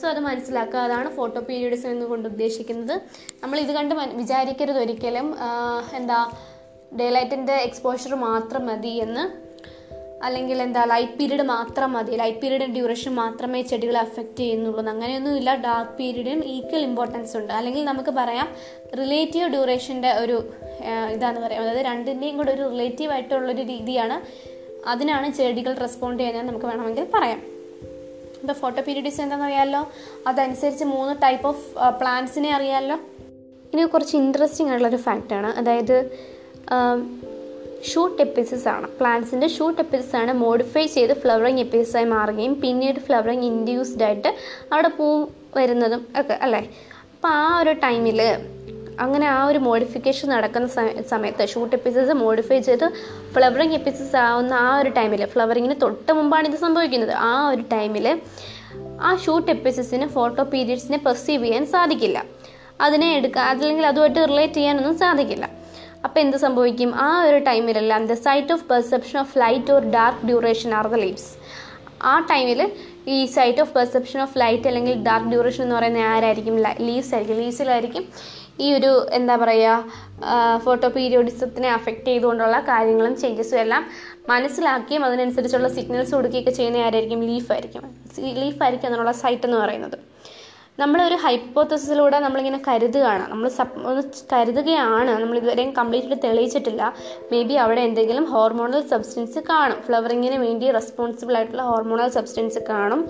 [SPEAKER 2] സോ അത് മനസ്സിലാക്കുക അതാണ് ഫോട്ടോ പീരീഡ്സ് എന്ന് കൊണ്ട് ഉദ്ദേശിക്കുന്നത്. നമ്മൾ ഇത് കണ്ട് വിചാരിക്കരുത് ഒരിക്കലും. എന്താ ഡേ ലൈറ്റിന്റെ എക്സ്പോഷർ മാത്രം മതി എന്ന്. അല്ലെങ്കിൽ എന്താ ലൈറ്റ് പീരീഡ് മാത്രം മതി. ലൈറ്റ് പീരീഡിന്റെ ഡ്യൂറേഷൻ മാത്രമേ ചെടികളെ അഫക്റ്റ് ചെയ്യുന്നുള്ളൂ അങ്ങനെയൊന്നുമില്ല. ഡാർക്ക് പീരീഡിനും ഈക്വൽ ഇമ്പോർട്ടൻസ് ഉണ്ട്. അല്ലെങ്കിൽ നമുക്ക് പറയാം റിലേറ്റീവ് ഡ്യൂറേഷന്റെ ഒരു ഇതാണെന്ന് പറയാം. അതായത് രണ്ടിന്റെയും കൂടെ ഒരു റിലേറ്റീവ് ആയിട്ടുള്ളൊരു രീതിയാണ് അതിനാണ് ചെടികൾ റെസ്പോണ്ട് ചെയ്യുന്നത് നമുക്ക് വേണമെങ്കിൽ പറയാം. ഇപ്പോൾ ഫോട്ടോ പീരീഡിസ് എന്താണെന്ന് അറിയാമല്ലോ അതനുസരിച്ച് മൂന്ന് ടൈപ്പ് ഓഫ് പ്ലാന്റ്സിനെ അറിയാമല്ലോ ഇനി കുറച്ച് ഇൻട്രസ്റ്റിംഗ് ആയിട്ടുള്ളൊരു ഫാക്റ്റാണ് അതായത് ഷൂട്ട് എപ്പിസിസ് ആണ്. പ്ലാന്റ്സിന്റെ ഷൂട്ട് എപ്പിസിസ് ആണ് മോഡിഫൈ ചെയ്ത് ഫ്ലവറിങ് എപ്പിസിസായി മാറുകയും പിന്നീട് ഫ്ലവറിങ് ഇൻഡ്യൂസ്ഡ് ആയിട്ട് അവിടെ പൂ വരുന്നതും ഒക്കെ അല്ലേ? അപ്പോൾ ആ ഒരു ടൈമിൽ അങ്ങനെ ആ ഒരു മോഡിഫിക്കേഷൻ നടക്കുന്ന സമയത്ത് ഷൂട്ട് എപ്പിസോഡ്സ് മോഡിഫൈ ചെയ്ത് ഫ്ലവറിങ് എപ്പിസോഡ്സ് ആവുന്ന ആ ഒരു ടൈമിൽ ഫ്ലവറിങ്ങിന് തൊട്ട് മുമ്പാണ് ഇത് സംഭവിക്കുന്നത്. ആ ഒരു ടൈമിൽ ആ ഷൂട്ട് എപ്പിസോഡ്സിന് ഫോട്ടോ പീരീഡ്സിനെ പെർസീവ് ചെയ്യാൻ സാധിക്കില്ല. അതിനെ എടുക്കുക അതല്ലെങ്കിൽ അതുമായിട്ട് റിലേറ്റ് ചെയ്യാനൊന്നും സാധിക്കില്ല. അപ്പോൾ എന്ത് സംഭവിക്കും? ആ ഒരു ടൈമിലെല്ലാം the site of perception of light or dark duration are the leaves ആ ടൈമിൽ ഈ site of perception of light അല്ലെങ്കിൽ ഡാർക്ക് ഡ്യൂറേഷൻ എന്ന് പറയുന്ന ആരായിരിക്കും? ലീവ്സ് ആയിരിക്കും. ലീവ്സിലായിരിക്കും ഈ ഒരു എന്താ പറയുക ഫോട്ടോ പീരിയോഡിസത്തിനെ അഫക്റ്റ് ചെയ്തുകൊണ്ടുള്ള കാര്യങ്ങളും ചേഞ്ചസും എല്ലാം മനസ്സിലാക്കിയും അതിനനുസരിച്ചുള്ള സിഗ്നൽസ് കൊടുക്കുകയൊക്കെ ചെയ്യുന്ന ആരായിരിക്കും? ലീഫായിരിക്കും ലീഫായിരിക്കും അതിനുള്ള സൈറ്റ് എന്ന് പറയുന്നത്. നമ്മളൊരു ഹൈപ്പോത്തസിലൂടെ നമ്മളിങ്ങനെ കരുതുകയാണ്. നമ്മൾ സപ് ഒന്ന് കരുതുകയാണ്. നമ്മൾ ഇതുവരെയും കംപ്ലീറ്റ്ലി തെളിയിച്ചിട്ടില്ല. മേ ബി അവിടെ എന്തെങ്കിലും ഹോർമോണൽ സബ്സ്റ്റൻസ് കാണും. ഫ്ലവറിങ്ങിന് വേണ്ടി റെസ്പോൺസിബിൾ ആയിട്ടുള്ള ഹോർമോണൽ സബ്സ്റ്റൻസ് കാണും.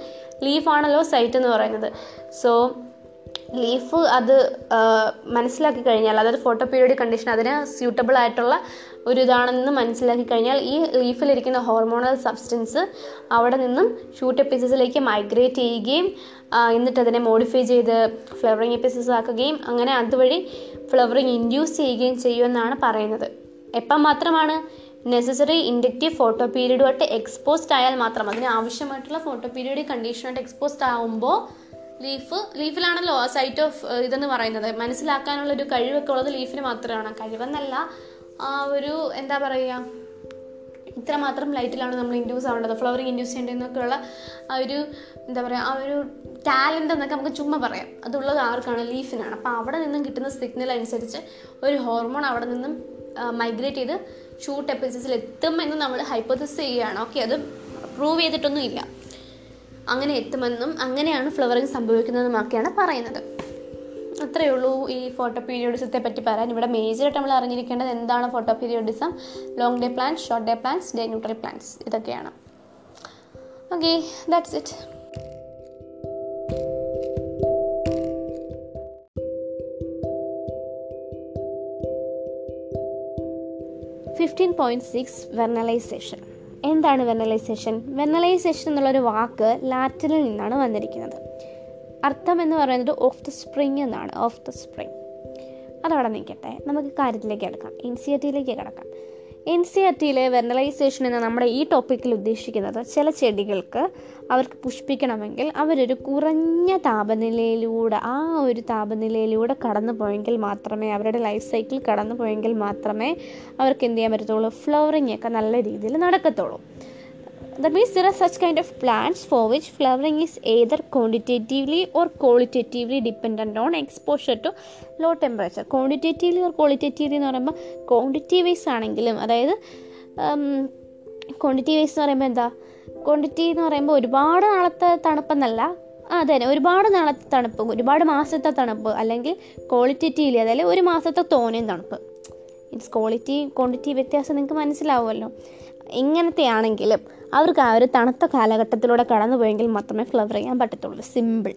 [SPEAKER 2] ലീഫാണല്ലോ സൈറ്റ് എന്ന് പറയുന്നത്. സോ ലീഫ് അത് മനസ്സിലാക്കി കഴിഞ്ഞാൽ അതായത് ഫോട്ടോ പീരിയോഡിക് കണ്ടീഷൻ അതിന് സ്യൂട്ടബിൾ ആയിട്ടുള്ള ഒരു ഇതാണെന്ന് മനസ്സിലാക്കി കഴിഞ്ഞാൽ ഈ ലീഫിലിരിക്കുന്ന ഹോർമോണൽ സബ്സ്റ്റൻസ് അവിടെ നിന്നും ഷൂട്ട് എപ്പിസസിലേക്ക് മൈഗ്രേറ്റ് ചെയ്യുകയും എന്നിട്ട് അതിനെ മോഡിഫൈ ചെയ്ത് ഫ്ലവറിങ് എപ്പിസസ് ആക്കുകയും അങ്ങനെ അതുവഴി ഫ്ലവറിങ് ഇൻഡ്യൂസ് ചെയ്യുകയും ചെയ്യുമെന്നാണ് പറയുന്നത്. എപ്പം മാത്രമാണ് നെസസറി ഇൻഡക്റ്റീവ് ഫോട്ടോ പീരീഡുമായിട്ട് എക്സ്പോസ്ഡ് ആയാൽ മാത്രം അതിന് ആവശ്യമായിട്ടുള്ള ഫോട്ടോ പീരീഡ് കണ്ടീഷനായിട്ട് എക്സ്പോസ്ഡ് ആകുമ്പോൾ ലീഫ് ലീഫിലാണല്ലോ സൈറ്റ് ഓഫ് ഇതെന്ന് പറയുന്നത്. മനസ്സിലാക്കാനുള്ള ഒരു കഴിവൊക്കെ ഉള്ളത് ലീഫിന് മാത്രമാണ്. കഴിവെന്നല്ല ആ ഒരു എന്താ പറയുക ഇത്രമാത്രം ലൈറ്റിലാണ് നമ്മൾ ഇൻഡ്യൂസ് ആവേണ്ടത്. ഫ്ലവറിങ് ഇൻഡ്യൂസ് ചെയ്യേണ്ടതെന്നൊക്കെയുള്ള ആ ഒരു എന്താ പറയുക ആ ഒരു ടാലന്റ് എന്നൊക്കെ നമുക്ക് ചുമ്മാ പറയാം. അതുള്ളത് ആർക്കാണ്? ലീഫിനാണ്. അപ്പോൾ അവിടെ നിന്നും കിട്ടുന്ന സിഗ്നൽ അനുസരിച്ച് ഒരു ഹോർമോൺ അവിടെ നിന്നും മൈഗ്രേറ്റ് ചെയ്ത് ഷൂട്ട് എപ്പിസിസിൽ എത്തുമെന്ന് നമ്മൾ ഹൈപ്പോത്തിസ് ചെയ്യുകയാണ്. ഓക്കെ അത് പ്രൂവ് ചെയ്തിട്ടൊന്നും ഇല്ല അങ്ങനെ എത്തുമെന്നും അങ്ങനെയാണ് ഫ്ലവറിങ് സംഭവിക്കുന്നതെന്നുമൊക്കെയാണ് പറയുന്നത്. അത്രയേ ഉള്ളൂ ഈ ഫോട്ടോ പീരിയോഡിസത്തെ പറ്റി പറയാൻ. ഇവിടെ മേജറായിട്ട് നമ്മൾ അറിഞ്ഞിരിക്കേണ്ടത് എന്താണ് photoperiodism long day plants short day plants day neutral plants ഇതൊക്കെയാണ്. Okay that's it fifteen point six vernalization എന്താണ് വെനലൈസേഷൻ? വെനലൈസേഷൻ എന്നുള്ളൊരു വാക്ക് ലാറ്റിനിൽ നിന്നാണ് വന്നിരിക്കുന്നത്. അർത്ഥം എന്ന് പറയുന്നത് ഓഫ് ദ സ്പ്രിങ് എന്നാണ്. ഓഫ് ദ സ്പ്രിങ് അതവിടെ നിൽക്കട്ടെ. നമുക്ക് കാര്യത്തിലേക്ക് കിടക്കാം. എൻ സി ആർ ടിയിലേക്ക് കിടക്കാം. എൻ സി ആർ ടിയിലെ വെർണലൈസേഷൻ എന്ന നമ്മുടെ ഈ ടോപ്പിക്കിൽ ഉദ്ദേശിക്കുന്നത് ചില ചെടികൾക്ക് അവർക്ക് പുഷ്പിക്കണമെങ്കിൽ അവരൊരു കുറഞ്ഞ താപനിലയിലൂടെ ആ ഒരു താപനിലയിലൂടെ കടന്നു പോയെങ്കിൽ മാത്രമേ അവരുടെ ലൈഫ് സൈക്കിൾ കടന്നു പോയെങ്കിൽ മാത്രമേ അവർക്ക് എന്ത് ചെയ്യാൻ പറ്റത്തുള്ളൂ? ഫ്ലവറിങ് ഒക്കെ നല്ല രീതിയിൽ നടക്കത്തുള്ളൂ. That means there are such kind of plants for which flowering is either quantitatively or qualitatively dependent on exposure to low temperature. Quantitatively or qualitatively എന്ന് പറയുമ്പോൾ ക്വാണ്ടിറ്റി വൈസ് ആണെങ്കിലും അതായത് ക്വാണ്ടിറ്റി വൈസ് എന്ന് പറയുമ്പോൾ എന്താ? ക്വാണ്ടിറ്റി എന്ന് പറയുമ്പോൾ ഒരുപാട് നാളത്തെ തണുപ്പെന്നല്ല അതെ ഒരുപാട് നാളത്തെ തണുപ്പ് ഒരുപാട് മാസത്തെ തണുപ്പ് അല്ലെങ്കിൽ ക്വാളിറ്റേറ്റീവ്ലി അതായത് ഒരു മാസത്തെ തോനെയും തണുപ്പ്. ഇറ്റ്സ് ക്വാളിറ്റി ക്വാണ്ടിറ്റി വ്യത്യാസം നിങ്ങൾക്ക് മനസ്സിലാവുമല്ലോ. ഇങ്ങനത്തെ ആണെങ്കിലും അവർക്ക് ആ ഒരു തണുത്ത കാലഘട്ടത്തിലൂടെ കടന്നു പോയെങ്കിൽ മാത്രമേ ഫ്ലവർ ചെയ്യാൻ പറ്റത്തുള്ളൂ. സിമ്പിൾ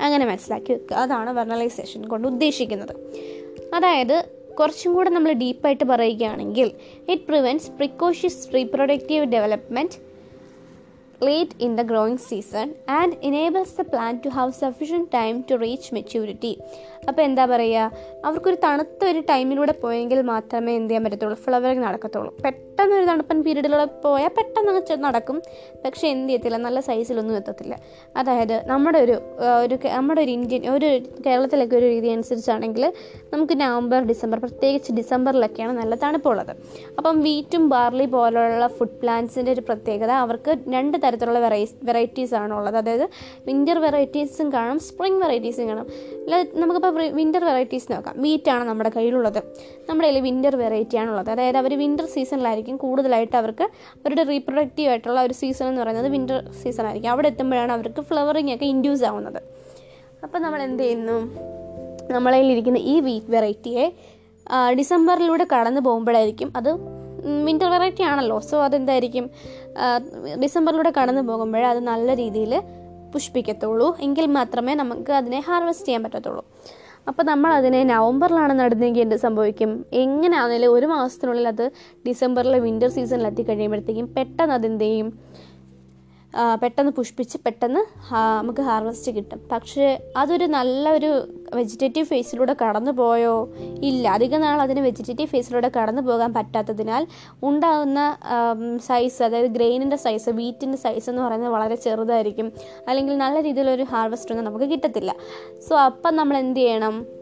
[SPEAKER 2] അങ്ങനെ മനസ്സിലാക്കി വെക്കുക. അതാണ് വെർണലൈസേഷൻ കൊണ്ട് ഉദ്ദേശിക്കുന്നത്. അതായത് കുറച്ചും കൂടെ നമ്മൾ ഡീപ്പായിട്ട് പറയുകയാണെങ്കിൽ it prevents precocious reproductive development late in the growing season and enables the plant to have sufficient time to reach maturity. അപ്പോൾ എന്താ പറയുക അവർക്കൊരു തണുത്ത ഒരു ടൈമിലൂടെ പോയെങ്കിൽ മാത്രമേ എന്ത് ചെയ്യാൻ പറ്റത്തുള്ളൂ ഫ്ലവറിങ് നടക്കത്തുള്ളൂ. പെട്ടെന്ന് ഒരു തണുപ്പൻ പീരീഡിലൂടെ പോയാൽ പെട്ടെന്ന് നടക്കും. പക്ഷേ എന്ത് ചെയ്യത്തില്ല നല്ല സൈസിലൊന്നും എത്തത്തില്ല. അതായത് നമ്മുടെ ഒരു ഒരു നമ്മുടെ ഒരു ഇന്ത്യൻ ഒരു കേരളത്തിലൊക്കെ ഒരു രീതി അനുസരിച്ചാണെങ്കിൽ നമുക്ക് നവംബർ ഡിസംബർ പ്രത്യേകിച്ച് ഡിസംബറിലൊക്കെയാണ് നല്ല തണുപ്പുള്ളത്. അപ്പം വീറ്റും ബാർലി പോലുള്ള ഫുഡ് പ്ലാന്റ്സിന്റെ ഒരു പ്രത്യേകത അവർക്ക് രണ്ട് തരത്തിലുള്ള വെറൈ വെറൈറ്റീസ് ആണുള്ളത്. അതായത് വിന്റർ വെറൈറ്റീസും കാണും സ്പ്രിംഗ് വെറൈറ്റീസും കാണും. അല്ല നമുക്കിപ്പോൾ വിന്റർ വെറൈറ്റീസ് നോക്കാം. മീറ്റ് ആണ് നമ്മുടെ കയ്യിലുള്ളത്. നമ്മുടെ കയ്യിൽ വിന്റർ വെറൈറ്റി ആണുള്ളത് അതായത് അവർ വിന്റർ സീസണിലായിരിക്കും കൂടുതലായിട്ട് അവർക്ക് അവരുടെ റീപ്രൊഡക്റ്റീവ് ആയിട്ടുള്ള ഒരു സീസൺ എന്ന് പറയുന്നത് വിന്റർ സീസൺ ആയിരിക്കും. അവിടെ എത്തുമ്പോഴാണ് അവർക്ക് ഫ്ലവറിങ് ഒക്കെ ഇൻഡ്യൂസ് ആവുന്നത്. അപ്പോൾ നമ്മൾ എന്ത് ചെയ്യുന്നു? നമ്മളെ ഇരിക്കുന്ന ഈ വീറ്റ് വെറൈറ്റിയെ ഡിസംബറിലൂടെ കടന്നു പോകുമ്പോഴായിരിക്കും അത് വിന്റർ വെറൈറ്റി ആണല്ലോ. സോ അതെന്തായിരിക്കും? ഡിസംബറിലൂടെ കടന്നു പോകുമ്പോഴേ അത് നല്ല രീതിയിൽ പുഷ്പിക്കത്തുള്ളൂ. എങ്കിൽ മാത്രമേ നമുക്ക് അതിനെ ഹാർവെസ്റ്റ് ചെയ്യാൻ പറ്റത്തുള്ളൂ. അപ്പോൾ നമ്മൾ അതിനെ നവംബറിലാണ് നടുന്നതെങ്കിൽ എന്ത് സംഭവിക്കും? എങ്ങനെയാണെങ്കിലും ഒരു മാസത്തിനുള്ളിൽ അത് ഡിസംബറിലെ വിന്റർ സീസണിൽ എത്തിക്കഴിയുമ്പോഴത്തേക്കും പെട്ടെന്ന് അതെന്ത് ചെയ്യും? പെട്ടെന്ന് പുഷ്പിച്ച് പെട്ടെന്ന് നമുക്ക് ഹാർവെസ്റ്റ് കിട്ടും. പക്ഷേ അതൊരു നല്ലൊരു വെജിറ്റേറ്റീവ് ഫേസിലൂടെ കടന്നു പോയോ? ഇല്ല. അധിക നാൾ അതിന് വെജിറ്റേറ്റീവ് ഫേസിലൂടെ കടന്നു പോകാൻ പറ്റാത്തതിനാൽ ഉണ്ടാകുന്ന സൈസ് അതായത് ഗ്രെയിനിന്റെ സൈസ് വീറ്റിന്റെ സൈസ് എന്ന് പറയുന്നത് വളരെ ചെറുതായിരിക്കും. അല്ലെങ്കിൽ നല്ല രീതിയിലൊരു ഹാർവസ്റ്റ് ഒന്നും നമുക്ക് കിട്ടത്തില്ല. സോ അപ്പം നമ്മൾ എന്ത് ചെയ്യണം?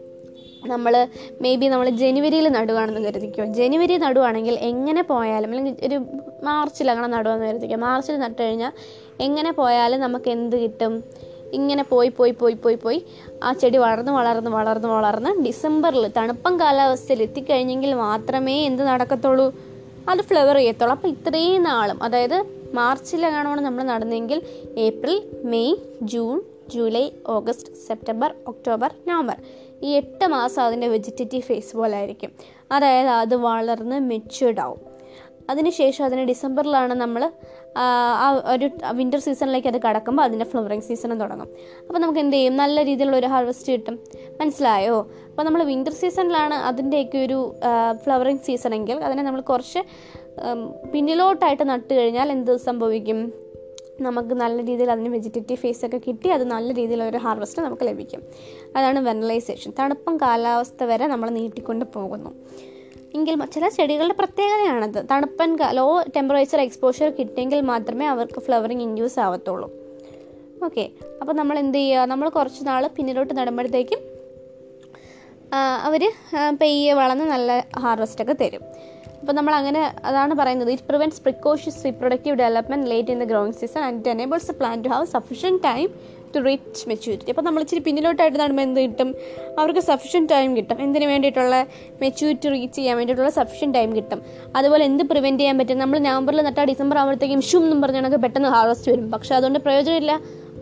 [SPEAKER 2] നമ്മൾ മേ ബി നമ്മൾ ജനുവരിയിൽ നടുവാണെന്ന് കരുതിക്കോ. ജനുവരി നടുവാണെങ്കിൽ എങ്ങനെ പോയാലും അല്ലെങ്കിൽ ഒരു മാർച്ചിൽ അങ്ങനെ നടുവാന്ന് കരുതിക്കോ. മാർച്ചിൽ നട്ട് കഴിഞ്ഞാൽ എങ്ങനെ പോയാലും നമുക്ക് എന്ത് കിട്ടും? ഇങ്ങനെ പോയി പോയി പോയി പോയി പോയി ആ ചെടി വളർന്ന് വളർന്ന് വളർന്ന് വളർന്ന് ഡിസംബറിൽ തണുപ്പം കാലാവസ്ഥയിൽ എത്തിക്കഴിഞ്ഞെങ്കിൽ മാത്രമേ എന്ത് നടക്കത്തുള്ളൂ? അത് ഫ്ലവർ ചെയ്യത്തുള്ളൂ. അപ്പോൾ ഇത്രയും നാളും അതായത് മാർച്ചിലാണ് നമ്മൾ നടന്നെങ്കിൽ April May June July August September October November ഈ എട്ട് മാസം അതിന്റെ വെജിറ്റേറ്റീവ് ഫേസ് പോലെ ആയിരിക്കും. അതായത് അത് വളർന്ന് മെച്യൂർഡ് ആവും. അതിനുശേഷം അതിന് ഡിസംബറിലാണ് നമ്മൾ ആ ഒരു വിന്റർ സീസണിലേക്ക് അത് കടക്കുമ്പോൾ അതിന്റെ ഫ്ലവറിങ് സീസണും തുടങ്ങും. അപ്പോൾ നമുക്ക് എന്ത് ചെയ്യും? നല്ല രീതിയിലുള്ള ഒരു ഹാർവെസ്റ്റ് കിട്ടും. മനസ്സിലായോ? അപ്പോൾ നമ്മൾ വിന്റർ സീസണിലാണ് അതിന്റെയൊക്കെ ഒരു ഫ്ലവറിങ് സീസൺ എങ്കിൽ അതിനെ നമ്മൾ കുറച്ച് പിന്നിലോട്ടായിട്ട് നട്ട് കഴിഞ്ഞാൽ എന്ത് സംഭവിക്കും? നമുക്ക് നല്ല രീതിയിൽ അതിന് വെജിറ്റേറ്റീവ് ഫേസ് ഒക്കെ കിട്ടി അത് നല്ല രീതിയിലൊരു ഹാർവസ്റ്റ് നമുക്ക് ലഭിക്കും. അതാണ് വെനലൈസേഷൻ തണുപ്പും കാലാവസ്ഥ വരെ നമ്മൾ നീട്ടിക്കൊണ്ട് പോകുന്നു. എങ്കിൽ ചില ചെടികളുടെ പ്രത്യേകതയാണത്. തണുപ്പൻ ലോ ടെമ്പറേച്ചർ എക്സ്പോഷർ കിട്ടിയെങ്കിൽ മാത്രമേ അവർക്ക് ഫ്ലവറിങ് ഇൻഡ്യൂസ് ആവത്തുള്ളൂ. ഓക്കെ അപ്പോൾ നമ്മൾ എന്ത് ചെയ്യുക? നമ്മൾ കുറച്ച് നാൾ പിന്നിലോട്ട് നടുമ്പോഴത്തേക്കും അവർ പെയ്യെ വളർന്ന് നല്ല ഹാർവെസ്റ്റൊക്കെ തരും. അപ്പോൾ നമ്മൾ അങ്ങനെ അതാണ് പറയുന്നത്. It prevents precocious reproductive development late in the growing season and it enables plant to have sufficient time to reach maturity അപ്പോൾ നമ്മൾ ഇച്ചിരി പിന്നിലോട്ടായിട്ട് നടുമ്പോൾ എന്ത് കിട്ടും? അവർക്ക് സഫിഷ്യന്റ് ടൈം കിട്ടും. എന്തിനു വേണ്ടിയിട്ടുള്ള മെച്യൂരിറ്റി റീച്ച് ചെയ്യാൻ വേണ്ടിയിട്ടുള്ള സഫിഷ്യന്റ് ടൈം കിട്ടും? അതുപോലെ എന്ത് പ്രിവെന്റ് ചെയ്യാൻ പറ്റും? നമ്മൾ നവംബറിൽ നട്ടാൽ ഡിസംബർ ആകുമ്പോഴത്തേക്കും ഷും എന്നും പറഞ്ഞാൽ പെട്ടെന്ന് ഹാർവസ്റ്റ് വരും. പക്ഷേ അതുകൊണ്ട് പ്രയോജനമില്ല.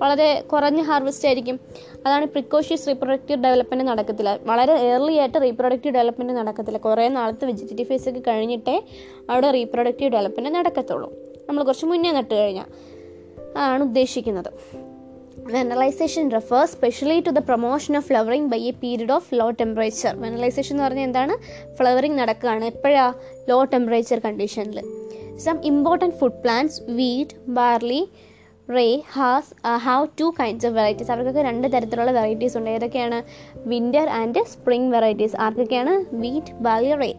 [SPEAKER 2] വളരെ കുറഞ്ഞ ഹാർവസ്റ്റ് ആയിരിക്കും. അതാണ് പ്രിക്കോഷ്യസ് റീപ്രൊഡക്റ്റീവ് ഡെവലപ്മെന്റ് നടക്കത്തില്ല. വളരെ ഏർലി ആയിട്ട് റീപ്രൊഡക്റ്റീവ് ഡെവലപ്മെന്റ് നടക്കത്തില്ല. കുറേ നാളത്തെ വെജിറ്റേറ്റീവ് ഫേസ് ഒക്കെ കഴിഞ്ഞിട്ടേ അവിടെ റീപ്രൊഡക്റ്റീവ് ഡെവലപ്മെന്റ് നടക്കത്തുള്ളൂ. നമ്മൾ കുറച്ച് മുന്നേ നട്ട് കഴിഞ്ഞാൽ ആണ് ഉദ്ദേശിക്കുന്നത്. Vernalization refers specially to the promotion of flowering by a period of low temperature vernalization എന്ന് പറഞ്ഞാൽ എന്താണ്? ഫ്ലവറിംഗ് നടക്കുകയാണ്. എപ്പോഴാ? ലോ ടെമ്പറേച്ചർ കണ്ടീഷനിൽ some important food plants wheat barley rye has have two kinds of varieties അവർക്കൊക്കെ രണ്ട് തരത്തിലുള്ള വെറൈറ്റീസ് ഉണ്ട്. ഏതൊക്കെയാണ്? വിന്റർ ആൻഡ് സ്പ്രിംഗ് വെറൈറ്റീസ് ആർക്കൊക്കെയാണ്? വീറ്റ് ബാലി റേ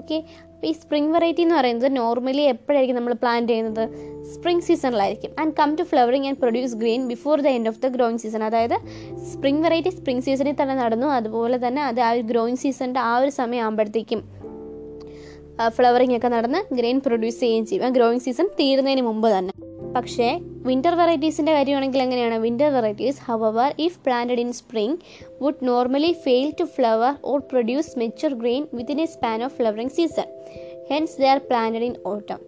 [SPEAKER 2] ഓക്കെ അപ്പോൾ ഈ സ്പ്രിംഗ് വെറൈറ്റി എന്ന് പറയുന്നത് നോർമലി എപ്പോഴായിരിക്കും നമ്മൾ പ്ലാൻ ചെയ്യുന്നത്? Spring സീസണിലായിരിക്കും and come to flowering and produce grain before the end of the growing season അതായത് സ്പ്രിംഗ് വെറൈറ്റി സ്പ്രിംഗ് സീസണിൽ തന്നെ നടന്നു. അതുപോലെ തന്നെ അത് ആ ഒരു ഗ്രോയിങ് സീസണിന്റെ ആ ഒരു സമയം ആകുമ്പോഴത്തേക്കും ഫ്ലവറിംഗ് ഒക്കെ നടന്ന് ഗ്രെയിൻ പ്രൊഡ്യൂസ് ചെയ്യുകയും ചെയ്യും. ആ ഗ്രോയിങ് സീസൺ തീരുന്നതിന് മുമ്പ് തന്നെ. പക്ഷേ വിന്റർ വെറൈറ്റീസിന്റെ കാര്യമാണെങ്കിൽ എങ്ങനെയാണ്? Winter varieties however if planted in spring would normally fail to flower or produce mature grain within a span of flowering season hence they are planted in autumn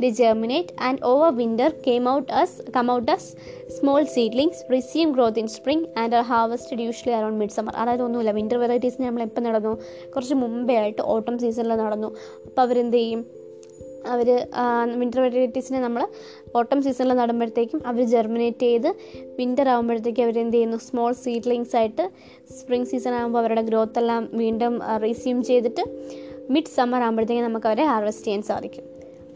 [SPEAKER 2] they germinate and over winter came out as come out as small seedlings receive growth in spring and are harvested usually around mid summer അതായത് ഒന്നുമില്ല വിന്റർ വെറൈറ്റീസ് നമ്മൾ എപ്പോൾ നടന്നു? കുറച്ച് മുമ്പേ ആയിട്ട് ഓട്ടം സീസണിൽ നടന്നു. അപ്പോൾ അവരെന്ത് ചെയ്യും അവർ വിന്റർ വെറൈറ്റീസിനെ നമ്മൾ ഓട്ടം സീസണിൽ നടുമ്പോഴത്തേക്കും അവർ ജെർമിനേറ്റ് ചെയ്ത് വിന്റർ ആകുമ്പോഴത്തേക്കും അവരെന്ത് ചെയ്യുന്നു? സ്മോൾ സീഡ്ലിങ്സ് ആയിട്ട് സ്പ്രിംഗ് സീസൺ ആകുമ്പോൾ അവരുടെ ഗ്രോത്ത് എല്ലാം വീണ്ടും റീസ്യൂം ചെയ്തിട്ട് മിഡ് സമ്മർ ആകുമ്പോഴത്തേക്കും നമുക്ക് അവരെ ഹാർവെസ്റ്റ് ചെയ്യാൻ സാധിക്കും.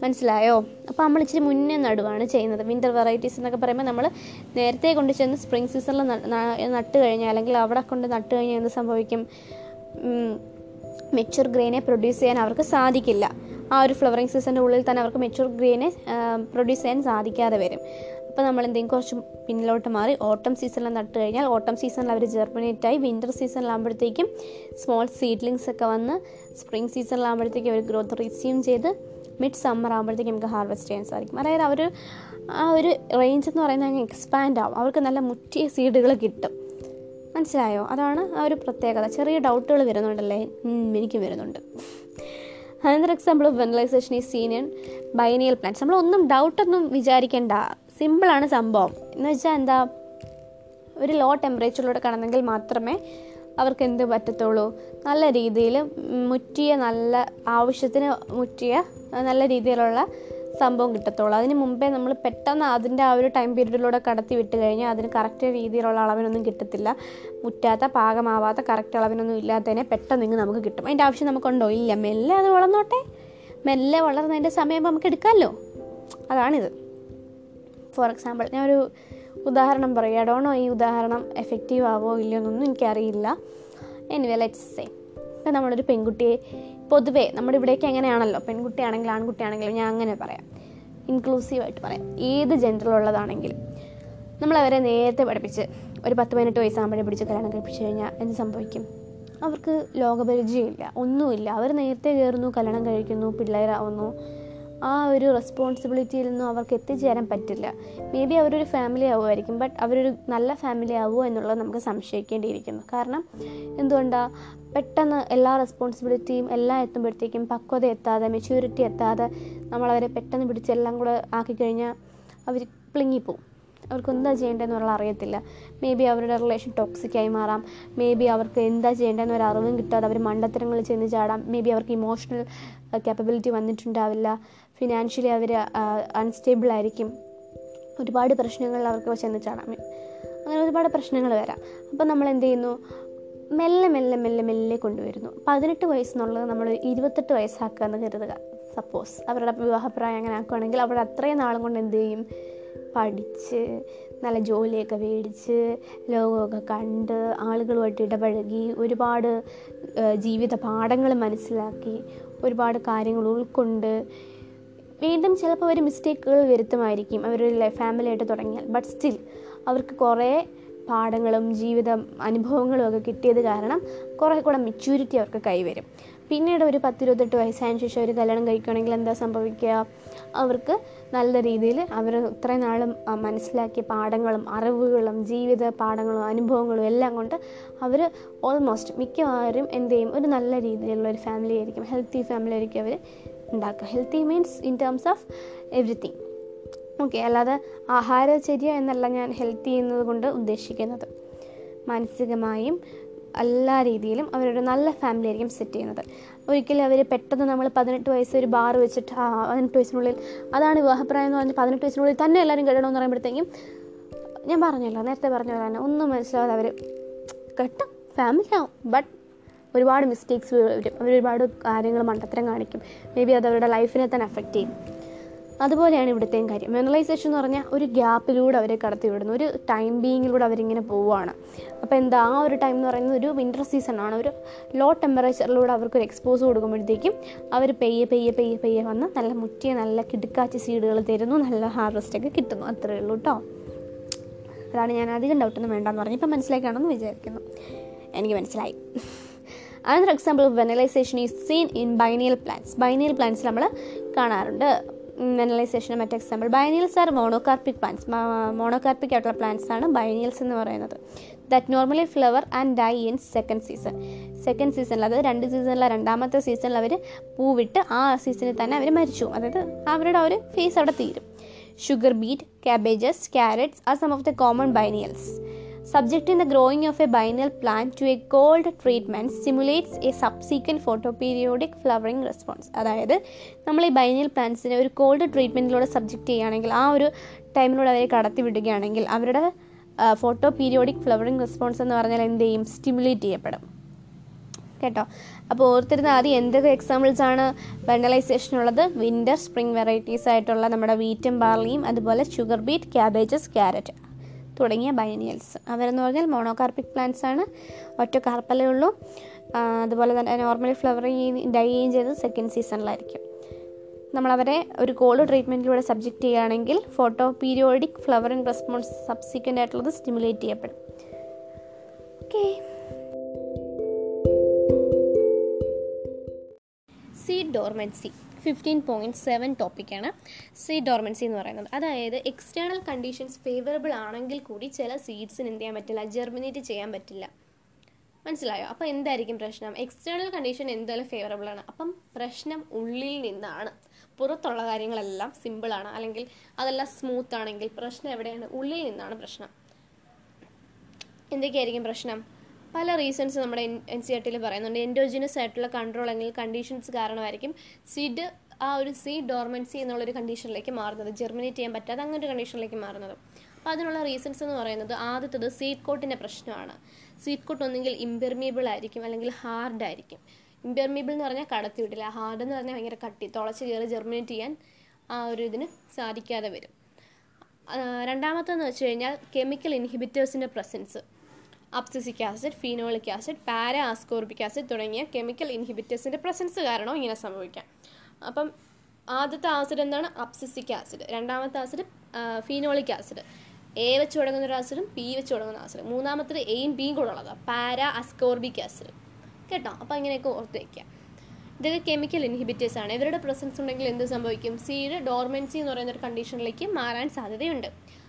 [SPEAKER 2] മനസ്സിലായോ? അപ്പോൾ നമ്മൾ ഇച്ചിരി മുന്നേ നടുവാണ് ചെയ്യുന്നത്. വിന്റർ വെറൈറ്റീസ് എന്നൊക്കെ പറയുമ്പോൾ നമ്മൾ നേരത്തെ കൊണ്ട് ചെന്ന് സ്പ്രിംഗ് സീസണിൽ നട്ട് കഴിഞ്ഞാൽ അല്ലെങ്കിൽ അവിടെ കൊണ്ട് നട്ട് കഴിഞ്ഞാൽ എന്ത് സംഭവിക്കും? മെച്ചുർ ഗ്രെയിനെ പ്രൊഡ്യൂസ് ചെയ്യാൻ അവർക്ക് സാധിക്കില്ല. ആ ഒരു ഫ്ലവറിങ് സീസണിന്റെ ഉള്ളിൽ തന്നെ അവർക്ക് മെച്യൂർ ഗ്രീനെ പ്രൊഡ്യൂസ് ചെയ്യാൻ സാധിക്കാതെ വരും. അപ്പോൾ നമ്മൾ എന്തെങ്കിലും കുറച്ച് പിന്നിലോട്ട് മാറി ഓട്ടം സീസണിൽ നട്ട് കഴിഞ്ഞാൽ ഓട്ടം സീസണിൽ അവർ ജെർമിനേറ്റ് ആയി വിന്റർ സീസണിലാകുമ്പോഴത്തേക്കും സ്മോൾ സീഡ്ലിങ്സ് ഒക്കെ വന്ന് സ്പ്രിംഗ് സീസണിലാകുമ്പോഴത്തേക്കും അവർ ഗ്രോത്ത് റിസ്യൂം ചെയ്ത് മിഡ് സമ്മർ ആകുമ്പോഴത്തേക്കും നമുക്ക് ഹാർവെസ്റ്റ് ചെയ്യാൻ സാധിക്കും. അതായത് അവർ ആ ഒരു റേഞ്ച് എന്ന് പറയുന്നത് അങ്ങ് എക്സ്പാൻഡ് ആവും. അവർക്ക് നല്ല മുറ്റിയ സീഡുകൾ കിട്ടും. മനസ്സിലായോ? അതാണ് ആ ഒരു പ്രത്യേകത. ചെറിയ ഡൗട്ടുകൾ വരുന്നുണ്ടല്ലേ? എനിക്കും വരുന്നുണ്ട്. അനന്തർ എക്സാമ്പിൾ വെനലൈസേഷൻ ഈ സീനിയൻ ബൈനിയൽ പ്ലാന്റ്സ് നമ്മളൊന്നും ഡൗട്ടൊന്നും വിചാരിക്കേണ്ട. സിമ്പിളാണ് സംഭവം. എന്ന് വെച്ചാൽ എന്താ ഒരു ലോ ടെമ്പറേച്ചറിലൂടെ കടന്നെങ്കിൽ മാത്രമേ അവർക്ക് എന്ത് പറ്റത്തുള്ളൂ? നല്ല രീതിയിൽ മുറ്റിയ നല്ല ആവശ്യത്തിന് മുറ്റിയ നല്ല രീതിയിലുള്ള സംഭവം കിട്ടത്തുള്ളൂ. അതിന് മുമ്പേ നമ്മൾ പെട്ടെന്ന് അതിന്റെ ആ ഒരു ടൈം പീരീഡിലൂടെ കടത്തി വിട്ട് കഴിഞ്ഞാൽ അതിന് കറക്റ്റ് രീതിയിലുള്ള അളവിനൊന്നും കിട്ടത്തില്ല. മുറ്റാത്ത പാകമാവാത്ത കറക്റ്റ് അളവിനൊന്നും ഇല്ലാത്തതിനെ പെട്ടെന്ന് ഇങ്ങ് നമുക്ക് കിട്ടും. അതിന്റെ ആവശ്യം നമുക്കുണ്ടോ? ഇല്ല. മെല്ലെ അത് വളർന്നോട്ടെ. മെല്ലെ വളർന്നതിന്റെ സമയം നമുക്ക് എടുക്കാമല്ലോ അതാണിത്. ഫോർ എക്സാമ്പിൾ ഞാനൊരു ഉദാഹരണം പറയുക ഡോണോ ഈ ഉദാഹരണം എഫക്റ്റീവ് ആവോ ഇല്ലയോ എന്നൊന്നും എനിക്കറിയില്ല. എനിവേ ലെറ്റ്സ് സേ ഇപ്പം നമ്മളൊരു പെൺകുട്ടിയെ പൊതുവേ നമ്മുടെ ഇവിടേക്ക് എങ്ങനെയാണല്ലോ? പെൺകുട്ടിയാണെങ്കിലും ആൺകുട്ടിയാണെങ്കിലും ഞാൻ അങ്ങനെ പറയാം. ഇൻക്ലൂസീവായിട്ട് പറയാം. ഏത് ജെൻഡറിലുള്ളതാണെങ്കിലും നമ്മളവരെ നേരത്തെ പഠിപ്പിച്ച് ഒരു പത്ത് പതിനെട്ട് വയസ്സാകുമ്പോഴേ പിടിച്ച് കല്യാണം കഴിപ്പിച്ച് കഴിഞ്ഞാൽ എന്ത് സംഭവിക്കും? അവർക്ക് ലോകപരിചയമില്ല ഒന്നുമില്ല. അവർ നേരത്തെ കയറുന്നു കല്യാണം കഴിക്കുന്നു പിള്ളേരാവുന്നു. ആ ഒരു റെസ്പോൺസിബിലിറ്റിയിൽ നിന്നും അവർക്ക് എത്തിച്ചേരാൻ പറ്റില്ല. മേ ബി അവരൊരു ഫാമിലി ആവുമായിരിക്കും ബട്ട് അവരൊരു നല്ല ഫാമിലി ആവുമോ എന്നുള്ളത് നമുക്ക് സംശയിക്കേണ്ടിയിരിക്കുന്നു. കാരണം എന്തുകൊണ്ടാണ് പെട്ടെന്ന് എല്ലാ റെസ്പോൺസിബിലിറ്റിയും എല്ലാം എത്തുമ്പോഴത്തേക്കും പക്വത എത്താതെ മെച്യൂരിറ്റി എത്താതെ നമ്മളവരെ പെട്ടെന്ന് പിടിച്ച് എല്ലാം കൂടെ ആക്കിക്കഴിഞ്ഞാൽ അവർ പ്ലിങ്ങിപ്പോവും. അവർക്ക് എന്താ ചെയ്യേണ്ടതെന്നുള്ള അറിയത്തില്ല. മേ ബി അവരുടെ റിലേഷൻ ടോക്സിക്കായി മാറാം. മേ ബി അവർക്ക് എന്താ ചെയ്യേണ്ടതെന്ന് ഒരു അറിവും കിട്ടാതെ അവർ മണ്ടത്തരങ്ങളിൽ ചെന്ന് ചാടാം. മേ ബി അവർക്ക് ഇമോഷണൽ കാപ്പബിലിറ്റി വന്നിട്ടുണ്ടാവില്ല. ഫിനാൻഷ്യലി അവർ അൺസ്റ്റേബിൾ ആയിരിക്കും. ഒരുപാട് പ്രശ്നങ്ങൾ അവർക്ക് ചെന്ന് ചാടാം. അങ്ങനെ ഒരുപാട് പ്രശ്നങ്ങൾ വരാം. അപ്പം നമ്മൾ എന്ത് ചെയ്യുന്നു? മെല്ലെ മെല്ലെ മെല്ലെ മെല്ലെ കൊണ്ടുവരുന്നു. പതിനെട്ട് വയസ്സെന്നുള്ളത് നമ്മൾ ഇരുപത്തെട്ട് വയസ്സാക്കുക എന്ന് കരുതുക. സപ്പോസ് അവരുടെ വിവാഹപ്രായം അങ്ങനെ ആക്കുകയാണെങ്കിൽ അവർ അത്രയും നാളും കൊണ്ട് എന്ത് ചെയ്യും? പഠിച്ച് നല്ല ജോലിയൊക്കെ മേടിച്ച് ലോകമൊക്കെ കണ്ട് ആളുകളുമായിട്ട് ഇടപഴകി ഒരുപാട് ജീവിത പാഠങ്ങൾ മനസ്സിലാക്കി ഒരുപാട് കാര്യങ്ങൾ ഉൾക്കൊണ്ട് വീണ്ടും ചിലപ്പോൾ അവർ മിസ്റ്റേക്കുകൾ വരുത്തുമായിരിക്കും അവരൊരു ഫാമിലിയായിട്ട് തുടങ്ങിയാൽ. ബട്ട് സ്റ്റിൽ അവർക്ക് കുറേ പാഠങ്ങളും ജീവിത അനുഭവങ്ങളും ഒക്കെ കിട്ടിയത് കാരണം കുറേ കൂടെ മെച്യൂരിറ്റി അവർക്ക് കൈവരും. പിന്നീട് ഒരു പത്തിരുപത്തെട്ട് വയസ്സായതിനു ശേഷം ഒരു കല്യാണം കഴിക്കുകയാണെങ്കിൽ എന്താ സംഭവിക്കുക? അവർക്ക് നല്ല രീതിയിൽ അവർ ഇത്രയും നാളും മനസ്സിലാക്കിയ പാഠങ്ങളും അറിവുകളും ജീവിത പാഠങ്ങളും അനുഭവങ്ങളും എല്ലാം കൊണ്ട് അവർ ഓൾമോസ്റ്റ് മിക്കവാറും എന്ത് ചെയ്യും? ഒരു നല്ല രീതിയിലുള്ള ഒരു ഫാമിലി ആയിരിക്കും. ഹെൽത്തി ഫാമിലി ആയിരിക്കും അവർ ഉണ്ടാക്കുക healthy means in terms of everything okay അല്ലാതെ ആഹാരചര്യ എന്നല്ല ഞാൻ ഹെൽത്തി എന്നത് കൊണ്ട് ഉദ്ദേശിക്കുന്നത്. മാനസികമായും എല്ലാ രീതിയിലും അവരൊരു നല്ല ഫാമിലി ആയിരിക്കും സെറ്റ് ചെയ്യുന്നത്. ഒരിക്കലും അവർ പെട്ടെന്ന് നമ്മൾ പതിനെട്ട് വയസ്സ് ഒരു ബാർ വെച്ചിട്ട് പതിനെട്ട് വയസ്സിനുള്ളിൽ അതാണ് വിവാഹപ്രായം എന്ന് പറഞ്ഞ് പതിനെട്ട് വയസ്സിനുള്ളിൽ തന്നെ എല്ലാവരും കെട്ടണമെന്ന് പറയുമ്പോഴത്തേക്കും ഞാൻ പറഞ്ഞല്ലോ നേരത്തെ പറഞ്ഞ പോലെ തന്നെ ഒന്നും മനസ്സിലാവാതെ അവർ കെട്ടും ഫാമിലി ആവും. ബട്ട് ഒരുപാട് മിസ്റ്റേക്സ് വരും അവർ ഒരുപാട് കാര്യങ്ങൾ മണ്ടത്തരം കാണിക്കും. മേ ബി അത് അവരുടെ ലൈഫിനെ തന്നെ അഫക്റ്റ് ചെയ്യും. അതുപോലെയാണ് ഇവിടുത്തെയും കാര്യം. മെനലൈസേഷൻ എന്ന് പറഞ്ഞാൽ ഒരു ഗ്യാപ്പിലൂടെ അവരെ കടത്തി വിടുന്നു ഒരു ടൈം ബീയിങ്ങിലൂടെ അവരിങ്ങനെ പോവുകയാണ് അപ്പോൾ എന്താ ആ ഒരു ടൈം എന്ന് പറയുന്നത് ഒരു വിന്റർ ആണ്. ഒരു ലോ ടെമ്പറേച്ചറിലൂടെ അവർക്കൊരു എക്സ്പോസ് കൊടുക്കുമ്പോഴത്തേക്കും അവർ പെയ്യെ പെയ്യെ പെയ്യെ പെയ്യെ വന്ന് നല്ല മുറ്റിയ നല്ല കിടുക്കാച്ചി സീഡുകൾ തരുന്നു. നല്ല ഹാർവസ്റ്റൊക്കെ കിട്ടുന്നു. അത്രയേ ഉള്ളൂ കേട്ടോ അതാണ് ഞാൻ അധികം ഡൗട്ടൊന്നും വേണ്ടെന്ന് പറഞ്ഞു ഇപ്പം മനസ്സിലാക്കാണെന്ന് വിചാരിക്കുന്നു. എനിക്ക് മനസ്സിലായി. Another example of vernalization is seen in biennial plants biennial plants നമ്മൾ കാണാറുണ്ട്. വെനലൈസേഷൻ മറ്റ് example biennials are monocarpic plants monocarpic ആയിട്ടുള്ള പ്ലാന്റ്സ് ആണ് ബൈനിയൽസ് എന്ന് പറയുന്നത്. That normally flower and die in second season second സീസണിൽ അതായത് രണ്ട് സീസണിലെ രണ്ടാമത്തെ സീസണിൽ അവർ പൂവിട്ട് ആ സീസണിൽ തന്നെ അവർ മരിച്ചു. അതായത് അവരുടെ ഒരു ഫേസ് അവിടെ തീരും. Sugar beet cabbages, carrots are some of the common biennials. Subjecting the growing of a biennial plant to a cold treatment stimulates a subsequent photoperiodic flowering response. അതായത് നമ്മൾ ഈ ബൈനൽ പ്ലാന്റ്സിനെ ഒരു കോൾഡ് ട്രീറ്റ്മെന്റിലൂടെ സബ്ജക്റ്റ് ചെയ്യുകയാണെങ്കിൽ ആ ഒരു ടൈമിലൂടെ അവരെ കടത്തി വിടുകയാണെങ്കിൽ അവരുടെ ഫോട്ടോ പീരിയോഡിക് ഫ്ലവറിങ് റെസ്പോൺസ് എന്ന് പറഞ്ഞാൽ എന്ത് ചെയ്യും? സ്റ്റിമുലേറ്റ് ചെയ്യപ്പെടും. കേട്ടോ? അപ്പോൾ ഓർത്തിരുന്ന ആദ്യം എന്തൊക്കെ എക്സാമ്പിൾസ് ആണ് വെണ്ടലൈസേഷൻ ഉള്ളത്? വിന്റർ സ്പ്രിംഗ് വെറൈറ്റീസ് ആയിട്ടുള്ള നമ്മുടെ വീറ്റും ബാർലിയും അതുപോലെ ഷുഗർ ബീറ്റ് ക്യാബേജസ് ക്യാരറ്റ് തുടങ്ങിയ ബൈനിയൽസ് അവരെന്ന് പറഞ്ഞാൽ മോണോകാർപ്പിക് പ്ലാന്റ്സ് ആണ്. ഒറ്റ കാർപ്പലേ ഉള്ളൂ. അതുപോലെ തന്നെ നോർമലി ഫ്ലവർ ഡൈ ചെയ്ത് സെക്കൻഡ് സീസണിലായിരിക്കും നമ്മളവരെ ഒരു കോൾഡ് ട്രീറ്റ്മെന്റിലൂടെ സബ്ജക്റ്റ് ചെയ്യുകയാണെങ്കിൽ photoperiodic flowering response subsequent ആയിട്ടുള്ളത് സ്റ്റിമുലേറ്റ് ചെയ്യപ്പെടും. Okay
[SPEAKER 1] seed dormancy fifteen point seven ടോപ്പിക്കാണ് സീഡ് ഡോർമൻസി എന്ന് പറയുന്നത്. അതായത് എക്സ്റ്റേണൽ കണ്ടീഷൻസ് ഫേവറബിൾ ആണെങ്കിൽ കൂടി ചില സീഡ്സിന് എന്ത് ചെയ്യാൻ പറ്റില്ല ജെർമിനേറ്റ് ചെയ്യാൻ പറ്റില്ല. മനസ്സിലായോ? അപ്പോൾ എന്തായിരിക്കും പ്രശ്നം? എക്സ്റ്റേണൽ കണ്ടീഷൻ എന്തായാലും ഫേവറബിൾ ആണ്. അപ്പം പ്രശ്നം ഉള്ളിൽ നിന്നാണ്. പുറത്തുള്ള കാര്യങ്ങളെല്ലാം സിമ്പിളാണ് അല്ലെങ്കിൽ അതെല്ലാം സ്മൂത്ത് ആണെങ്കിൽ പ്രശ്നം എവിടെയാണ്? ഉള്ളിൽ നിന്നാണ് പ്രശ്നം. എന്തൊക്കെയായിരിക്കും പ്രശ്നം? പല റീസൺസ് നമ്മുടെ എൻ സി ആർ ടിയിൽ പറയുന്നുണ്ട്. എൻഡോജിനസ് ആയിട്ടുള്ള കൺട്രോൾ അല്ലെങ്കിൽ കണ്ടീഷൻസ് കാരണമായിരിക്കും സീഡ് ആ ഒരു സീഡ് ഡോർമെൻസി എന്നുള്ളൊരു കണ്ടീഷനിലേക്ക് മാറുന്നത് ജെർമിനേറ്റ് ചെയ്യാൻ പറ്റാതെ അങ്ങനെ ഒരു കണ്ടീഷനിലേക്ക് മാറുന്നത്. അപ്പോൾ അതിനുള്ള റീസൺസ് എന്ന് പറയുന്നത് ആദ്യത്തത് സീറ്റ് കോട്ടിന്റെ പ്രശ്നമാണ്. സീറ്റ് കോട്ട് ഒന്നെങ്കിൽ ഇമ്പെർമിയബിൾ ആയിരിക്കും അല്ലെങ്കിൽ ഹാർഡ് ആയിരിക്കും. ഇമ്പെർമിയബിൾ എന്ന് പറഞ്ഞാൽ കടത്തി വിടില്ല. ഹാർഡ് എന്ന് പറഞ്ഞാൽ ഭയങ്കര കട്ടി തുളച്ച് കയറി ജെർമിനേറ്റ് ചെയ്യാൻ ആ ഒരു ഇതിന് സാധിക്കാതെ വരും. രണ്ടാമത്തെന്ന് വെച്ച് കഴിഞ്ഞാൽ chemical ഇൻഹിബിറ്റേഴ്സിന്റെ presence abscisic acid phenolic acid para ascorbic acid തുടങ്ങിയ കെമിക്കൽ ഇൻഹിബിറ്റേഴ്സിന്റെ പ്രസൻസ് കാരണം ഇങ്ങനെ സംഭവിക്കാം. അപ്പം ആദ്യത്തെ ആസിഡ് എന്താണ്? Abscisic acid. രണ്ടാമത്തെ ആസിഡ് ഫീനോളിക് ആസിഡ്. എ വെച്ച് തുടങ്ങുന്ന ഒരു ആസിഡും പി വെച്ച് തുടങ്ങുന്ന ആസിഡ്. മൂന്നാമത്തത് എയും ബിയും കൂടെ ഉള്ളതാണ് പാര അസ്കോർബിക് ആസിഡ്. കേട്ടോ? അപ്പോൾ അങ്ങനെയൊക്കെ ഓർത്ത് വയ്ക്കുക ഇതൊക്കെ കെമിക്കൽ ഇൻഹിബിറ്റേഴ്സ് ആണ്. ഇവരുടെ പ്രസൻസ് ഉണ്ടെങ്കിൽ എന്ത് സംഭവിക്കും? സീഡ് ഡോർമെൻസി എന്ന് പറയുന്ന ഒരു കണ്ടീഷനിലേക്ക് മാറാൻ സാധ്യതയുണ്ട്.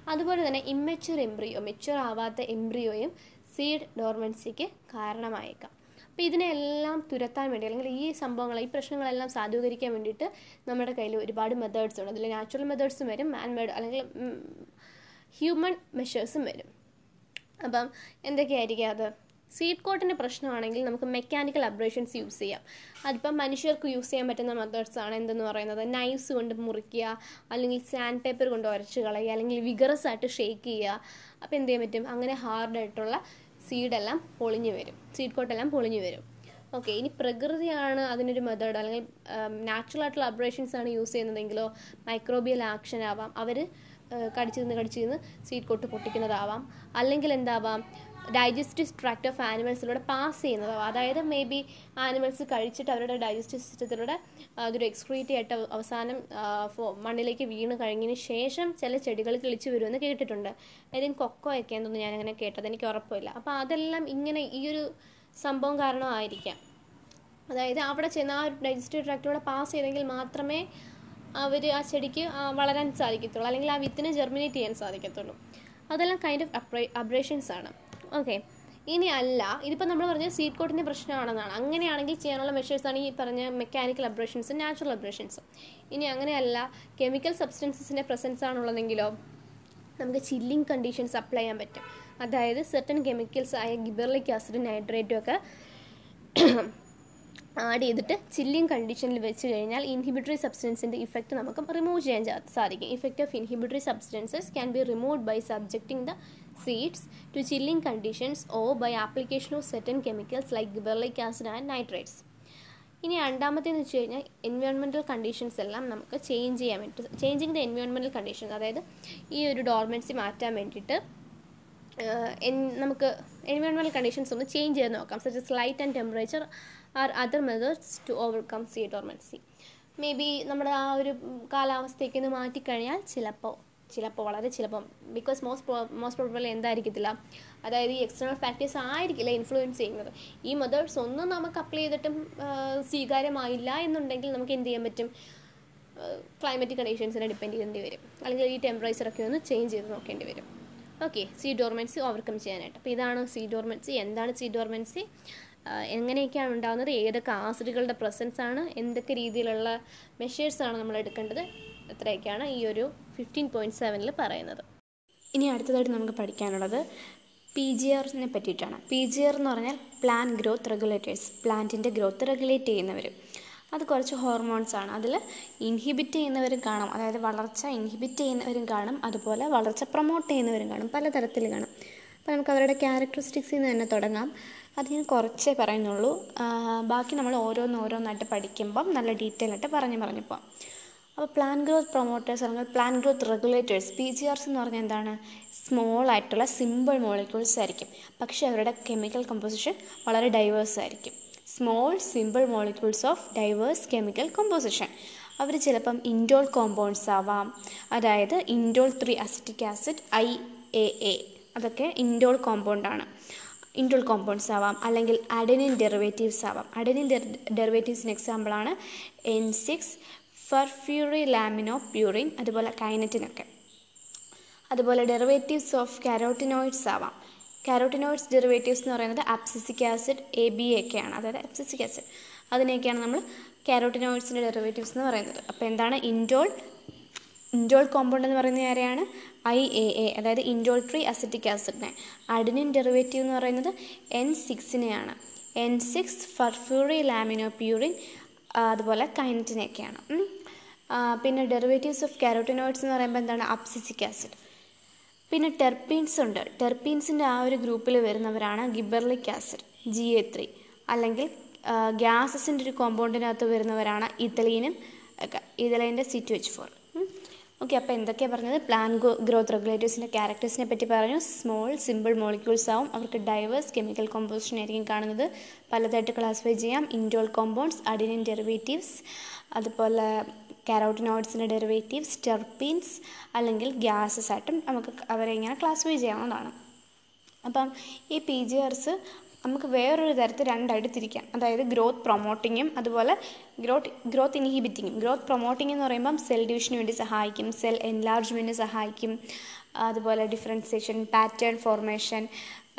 [SPEAKER 1] അതുപോലെ തന്നെ ഇമ്മച്വർ എംബ്രിയോ മെച്വർ ആവാത്ത എംബ്രിയോയും സീഡ് ഡോർമൻസിക്ക് കാരണമായേക്കാം. അപ്പോൾ ഇതിനെല്ലാം തുരത്താൻ വേണ്ടി അല്ലെങ്കിൽ ഈ സംഭവങ്ങൾ ഈ പ്രശ്നങ്ങളെല്ലാം സാധൂകരിക്കാൻ വേണ്ടിയിട്ട് നമ്മുടെ കയ്യിൽ ഒരുപാട് മെത്തേഡ്സ് ഉണ്ട്. അതിൽ നാച്ചുറൽ മെത്തേഡ്സും വരും മാൻ മെയ്ഡ് അല്ലെങ്കിൽ ഹ്യൂമൻ മെഷേഴ്സും വരും. അപ്പം എന്തൊക്കെയായിരിക്കും അത്? സീഡ് കോട്ടിന്റെ പ്രശ്നമാണെങ്കിൽ നമുക്ക് മെക്കാനിക്കൽ അബ്രേഷൻസ് യൂസ് ചെയ്യാം. അതിപ്പം മനുഷ്യർക്ക് യൂസ് ചെയ്യാൻ പറ്റുന്ന മെത്തേഡ്സ് ആണ് എന്തെന്ന് പറയുന്നത്? നൈഫ്സ് കൊണ്ട് മുറിക്കുക അല്ലെങ്കിൽ സാൻഡ് പേപ്പർ കൊണ്ട് ഉരച്ച് കളയുക അല്ലെങ്കിൽ വിഗറസ് ആയിട്ട് ഷേക്ക് ചെയ്യുക. അപ്പോൾ എന്ത് ചെയ്യാൻ പറ്റും? അങ്ങനെ ഹാർഡായിട്ടുള്ള സീഡെല്ലാം പൊളിഞ്ഞു വരും. സീഡ് കോട്ടെല്ലാം പൊളിഞ്ഞു വരും. ഓക്കെ ഇനി പ്രകൃതിയാണ് അതിനൊരു മെത്തേഡ് അല്ലെങ്കിൽ നാച്ചുറൽ ആയിട്ടുള്ള അബ്രേഷൻസ് ആണ് യൂസ് ചെയ്യുന്നതെങ്കിലോ മൈക്രോബിയൽ ആക്ഷൻ ആവാം. അവർ കടിച്ചു നിന്ന് കടിച്ചു നിന്ന് സീഡ് കൊട്ട് പൊട്ടിക്കുന്നതാവാം. അല്ലെങ്കിൽ എന്താവാം? ഡൈജസ്റ്റീവ് ട്രാക്ട് ഓഫ് ആനിമൽസിലൂടെ പാസ് ചെയ്യുന്നത്. അതായത് മേ ബി ആനിമൽസ് കഴിച്ചിട്ട് അവരുടെ ഡൈജസ്റ്റീവ് സിസ്റ്റത്തിലൂടെ അതൊരു എക്സ്ക്രീറ്റ് ആയിട്ട് അവസാനം മണ്ണിലേക്ക് വീണ് കഴിഞ്ഞതിന് ശേഷം ചില ചെടികൾ കിളിച്ച് വരുമെന്ന് കേട്ടിട്ടുണ്ട്. ഏതെങ്കിലും കൊക്കോ ഒക്കെ എന്തൊന്നും ഞാൻ അങ്ങനെ കേട്ടത്. എനിക്ക് ഉറപ്പില്ല. അപ്പോൾ അതെല്ലാം ഇങ്ങനെ ഈ ഒരു സംഭവം കാരണമായിരിക്കാം. അതായത് അവിടെ ചെന്ന് ആ ഡൈജസ്റ്റീവ് ട്രാക്റ്റിലൂടെ പാസ് ചെയ്തെങ്കിൽ മാത്രമേ അവർ ആ ചെടിക്ക് വളരാൻ സാധിക്കത്തുള്ളൂ. അല്ലെങ്കിൽ ആ വിത്തിനെ ജെർമിനേറ്റ് ചെയ്യാൻ സാധിക്കത്തുള്ളൂ. അതെല്ലാം കൈൻഡ് ഓഫ് അപ്രേ അബ്രേഷൻസ് ആണ്. ഓക്കെ ഇനി അല്ല ഇതിപ്പോൾ നമ്മൾ പറഞ്ഞ സീറ്റ് കോട്ടിന്റെ പ്രശ്നമാണെന്നാണ്. അങ്ങനെയാണെങ്കിൽ ചെയ്യാനുള്ള മെഷേഴ്സാണ് ഈ പറഞ്ഞ മെക്കാനിക്കൽ അബ്രേഷൻസും നാച്ചുറൽ അബ്രേഷൻസും ഇനി അങ്ങനെയല്ല കെമിക്കൽ സബ്സ്റ്റൻസസിന്റെ പ്രസൻസ് ആണുള്ളതെങ്കിലോ നമുക്ക് ചില്ലിങ് കണ്ടീഷൻസ് അപ്ലൈ ചെയ്യാൻ പറ്റും. അതായത് സെർട്ടൺ കെമിക്കൽസ് ആയ ഗിബർലിക് ആസിഡ് നൈട്രേറ്റും ഒക്കെ ആഡ് ചെയ്തിട്ട് ചില്ലിങ് കണ്ടീഷനിൽ വെച്ച് കഴിഞ്ഞാൽ ഇൻഹിബിറ്ററി സബ്സ്റ്റൻസിന്റെ ഇഫക്റ്റ് നമുക്ക് റിമൂവ് ചെയ്യാൻ സാധിക്കും. Effect of inhibitory substances can be remove by subjecting the seeds to chilling conditions or by application of certain chemicals like gibberellic acid and nitrates ഇനി രണ്ടാമത്തേന്ന് വെച്ച് കഴിഞ്ഞാൽ എൻവയോൺമെന്റൽ കണ്ടീഷൻസ് എല്ലാം നമുക്ക് ചേഞ്ച് ചെയ്യാൻ വേണ്ടി ചേഞ്ചിങ് ദ എൻവയോൺമെന്റൽ കണ്ടീഷൻസ് അതായത് ഈ ഒരു ഡോർമെൻസി മാറ്റാൻ വേണ്ടിയിട്ട് നമുക്ക് എൻവയോൺമെന്റൽ കണ്ടീഷൻസ് ഒന്ന് ചേഞ്ച് ചെയ്ത് നോക്കാം. Such light and temperature are other methods to overcome seed dormancy maybe നമ്മുടെ ആ ഒരു കാലാവസ്ഥയ്ക്ക് ഒന്ന് മാറ്റിക്കഴിഞ്ഞാൽ ചിലപ്പോൾ ചിലപ്പോൾ വളരെ ചിലപ്പം. ബിക്കോസ് മോസ്റ്റ് മോസ്റ്റ് പ്രോബ്ലം എന്തായിരിക്കത്തില്ല? അതായത് ഈ എക്സ്റ്റേണൽ ഫാക്ടേഴ്സ് ആയിരിക്കില്ല ഇൻഫ്ലുവൻസ് ചെയ്യുന്നത്. ഈ മെത്തേഡ്സ് ഒന്നും നമുക്ക് അപ്ലൈ ചെയ്തിട്ടും സ്വീകാര്യമായില്ല എന്നുണ്ടെങ്കിൽ നമുക്ക് എന്ത് ചെയ്യാൻ പറ്റും? ക്ലൈമറ്റിക് കണ്ടീഷൻസിനെ ഡിപ്പെൻഡ് ചെയ്യേണ്ടി വരും. അല്ലെങ്കിൽ ഈ ടെമ്പറേച്ചറൊക്കെ ഒന്ന് ചേഞ്ച് ചെയ്ത് നോക്കേണ്ടി വരും. ഓക്കെ സീ ഡോർമെൻസി ഓവർകം ചെയ്യാനായിട്ട്. അപ്പോൾ ഇതാണ് സീ ഡോർമെൻസി എന്താണ് സീ ഡോർമെൻസി എങ്ങനെയൊക്കെയാണ് ഉണ്ടാകുന്നത്? ഏതൊക്കെ ആസിഡുകളുടെ പ്രസൻസ് ആണ്? എന്തൊക്കെ രീതിയിലുള്ള മെഷേഴ്സാണ് നമ്മൾ എടുക്കേണ്ടത്? ഇത്രയൊക്കെയാണ് ഈ ഒരു ഫിഫ്റ്റീൻ പോയിന്റ് സെവനിൽ പറയുന്നത്.
[SPEAKER 2] ഇനി അടുത്തതായിട്ട് നമുക്ക് പഠിക്കാനുള്ളത് പി ജി ആറിനെ പറ്റിയിട്ടാണ്. പി ജി ആർ എന്ന് പറഞ്ഞാൽ പ്ലാൻ ഗ്രോത്ത് റെഗുലേറ്റേഴ്സ് പ്ലാന്റിന്റെ ഗ്രോത്ത് റെഗുലേറ്റ് ചെയ്യുന്നവർ. അത് കുറച്ച് ഹോർമോൺസ് ആണ്. അതിൽ ഇൻഹിബിറ്റ് ചെയ്യുന്നവരും കാണും. അതായത് വളർച്ച ഇൻഹിബിറ്റ് ചെയ്യുന്നവരും കാണും. അതുപോലെ വളർച്ച പ്രൊമോട്ട് ചെയ്യുന്നവരും കാണും. പലതരത്തിൽ കാണും. അപ്പോൾ നമുക്ക് അവരുടെ ക്യാരക്ടറിസ്റ്റിക്സിൽ നിന്ന് തന്നെ തുടങ്ങാം. അത് ഞാൻ കുറച്ചേ പറയുന്നുള്ളൂ. ബാക്കി നമ്മൾ ഓരോന്നോരോന്നായിട്ട് പഠിക്കുമ്പം നല്ല ഡീറ്റെയിൽ ആയിട്ട് പറഞ്ഞു പറഞ്ഞു പോകാം അപ്പോൾ പ്ലാൻ ഗ്രോത്ത് പ്രൊമോട്ടേഴ്സ് അല്ലെങ്കിൽ plant growth regulators P G Rs എന്ന് പറഞ്ഞാൽ എന്താണ്? സ്മോൾ ആയിട്ടുള്ള സിമ്പിൾ മോളിക്യൂൾസ് ആയിരിക്കും. പക്ഷേ അവരുടെ കെമിക്കൽ കമ്പോസിഷൻ വളരെ ഡൈവേഴ്സ് ആയിരിക്കും. Small simple molecules of diverse chemical composition അവർ ചിലപ്പം ഇൻഡോൾ കോമ്പൗണ്ട്സ് ആവാം. അതായത് indole three acetic acid I A A അതൊക്കെ ഇൻഡോൾ കോമ്പൗണ്ടാണ് ഇൻഡോൾ കോമ്പൗണ്ട്സ് ആവാം. അല്ലെങ്കിൽ അഡനിൻ ഡെറിവേറ്റീവ്സ് ആവാം. അഡനിൻ ഡെറിവേറ്റീവ്സിന് എക്സാമ്പിളാണ് N six furfurylamino purine അതുപോലെ കൈനറ്റിനൊക്കെ അതുപോലെ ഡെറിവേറ്റീവ്സ് ഓഫ് കാരോട്ടിനോയിഡ്സ് ആവാം. കാരോട്ടിനോയിഡ്സ് ഡെറിവേറ്റീവ്സ് എന്ന് പറയുന്നത് അപ്സിസിക് ആസിഡ് എ ബി ഒക്കെയാണ് അതായത് അപ്സിസിക് ആസിഡ് അതിനെയൊക്കെയാണ് നമ്മൾ കാരോട്ടിനോയിഡ്സിന്റെ ഡെറിവേറ്റീവ്സ് എന്ന് പറയുന്നത്. അപ്പോൾ എന്താണ് ഇൻഡോൾ ഇൻഡോൾ കോമ്പൗണ്ട് എന്ന് പറയുന്ന ആരെയാണ്? ഐ എ എ അതായത് ഇൻഡോൾ ട്രീ അസിറ്റിക് ആസിഡിനെ അഡിനിൻ ഡെറിവേറ്റീവ് എന്ന് പറയുന്നത് എൻ സിക്സിനെയാണ് N six furfurylamino purine അതുപോലെ കൈനറ്റിനെയൊക്കെയാണ് പിന്നെ ഡെറിവേറ്റീവ്സ് ഓഫ് കാരോട്ടിനോയിഡ്സ് എന്ന് പറയുമ്പോൾ എന്താണ്? അപ്സിസിക് ആസിഡ് പിന്നെ ടെർപ്പീൻസ് ഉണ്ട്. ടെർപ്പീൻസിന്റെ ആ ഒരു ഗ്രൂപ്പിൽ വരുന്നവരാണ് gibberellic acid G A three അല്ലെങ്കിൽ ഗ്യാസസിന്റെ ഒരു കോമ്പൗണ്ടിനകത്ത് വരുന്നവരാണ് ഇതലീനും ഒക്കെ ഇതലൈന്റെ C two H four okay അപ്പോൾ എന്തൊക്കെയാണ് പറഞ്ഞത്? പ്ലാൻ ഗ്രോത്ത് റെഗുലേറ്റേഴ്സിന്റെ ക്യാരക്ടേഴ്സിനെ പറ്റി പറഞ്ഞു. സ്മോൾ സിമ്പിൾ മോളിക്യൂൾസ് ആവും. അവർക്ക് ഡൈവേഴ്സ് കെമിക്കൽ കോമ്പോസിഷൻ ആയിരിക്കും കാണുന്നത്. പലതായിട്ട് ക്ലാസിഫൈ ചെയ്യാം. ഇൻഡോൾ കോമ്പൗണ്ട്സ് അഡിനിൻ ഡെറിവേറ്റീവ്സ് അതുപോലെ കാരോട്ടിനോയിഡ്സിന്റെ ഡെറിവേറ്റീവ്സ് ടെർപ്പീൻസ് അല്ലെങ്കിൽ ഗ്യാസസ് ആയിട്ടും നമുക്ക് അവരെ ഇങ്ങനെ ക്ലാസിഫൈ ചെയ്യാവുന്നതാണ്. അപ്പം ഈ പി ജി ആർസ് നമുക്ക് വേറൊരു തരത്തിൽ രണ്ടായിട്ട് തിരിക്കാം അതായത് ഗ്രോത്ത് പ്രൊമോട്ടിങ്ങും അതുപോലെ ഗ്രോത്ത് ഗ്രോത്ത് ഇൻഹിബിറ്റിങ്ങും ഗ്രോത്ത് പ്രൊമോട്ടിംഗ് എന്ന് പറയുമ്പം സെൽ ഡിവിഷന് വേണ്ടി സഹായിക്കും സെൽ എൻലാർജ്മെന്റിന് സഹായിക്കും അതുപോലെ ഡിഫറൻസിയേഷൻ പാറ്റേൺ ഫോർമേഷൻ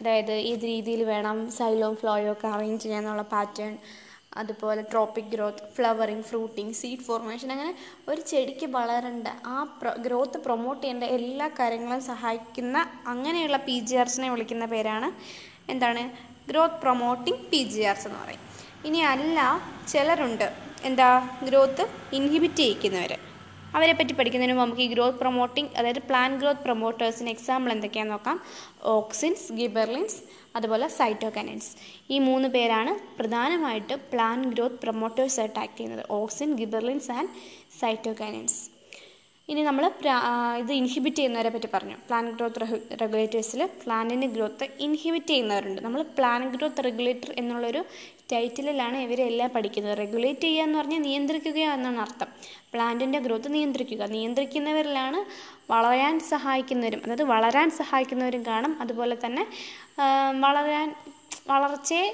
[SPEAKER 2] അതായത് ഏത് രീതിയിൽ വേണം സൈലോം ഫ്ലോയോ ഒക്കെ അറേഞ്ച് ചെയ്യാന്നുള്ള പാറ്റേൺ അതുപോലെ tropic growth flowering fruiting seed formation അങ്ങനെ ഒരു ചെടിക്ക് വളരേണ്ട ആ ഗ്രോത്ത് പ്രൊമോട്ട് ചെയ്യേണ്ട എല്ലാ കാര്യങ്ങളും സഹായിക്കുന്ന അങ്ങനെയുള്ള പി ജി ആർസിനെ വിളിക്കുന്ന പേരാണ് എന്താണ്? Growth promoting P G Rs എന്ന് പറയും. ഇനി അല്ല ചിലരുണ്ട്. എന്താ? ഗ്രോത്ത് ഇൻഹിബിറ്റ് ചെയ്യിക്കുന്നവർ അവരെ പറ്റി പഠിക്കുന്നതിന് മുമ്പ് നമുക്ക് ഈ ഗ്രോത്ത് പ്രൊമോട്ടിംഗ് അതായത് പ്ലാൻ ഗ്രോത്ത് പ്രൊമോട്ടേഴ്സിന് എക്സാമ്പിൾ എന്തൊക്കെയാണെന്ന് നോക്കാം. ഓക്സിൻസ് ഗിബർലിൻസ് അതുപോലെ സൈറ്റോകനൻസ് ഈ മൂന്ന് പേരാണ് പ്രധാനമായിട്ട് പ്ലാൻ ഗ്രോത്ത് പ്രൊമോട്ടേഴ്സ് ആയിട്ട് ആക്ട് ചെയ്യുന്നത്. ഓക്സിൻ ഗിബർലിൻസ് ആൻഡ് സൈറ്റോകനൻസ് ഇനി നമ്മൾ ഇത് ഇൻഹിബിറ്റ് ചെയ്യുന്നവരെ പറ്റി പറഞ്ഞു. പ്ലാൻ ഗ്രോത്ത് റെഗുലേറ്റേഴ്സിൽ പ്ലാന്റിന്റെ ഗ്രോത്ത് ഇൻഹിബിറ്റ് ചെയ്യുന്നവരുണ്ട്. നമ്മൾ പ്ലാൻ ഗ്രോത്ത് റെഗുലേറ്റർ എന്നുള്ളൊരു ടൈറ്റിലാണ് ഇവരെല്ലാം പഠിക്കുന്നത്. റെഗുലേറ്റ് ചെയ്യുക എന്ന് പറഞ്ഞാൽ നിയന്ത്രിക്കുക എന്നാണ് അർത്ഥം. പ്ലാന്റിന്റെ ഗ്രോത്ത് നിയന്ത്രിക്കുക. നിയന്ത്രിക്കുന്നവരിലാണ് വളരാൻ സഹായിക്കുന്നവരും അതായത് വളരാൻ സഹായിക്കുന്നവരും കാണും. അതുപോലെ തന്നെ വളരാൻ വളർച്ചയെ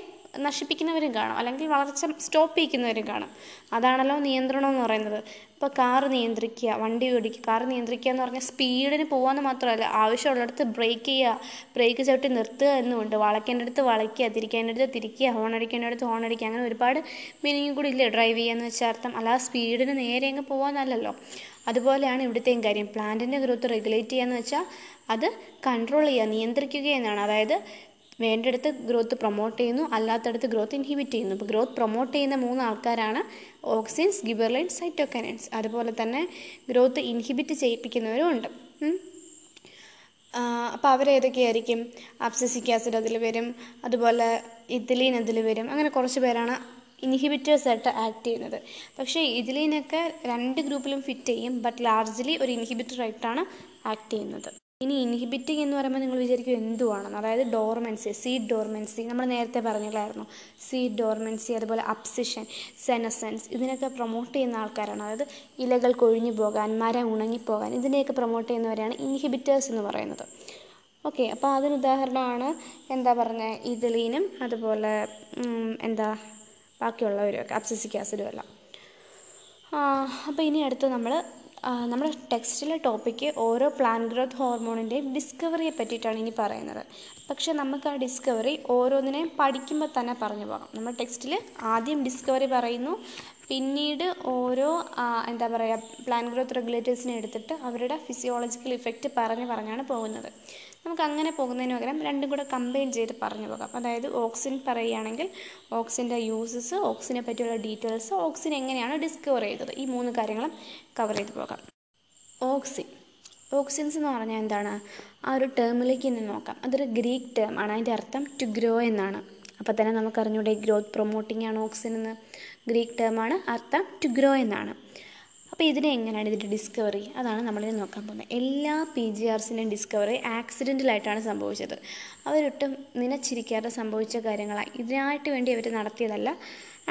[SPEAKER 2] നശിപ്പിക്കുന്നവരും കാണും. അല്ലെങ്കിൽ വളർച്ച സ്റ്റോപ്പ് ചെയ്യിക്കുന്നവരും കാണും. അതാണല്ലോ നിയന്ത്രണം എന്ന് പറയുന്നത്. ഇപ്പോൾ കാറ് നിയന്ത്രിക്കുക വണ്ടി ഓടിക്കുക. കാറ് നിയന്ത്രിക്കുക എന്ന് പറഞ്ഞാൽ സ്പീഡിന് പോകാമെന്ന് മാത്രമല്ല ആവശ്യമുള്ളിടത്ത് ബ്രേക്ക് ചെയ്യുക. ബ്രേക്ക് ചവിട്ടി നിർത്തുക എന്നുമുണ്ട്. വളയ്ക്കേണ്ടടുത്ത് വളയ്ക്കുക തിരിക്കേണ്ടടുത്ത് തിരിക്കുക ഹോൺ അടിക്കേണ്ടടുത്ത് ഹോൺ അടിക്കുക. അങ്ങനെ ഒരുപാട് മീനിങ് കൂടി ഇല്ലേ? ഡ്രൈവ് ചെയ്യുക എന്ന് വെച്ചാൽ അർത്ഥം. അല്ലാതെ സ്പീഡിന് നേരെ അങ്ങ് പോകാമെന്നല്ലല്ലോ അതുപോലെയാണ് ഇവിടുത്തെയും കാര്യം. പ്ലാന്റിന്റെ ഗ്രോത്ത് റെഗുലേറ്റ് ചെയ്യുക എന്ന് വെച്ചാൽ അത് കൺട്രോൾ ചെയ്യുക നിയന്ത്രിക്കുക എന്നാണ്. അതായത് വേണ്ടിടത്ത് ഗ്രോത്ത് പ്രൊമോട്ട് ചെയ്യുന്നു അല്ലാത്തടത്ത് ഗ്രോത്ത് ഇൻഹിബിറ്റ് ചെയ്യുന്നു. ഇപ്പോൾ ഗ്രോത്ത് പ്രൊമോട്ട് ചെയ്യുന്ന മൂന്ന് ആൾക്കാരാണ് ഓക്സിൻസ് ഗിബർലൈൻ സൈറ്റോക്കനൻസ് അതുപോലെ തന്നെ ഗ്രോത്ത് ഇൻഹിബിറ്റ് ചെയ്യിപ്പിക്കുന്നവരും ഉണ്ട്. അപ്പോൾ അവരേതൊക്കെയായിരിക്കും അബ്സസിക് ആസിഡ് അതിൽ വരും. അതുപോലെ ഇഥിലീൻ അതിൽ വരും. അങ്ങനെ കുറച്ച് പേരാണ് ഇൻഹിബിറ്റേഴ്സായിട്ട് ആക്ട് ചെയ്യുന്നത്. പക്ഷേ ഇതിലീനൊക്കെ രണ്ട് ഗ്രൂപ്പിലും ഫിറ്റ് ചെയ്യും. ബട്ട് ലാർജ്ലി ഒരു ഇൻഹിബിറ്റർ ആയിട്ടാണ് ആക്ട് ചെയ്യുന്നത്. ഇനി ഇൻഹിബിറ്റിംഗ് എന്ന് പറയുമ്പോൾ നിങ്ങൾ വിചാരിക്കും എന്തുവാണെന്ന്. അതായത് ഡോർമെൻസി സീഡ് ഡോർമെൻസി നമ്മൾ നേരത്തെ പറഞ്ഞില്ലായിരുന്നു. സീഡ് ഡോർമെൻസി അതുപോലെ അപ്സിഷൻ സെനസെൻസ് ഇതിനൊക്കെ പ്രൊമോട്ട് ചെയ്യുന്ന ആൾക്കാരാണ്. അതായത് ഇലകൾ കൊഴിഞ്ഞു പോകാൻ മരം ഉണങ്ങിപ്പോകാൻ ഇതിനെയൊക്കെ പ്രൊമോട്ട് ചെയ്യുന്നവരെയാണ് ഇൻഹിബിറ്റേഴ്സ് എന്ന് പറയുന്നത്. ഓക്കെ അപ്പോൾ അതിന് ഉദാഹരണമാണ് എന്താ പറഞ്ഞത് ഇതലീനും അതുപോലെ എന്താ ബാക്കിയുള്ളവരും ഒക്കെ അപ്സിസിക് ആസിഡും എല്ലാം. അപ്പോൾ ഇനി അടുത്ത് നമ്മൾ നമ്മുടെ ടെക്സ്റ്റിലെ ടോപ്പിക്ക് ഓരോ പ്ലാന്റ് ഗ്രോത്ത് ഹോർമോണിന്റെയും ഡിസ്കവറിയെ പറ്റിയിട്ടാണ് ഇനി പറയുന്നത്. പക്ഷെ നമുക്ക് ആ ഡിസ്കവറി ഓരോന്നിനെയും പഠിക്കുമ്പോൾ തന്നെ പറഞ്ഞു പോകാം. നമ്മൾ ടെക്സ്റ്റിൽ ആദ്യം ഡിസ്കവറി പറയുന്നു. പിന്നീട് ഓരോ എന്താ പറയുക പ്ലാന്റ് ഗ്രോത്ത് റെഗുലേറ്റേഴ്സിനെ എടുത്തിട്ട് അവരുടെ ഫിസിയോളജിക്കൽ ഇഫക്റ്റ് പറഞ്ഞു പറഞ്ഞാണ് പോകുന്നത്. നമുക്ക് അങ്ങനെ പോകുന്നതിന് പകരം രണ്ടും കൂടെ കമ്പൈൻ ചെയ്ത് പറഞ്ഞു പോകാം. അതായത് ഓക്സിൻ പറയുകയാണെങ്കിൽ ഓക്സിന്റെ യൂസസ് ഓക്സിനെ പറ്റിയുള്ള ഡീറ്റെയിൽസ് ഓക്സിൻ എങ്ങനെയാണ് ഡിസ്കവർ ചെയ്തത്? ഈ മൂന്ന് കാര്യങ്ങളും കവർ ചെയ്ത് പോകാം. ഓക്സിൻ ഓക്സിൻസ് എന്ന് പറഞ്ഞാൽ എന്താണ്? ആ ഒരു ടേമിലേക്ക് ഇന്ന് നോക്കാം. അതൊരു ഗ്രീക്ക് ടേം ആണ്. അതിന്റെ അർത്ഥം ടു ഗ്രോ എന്നാണ്. അപ്പോൾ തന്നെ നമുക്കറിഞ്ഞൂടെ ഗ്രോത്ത് പ്രൊമോട്ടിംഗ് ആണ് ഓക്സിൻ എന്ന്. ഗ്രീക്ക് ടേമാണ് അർത്ഥം ടു ഗ്രോ എന്നാണ്. അപ്പോൾ ഇതിനെ എങ്ങനെയാണ് ഇതിന്റെ ഡിസ്കവറി അതാണ് നമ്മളിത് നോക്കാൻ പോകുന്നത്. എല്ലാ പി ജി ആർസിന്റെയും ഡിസ്കവറി ആക്സിഡന്റിലായിട്ടാണ് സംഭവിച്ചത്. അവരൊട്ടും നിനച്ചിരിക്കാതെ സംഭവിച്ച കാര്യങ്ങളാണ് ഇതിനായിട്ട് വേണ്ടി അവർ നടത്തിയതല്ല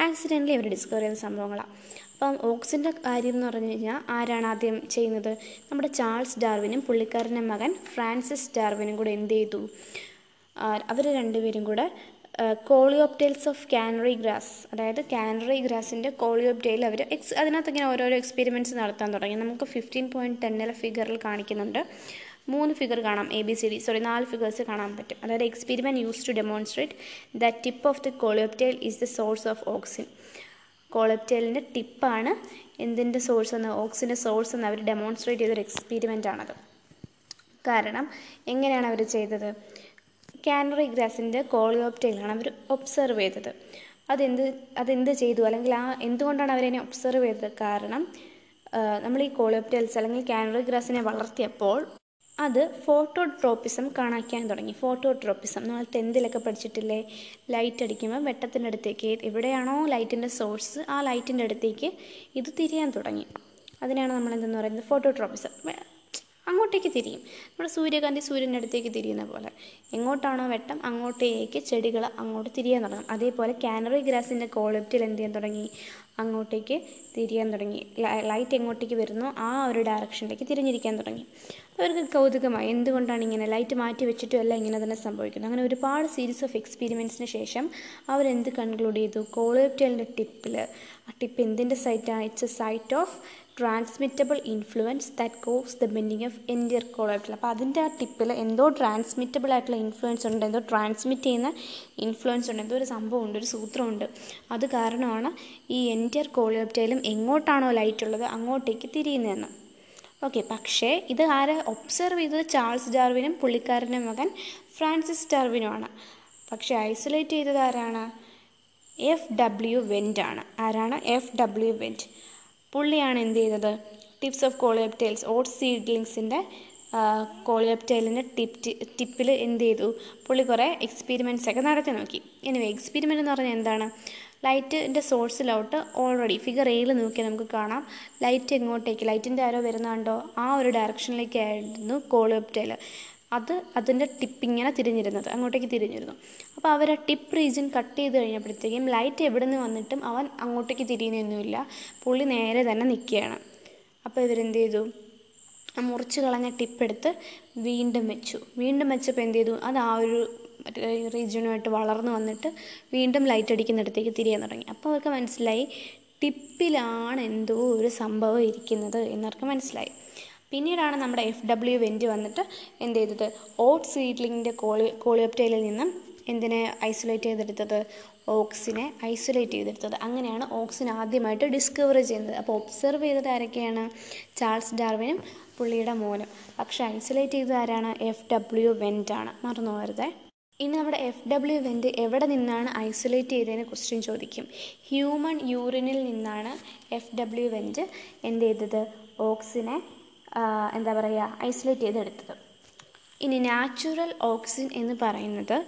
[SPEAKER 2] ആക്സിഡന്റലി അവർ ഡിസ്കവർ ചെയ്ത സംഭവങ്ങളാണ് അപ്പം ഓക്സിന്റെ കാര്യം എന്ന് പറഞ്ഞു കഴിഞ്ഞാൽ ആരാണ് ആദ്യം ചെയ്യുന്നത്? നമ്മുടെ ചാൾസ് ഡാർവിനും പുള്ളിക്കാരന്റെ മകൻ ഫ്രാൻസിസ് ഡാർവിനും കൂടെ എന്ത് ചെയ്തു? അവർ രണ്ടുപേരും കൂടെ കോളിയോപ്റ്റൈൽസ് ഓഫ് കാനറി ഗ്രാസ്. അതായത് കാനറി ഗ്രാസിന്റെ കോളിയോപ്റ്റൈൽ അവർ എക്സ് അതിനകത്ത് ഇങ്ങനെ ഓരോരോ എക്സ്പെരിമെന്റ്സ് നടത്താൻ തുടങ്ങി. നമുക്ക് ഫിഫ്റ്റീൻ പോയിന്റ് ടെന്നിലെ ഫിഗറിൽ കാണിക്കുന്നുണ്ട്. മൂന്ന് ഫിഗർ കാണാം A B C D sorry നാല് ഫിഗേഴ്സ് കാണാൻ പറ്റും. അതായത് experiment use to demonstrate the tip of the coleoptile is the source of auxin കോളിയോപ്റ്റൈലിന്റെ ടിപ്പാണ് എന്തിന്റെ സോഴ്സ് എന്ന് ഓക്സിന്റെ സോഴ്സ് എന്ന് അവർ ഡെമോൺസ്ട്രേറ്റ് ചെയ്തൊരു എക്സ്പെരിമെന്റ് ആണത്. കാരണം എങ്ങനെയാണ് അവർ ചെയ്തത്? കാനറി ഗ്രാസിന്റെ കോളിയോപ്റ്റയിലാണ് അവർ ഒബ്സർവ് ചെയ്തത്. അതെന്ത് അതെന്ത് ചെയ്തു? അല്ലെങ്കിൽ ആ എന്തുകൊണ്ടാണ് അവരതിനെ ഒബ്സർവ് ചെയ്തത്? കാരണം നമ്മൾ ഈ കോളിയോപ്റ്റൽസ് അല്ലെങ്കിൽ കാനറി ഗ്രാസിനെ വളർത്തിയപ്പോൾ അത് ഫോട്ടോട്രോപ്പിസം കാണാക്കാൻ തുടങ്ങി. ഫോട്ടോട്രോപ്പിസം നമ്മൾ ടെൻത്തിലൊക്കെ പഠിച്ചിട്ടില്ലേ? ലൈറ്റ് അടിക്കുമ്പോൾ വെട്ടത്തിന്റെ അടുത്തേക്ക് എവിടെയാണോ ലൈറ്റിന്റെ സോഴ്സ് ആ ലൈറ്റിന്റെ അടുത്തേക്ക് ഇത് തിരിയാൻ തുടങ്ങി. അതിനാണ് നമ്മൾ എന്തെന്ന് പറയുന്നത്? ഫോട്ടോട്രോപ്പിസം. അങ്ങോട്ടേക്ക് തിരിയും. നമ്മുടെ സൂര്യകാന്തി സൂര്യന്റെ അടുത്തേക്ക് തിരിയുന്ന പോലെ. എങ്ങോട്ടാണോ വെട്ടം അങ്ങോട്ടേക്ക് ചെടികൾ അങ്ങോട്ട് തിരിയാൻ തുടങ്ങും. അതേപോലെ കാനറി ഗ്രാസിന്റെ ക്വാളിറ്റിയിൽ എന്ത് ചെയ്യാൻ തുടങ്ങി? അങ്ങോട്ടേക്ക് തിരിയാൻ തുടങ്ങി. ലൈറ്റ് എങ്ങോട്ടേക്ക് വരുന്നു ആ ഒരു ഡയറക്ഷനിലേക്ക് തിരിഞ്ഞിരിക്കാൻ തുടങ്ങി. അവർക്ക് കൗതുകമായി. എന്തുകൊണ്ടാണ് ഇങ്ങനെ ലൈറ്റ് മാറ്റി വെച്ചിട്ടും അല്ല ഇങ്ങനെ തന്നെ സംഭവിക്കുന്നത്? അങ്ങനെ ഒരുപാട് സീരീസ് ഓഫ് എക്സ്പീരിമെൻസിന് ശേഷം അവരെന്ത് കൺക്ലൂഡ് ചെയ്തു? കോളിറ്റിയലിന്റെ ടിപ്പിൽ ആ ടിപ്പ് എന്തിന്റെ സൈറ്റാണ് it's a site of transmittable influence that cause the bending of entire കോളായിട്ടുള്ള അപ്പോൾ അതിന്റെ ആ ടിപ്പിൽ എന്തോ ട്രാൻസ്മിറ്റബിൾ ആയിട്ടുള്ള ഇൻഫ്ലുവൻസ് ഉണ്ട് എന്തോ ട്രാൻസ്മിറ്റ് ചെയ്യുന്ന ഇൻഫ്ലുവൻസ് ഉണ്ട് എന്തോ ഒരു സംഭവമുണ്ട് ഒരു സൂത്രമുണ്ട് അത് കാരണമാണ് ഈ എൻഡിയർ കോളിയോപ്റ്റയിലും എങ്ങോട്ടാണോ ലൈറ്റ് ഉള്ളത് അങ്ങോട്ടേക്ക് തിരിയുന്നതെന്ന്. ഓക്കെ പക്ഷേ ഇത് ആരെ ഒബ്സർവ് ചെയ്തത്? ചാൾസ് ഡാർവിനും പുള്ളിക്കാരന്റെ മകൻ ഫ്രാൻസിസ് ഡാർവിനുമാണ്. പക്ഷേ ഐസൊലേറ്റ് ചെയ്തത് ആരാണ്? എഫ് ഡബ്ല്യു വെന്റ് ആണ്. ആരാണ്? എഫ് ഡബ്ല്യു വെന്റ് പുള്ളിയാണ് എന്ത് ചെയ്തത്? ടിപ്സ് ഓഫ് കോളിയോപ്റ്റൈൽസ് ഓട്ട് സീഡ്ലിങ്സിന്റെ കോളിയോപ്റ്റൈലിന്റെ ടിപ്പ് ടിപ്പിൽ എന്ത് ചെയ്തു? പുള്ളി കുറേ എക്സ്പീരിമെന്റ്സ് ഒക്കെ നടത്തി നോക്കി. എനിവേ എക്സ്പീരിമെന്റ് എന്ന് പറഞ്ഞാൽ എന്താണ്? ലൈറ്റിന്റെ സോഴ്സിലോട്ട് ഓൾറെഡി ഫിഗർ എയിൽ നോക്കിയാൽ നമുക്ക് കാണാം. ലൈറ്റ് എങ്ങോട്ടേക്ക് ലൈറ്റിന്റെ ആരോ വരുന്നുണ്ടോ? ആ ഒരു ഡയറക്ഷനിലേക്കായിരുന്നു കോളിയോപ്റ്റൈൽ അത് അതിന്റെ ടിപ്പ് ഇങ്ങനെ തിരിഞ്ഞിരുന്നത് അങ്ങോട്ടേക്ക് തിരിഞ്ഞിരുന്നു. അപ്പോൾ അവർ ആ ടിപ്പ് റീജിയൻ കട്ട് ചെയ്ത് കഴിഞ്ഞപ്പോഴത്തേക്കും ലൈറ്റ് എവിടെ നിന്ന് വന്നിട്ടും അവൻ അങ്ങോട്ടേക്ക് തിരിയുന്നൊന്നുമില്ല. പുള്ളി നേരെ തന്നെ നിൽക്കുകയാണ്. അപ്പോൾ ഇവരെന്ത് ചെയ്തു? മുറിച്ച് കളഞ്ഞ ടിപ്പ് എടുത്ത് വീണ്ടും വെച്ചു. വീണ്ടും വെച്ചപ്പോൾ എന്ത് ചെയ്തു? അത് ആ ഒരു റീജിയനുമായിട്ട് വളർന്നു വന്നിട്ട് വീണ്ടും ലൈറ്റ് അടിക്കുന്നിടത്തേക്ക് തിരിയാൻ തുടങ്ങി. അപ്പോൾ അവർക്ക് മനസ്സിലായി ടിപ്പിലാണ് എന്തോ ഒരു സംഭവം ഇരിക്കുന്നത് എന്നവർക്ക് മനസ്സിലായി. പിന്നീടാണ് നമ്മുടെ എഫ് ഡബ്ല്യു വെന്റ് വന്നിട്ട് എന്ത് ചെയ്തത്? ഓട്ട് സീഡ്ലിങ്ങിന്റെ കോളി കോളിയോപ്റ്റയിലിൽ നിന്നും എന്തിനെ ഐസൊലേറ്റ് ചെയ്തെടുത്തത്? ഓക്സിനെ ഐസൊലേറ്റ് ചെയ്തെടുത്തത്. അങ്ങനെയാണ് ഓക്സിൻ ആദ്യമായിട്ട് ഡിസ്കവർ ചെയ്യുന്നത്. അപ്പോൾ ഒബ്സർവ് ചെയ്തത് ആരൊക്കെയാണ്? ചാൾസ് ഡാർവിനും പുള്ളിയുടെ മോനും. പക്ഷേ ഐസൊലേറ്റ് ചെയ്തത് ആരാണ്? എഫ് ഡബ്ല്യു വെന്റാണ് മറന്നു പോകരുതേ. ഇനി നമ്മുടെ എഫ് ഡബ്ല്യു വെന്റ് എവിടെ നിന്നാണ് ഐസൊലേറ്റ് ചെയ്തതിനെ ക്വസ്റ്റ്യൻ ചോദിക്കും. ഹ്യൂമൺ യൂറിനിൽ നിന്നാണ് എഫ് ഡബ്ല്യു വെന്റ് എന്ത് ചെയ്തത്? ഓക്സിനെ എന്താ പറയുക ഐസൊലേറ്റ് ചെയ്തെടുത്തത്. ഇനി നാച്ചുറൽ ഓക്സിജൻ എന്ന് പറയുന്നത്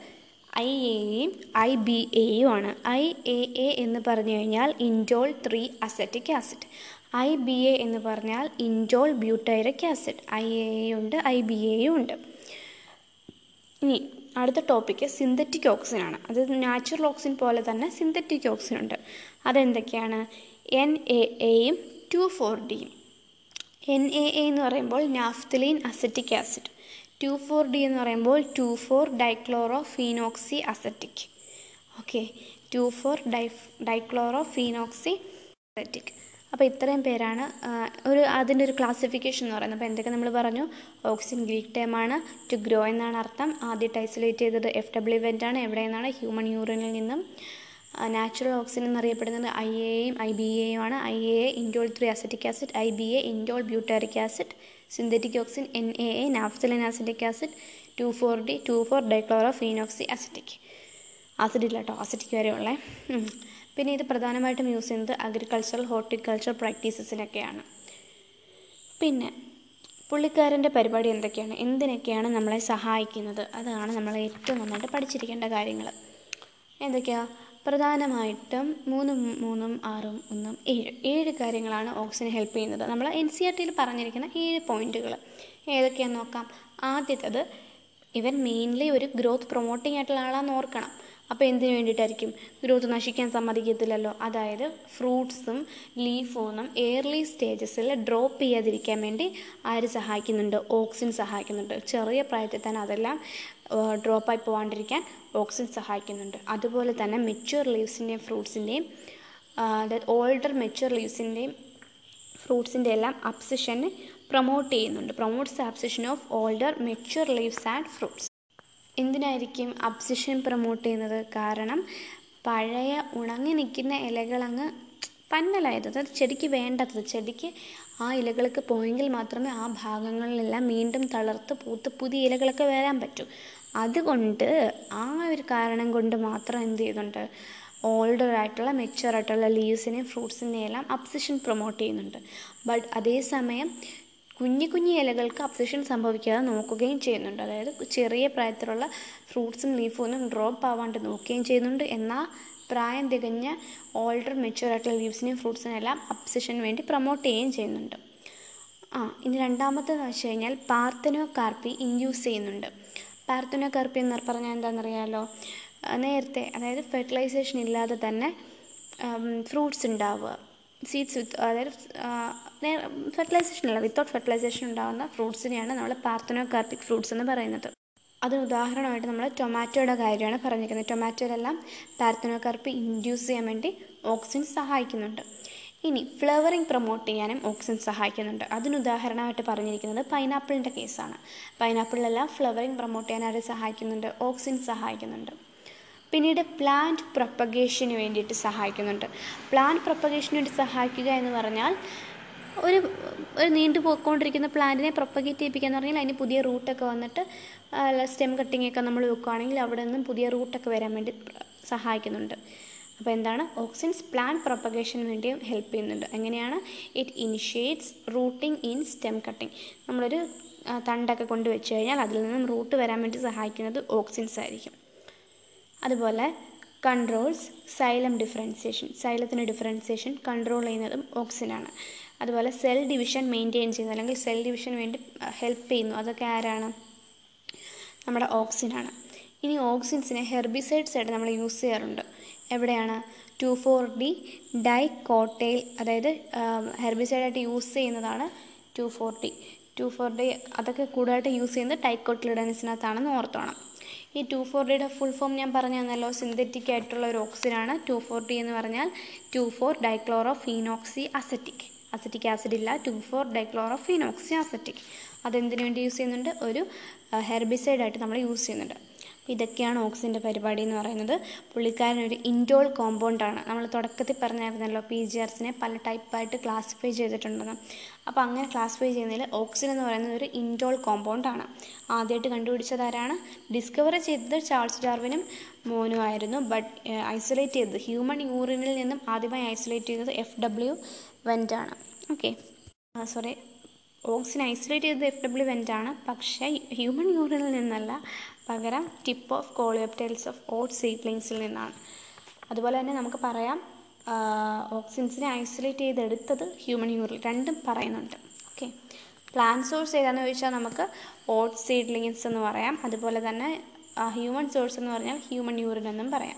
[SPEAKER 2] ഐ എയും ഐ ബി എയും ആണ്. ഐ എ എ എന്ന് പറഞ്ഞു കഴിഞ്ഞാൽ indole three acetic acid I B A എന്ന് പറഞ്ഞാൽ indole butyric acid I A ഉണ്ട് ഐ ബി എയും ഉണ്ട്. ഇനി അടുത്ത ടോപ്പിക്ക് സിന്തറ്റിക് ഓക്സിൻ ആണ്. അത് നാച്ചുറൽ ഓക്സിൻ പോലെ തന്നെ സിന്തറ്റിക് ഓക്സിൻ ഉണ്ട്. അതെന്തൊക്കെയാണ്? എൻ എ എയും ടു ഫോർ ഡിയും എൻ എ എന്ന് പറയുമ്പോൾ naphthalene acetic acid. Two four D എന്ന് പറയുമ്പോൾ two four dichloro phenoxy acetic okay two four di dichloro phenoxy acetic അപ്പോൾ ഇത്രയും പേരാണ് ഒരു അതിന്റെ ഒരു ക്ലാസിഫിക്കേഷൻ എന്ന് പറയുന്നത്. അപ്പോൾ എന്തൊക്കെ നമ്മൾ പറഞ്ഞു? ഓക്സിൻ ഗ്രീക്ക് ടേമാണ് ടു ഗ്രോ എന്നാണ് അർത്ഥം. ആദ്യമായിട്ട് ഐസൊലേറ്റ് ചെയ്തത് എഫ് ഡബ്ല്യു ആണ്. എവിടെ നിന്നാണ് ഹ്യൂമൻ യൂറിനിൽ നിന്നും. നാച്ചുറൽ ഓക്സിജൻ എന്നറിയപ്പെടുന്നത് ഐ എയും ഐ ബി എയും ആണ് I A indole three acetic acid I B A indole butyric acid synthetic auxin N A A naphthalene acidic acid two four D two four dichloro phenoxy acetic acid ഇല്ല കേട്ടോ അസിറ്റിക് വരെ ഉള്ളേ പിന്നെ ഇത് പ്രധാനമായിട്ടും യൂസ് ചെയ്യുന്നത് അഗ്രികൾച്ചറൽ ഹോർട്ടിക്കൾച്ചർ പ്രാക്ടീസസിനൊക്കെയാണ് പിന്നെ പുള്ളിക്കാരന്റെ പരിപാടി എന്തൊക്കെയാണ്? എന്തിനൊക്കെയാണ് നമ്മളെ സഹായിക്കുന്നത്? അതാണ് നമ്മൾ ഏറ്റവും നന്നായിട്ട് പഠിച്ചിരിക്കേണ്ട കാര്യങ്ങൾ എന്തൊക്കെയാ? പ്രധാനമായിട്ടും മൂന്നും മൂന്നും ആറും ഒന്നും ഏഴ്. ഏഴ് കാര്യങ്ങളാണ് ഓക്സിജൻ ഹെൽപ്പ് ചെയ്യുന്നത്. നമ്മൾ എൻ സി ആർ ടിയിൽ പറഞ്ഞിരിക്കുന്ന ഏഴ് പോയിന്റുകൾ ഏതൊക്കെയാണെന്ന് നോക്കാം. ആദ്യത്തത് ഇവൻ മെയിൻലി ഒരു ഗ്രോത്ത് പ്രൊമോട്ടിംഗ് ആയിട്ടുള്ള ആളാണെന്ന് ഓർക്കണം. അപ്പോൾ എന്തിനു വേണ്ടിയിട്ടായിരിക്കും? ഗ്രോത്ത് നശിക്കാൻ സമ്മതിക്കത്തില്ലല്ലോ. അതായത് ഫ്രൂട്ട്സും ലീഫും ഒന്നും എയർലി സ്റ്റേജസിൽ ഡ്രോപ്പ് ചെയ്യാതിരിക്കാൻ വേണ്ടി ആര് സഹായിക്കുന്നുണ്ട്? ഓക്സിജൻ സഹായിക്കുന്നുണ്ട്. ചെറിയ പ്രായത്തിൽ തന്നെ അതെല്ലാം ഡ്രോപ്പായി പോകാണ്ടിരിക്കാൻ ഓക്സിജൻ സഹായിക്കുന്നുണ്ട്. അതുപോലെ തന്നെ മെച്യൂർ ലീവ്സിന്റെയും ഫ്രൂട്ട്സിന്റെയും അതായത് ഓൾഡർ മെച്യൂർ ലീവ്സിന്റെയും ഫ്രൂട്ട്സിന്റെ എല്ലാം അബ്സിഷനെ പ്രൊമോട്ട് ചെയ്യുന്നുണ്ട്. Promotes abscission of older mature leaves and fruits എന്തിനായിരിക്കും അബ്സിഷൻ പ്രൊമോട്ട് ചെയ്യുന്നത്? കാരണം പഴയ ഉണങ്ങി നിൽക്കുന്ന ഇലകളങ്ങ് പന്നലായത്. അതായത് ചെടിക്ക് വേണ്ടത്. ചെടിക്ക് ആ ഇലകൾക്ക് പോയെങ്കിൽ മാത്രമേ ആ ഭാഗങ്ങളിലെല്ലാം വീണ്ടും തളർത്ത് പൂത്ത് പുതിയ ഇലകളൊക്കെ വരാൻ പറ്റൂ. അതുകൊണ്ട് ആ ഒരു കാരണം കൊണ്ട് മാത്രം എന്ത് ചെയ്യുന്നുണ്ട്? ഓൾഡർ ആയിട്ടുള്ള മെച്ചുവർ ആയിട്ടുള്ള ലീവ്സിനെയും ഫ്രൂട്ട്സിനെയും എല്ലാം അപ്സിഷൻ പ്രൊമോട്ട് ചെയ്യുന്നുണ്ട്. ബട്ട് അതേസമയം കുഞ്ഞു കുഞ്ഞു ഇലകൾക്ക് അപ്സിഷൻ സംഭവിക്കാതെ നോക്കുകയും ചെയ്യുന്നുണ്ട്. അതായത് ചെറിയ പ്രായത്തിലുള്ള ഫ്രൂട്ട്സും ലീഫും ഒന്നും ഡ്രോപ്പ് ആവാണ്ട് നോക്കുകയും ചെയ്യുന്നുണ്ട്. എന്നാൽ പ്രായം തികഞ്ഞ ഓൾഡർ മെച്ചുവർ ആയിട്ടുള്ള ലീവ്സിനെയും ഫ്രൂട്ട്സിനെയും എല്ലാം അബ്സിഷന് വേണ്ടി പ്രൊമോട്ട് ചെയ്യുകയും ചെയ്യുന്നുണ്ട്. ആ ഇനി രണ്ടാമത്തെന്ന് വെച്ച് കഴിഞ്ഞാൽ പാർത്തനോ കാർപ്പി ഇൻഡ്യൂസ് ചെയ്യുന്നുണ്ട്. പാർത്തനോ കാർപ്പി എന്ന് പറഞ്ഞാൽ എന്താണെന്നറിയാമല്ലോ നേരത്തെ അതായത് ഫെർട്ടിലൈസേഷൻ ഇല്ലാതെ തന്നെ ഫ്രൂട്ട്സ് ഉണ്ടാവുക. സീഡ്സ് വിത്ത് അതായത് ഫെർട്ടിലൈസേഷൻ അല്ല വിത്തൗട്ട് ഫെർട്ടിലൈസേഷൻ ഉണ്ടാകുന്ന ഫ്രൂട്ട്സിനെയാണ് നമ്മൾ പാർത്തനോ കാർപ്പിക് ഫ്രൂട്ട്സ് എന്ന് പറയുന്നത്. അതിന് ഉദാഹരണമായിട്ട് നമ്മൾ ടൊമാറ്റോയുടെ കാര്യമാണ് പറഞ്ഞിരിക്കുന്നത്. ടൊമാറ്റോയിലെല്ലാം പാർത്തനോകാർപ്പി ഇൻഡ്യൂസ് ചെയ്യാൻ വേണ്ടി ഓക്സിജൻ സഹായിക്കുന്നുണ്ട്. ഇനി ഫ്ലവറിങ് പ്രൊമോട്ട് ചെയ്യാനും ഓക്സിജൻ സഹായിക്കുന്നുണ്ട്. അതിന് ഉദാഹരണമായിട്ട് പറഞ്ഞിരിക്കുന്നത് പൈനാപ്പിളിന്റെ കേസാണ്. പൈനാപ്പിളിലെല്ലാം ഫ്ലവറിങ് പ്രൊമോട്ട് ചെയ്യാൻ ആര് സഹായിക്കുന്നുണ്ട്? ഓക്സിജൻ സഹായിക്കുന്നുണ്ട്. പിന്നീട് പ്ലാന്റ് പ്രൊപ്പഗേഷന് വേണ്ടിയിട്ട് സഹായിക്കുന്നുണ്ട്. പ്ലാന്റ് പ്രൊപ്പഗേഷന് വേണ്ടി സഹായിക്കുക എന്ന് പറഞ്ഞാൽ ഒരു ഒരു നീണ്ടു പോയിക്കൊണ്ടിരിക്കുന്ന പ്ലാന്റിനെ പ്രൊപ്പഗേറ്റ് ചെയ്യിപ്പിക്കുക എന്ന് പറഞ്ഞാൽ അതിന് പുതിയ റൂട്ടൊക്കെ വന്നിട്ട് സ്റ്റെം കട്ടിങ്ങൊക്കെ നമ്മൾ വെക്കുകയാണെങ്കിൽ അവിടെ നിന്നും പുതിയ റൂട്ടൊക്കെ വരാൻ വേണ്ടി സഹായിക്കുന്നുണ്ട്. അപ്പോൾ എന്താണ്? ഓക്സിൻസ് പ്ലാന്റ് പ്രൊപ്പഗേഷന് വേണ്ടിയും ഹെൽപ്പ് ചെയ്യുന്നുണ്ട്. എങ്ങനെയാണ്? It initiates rooting in stem cutting നമ്മളൊരു തണ്ടൊക്കെ കൊണ്ട് വെച്ച് കഴിഞ്ഞാൽ അതിൽ നിന്നും റൂട്ട് വരാൻ വേണ്ടി സഹായിക്കുന്നത് ഓക്സിൻസ് ആയിരിക്കും. അതുപോലെ കൺട്രോൾസ് സൈലം ഡിഫറൻസിയേഷൻ സൈലത്തിന് ഡിഫറൻസിയേഷൻ കൺട്രോൾ ചെയ്യുന്നതും ഓക്സിനാണ് അതുപോലെ സെൽ ഡിവിഷൻ മെയിന്റെയിൻ ചെയ്യുന്നത് അല്ലെങ്കിൽ സെൽ ഡിവിഷന് വേണ്ടി ഹെൽപ്പ് ചെയ്യുന്നു. അതൊക്കെ ആരാണ്? നമ്മുടെ ഓക്സിനാണ് ഇനി ഓക്സിൻസിനെ ഹെർബിസൈഡ്സ് ആയിട്ട് നമ്മൾ യൂസ് ചെയ്യാറുണ്ട്. എവിടെയാണ്? ടു ഫോർ ഡി ഡൈ കോട്ടയിൽ അതായത് ഹെർബിസൈഡായിട്ട് യൂസ് ചെയ്യുന്നതാണ് two four D two four D അതൊക്കെ കൂടുതലായിട്ട് യൂസ് ചെയ്യുന്നത് ടൈക്കോട്ടിലിഡൻസിനകത്താണെന്ന് ഓർത്തോണം. ഈ ടു ഫോർ ഡിയുടെ ഫുൾ ഫോം ഞാൻ പറഞ്ഞു തന്നല്ലോ സിന്തറ്റിക് ആയിട്ടുള്ള ഒരു ഓക്സിഡാണ് ടു ഫോർ ഡി എന്ന് പറഞ്ഞാൽ two four dichloro phenoxy acetic acetic acid ഇല്ല two four dichloro phenoxy acetic അതെന്തിനു വേണ്ടി യൂസ് ചെയ്യുന്നുണ്ട്? ഒരു ഹെർബിസൈഡായിട്ട് നമ്മൾ യൂസ് ചെയ്യുന്നുണ്ട്. ഇതൊക്കെയാണ് ഓക്സിന്റെ പരിപാടി എന്ന് പറയുന്നത്. പുള്ളിക്കാരൻ ഒരു ഇൻഡോൾ കോമ്പൗണ്ടാണ് നമ്മൾ തുടക്കത്തിൽ പറഞ്ഞായിരുന്നല്ലോ പി ജി ആർസിനെ പല ടൈപ്പായിട്ട് ക്ലാസിഫൈ ചെയ്തിട്ടുണ്ടെന്ന്. അപ്പോൾ അങ്ങനെ ക്ലാസിഫൈ ചെയ്യുന്നതിൽ ഓക്സിൻ എന്ന് പറയുന്നത് ഒരു ഇൻഡോൾ കോമ്പൗണ്ടാണ് ആദ്യമായിട്ട് കണ്ടുപിടിച്ചത് ആരാണ്? ഡിസ്കവർ ചെയ്തത് ചാൾസ് ഡാർവിനും മോനും ആയിരുന്നു. ബട്ട് ഐസൊലേറ്റ് ചെയ്തത് ഹ്യൂമൻ യൂറിനിൽ നിന്നും ആദ്യമായി ഐസൊലേറ്റ് ചെയ്തത് എഫ് ഡബ്ല്യു വെന്റാണ് ഓക്കെ സോറി ഓക്സിജൻ ഐസൊലേറ്റ് ചെയ്തത് എഫ് ഡബ്ല്യു വെന്റാണ് പക്ഷേ ഹ്യൂമൻ യൂറിനിൽ നിന്നല്ല. പകരം tip of coleoptiles of oat സീഡ്ലിങ്സിൽ നിന്നാണ്. അതുപോലെ തന്നെ നമുക്ക് പറയാം ഓക്സിജൻസിനെ ഐസൊലേറ്റ് ചെയ്തെടുത്തത് ഹ്യൂമൻ യൂറിൽ രണ്ടും പറയുന്നുണ്ട്. ഓക്കെ പ്ലാന്റ് സോഴ്സ് ഏതാണെന്ന് ചോദിച്ചാൽ നമുക്ക് ഓട്ട് സീഡ്ലിങ്സ് എന്ന് പറയാം. അതുപോലെ തന്നെ ഹ്യൂമൻ സോഴ്സ് എന്ന് പറഞ്ഞാൽ ഹ്യൂമൻ യൂറിൻ എന്നും പറയാം.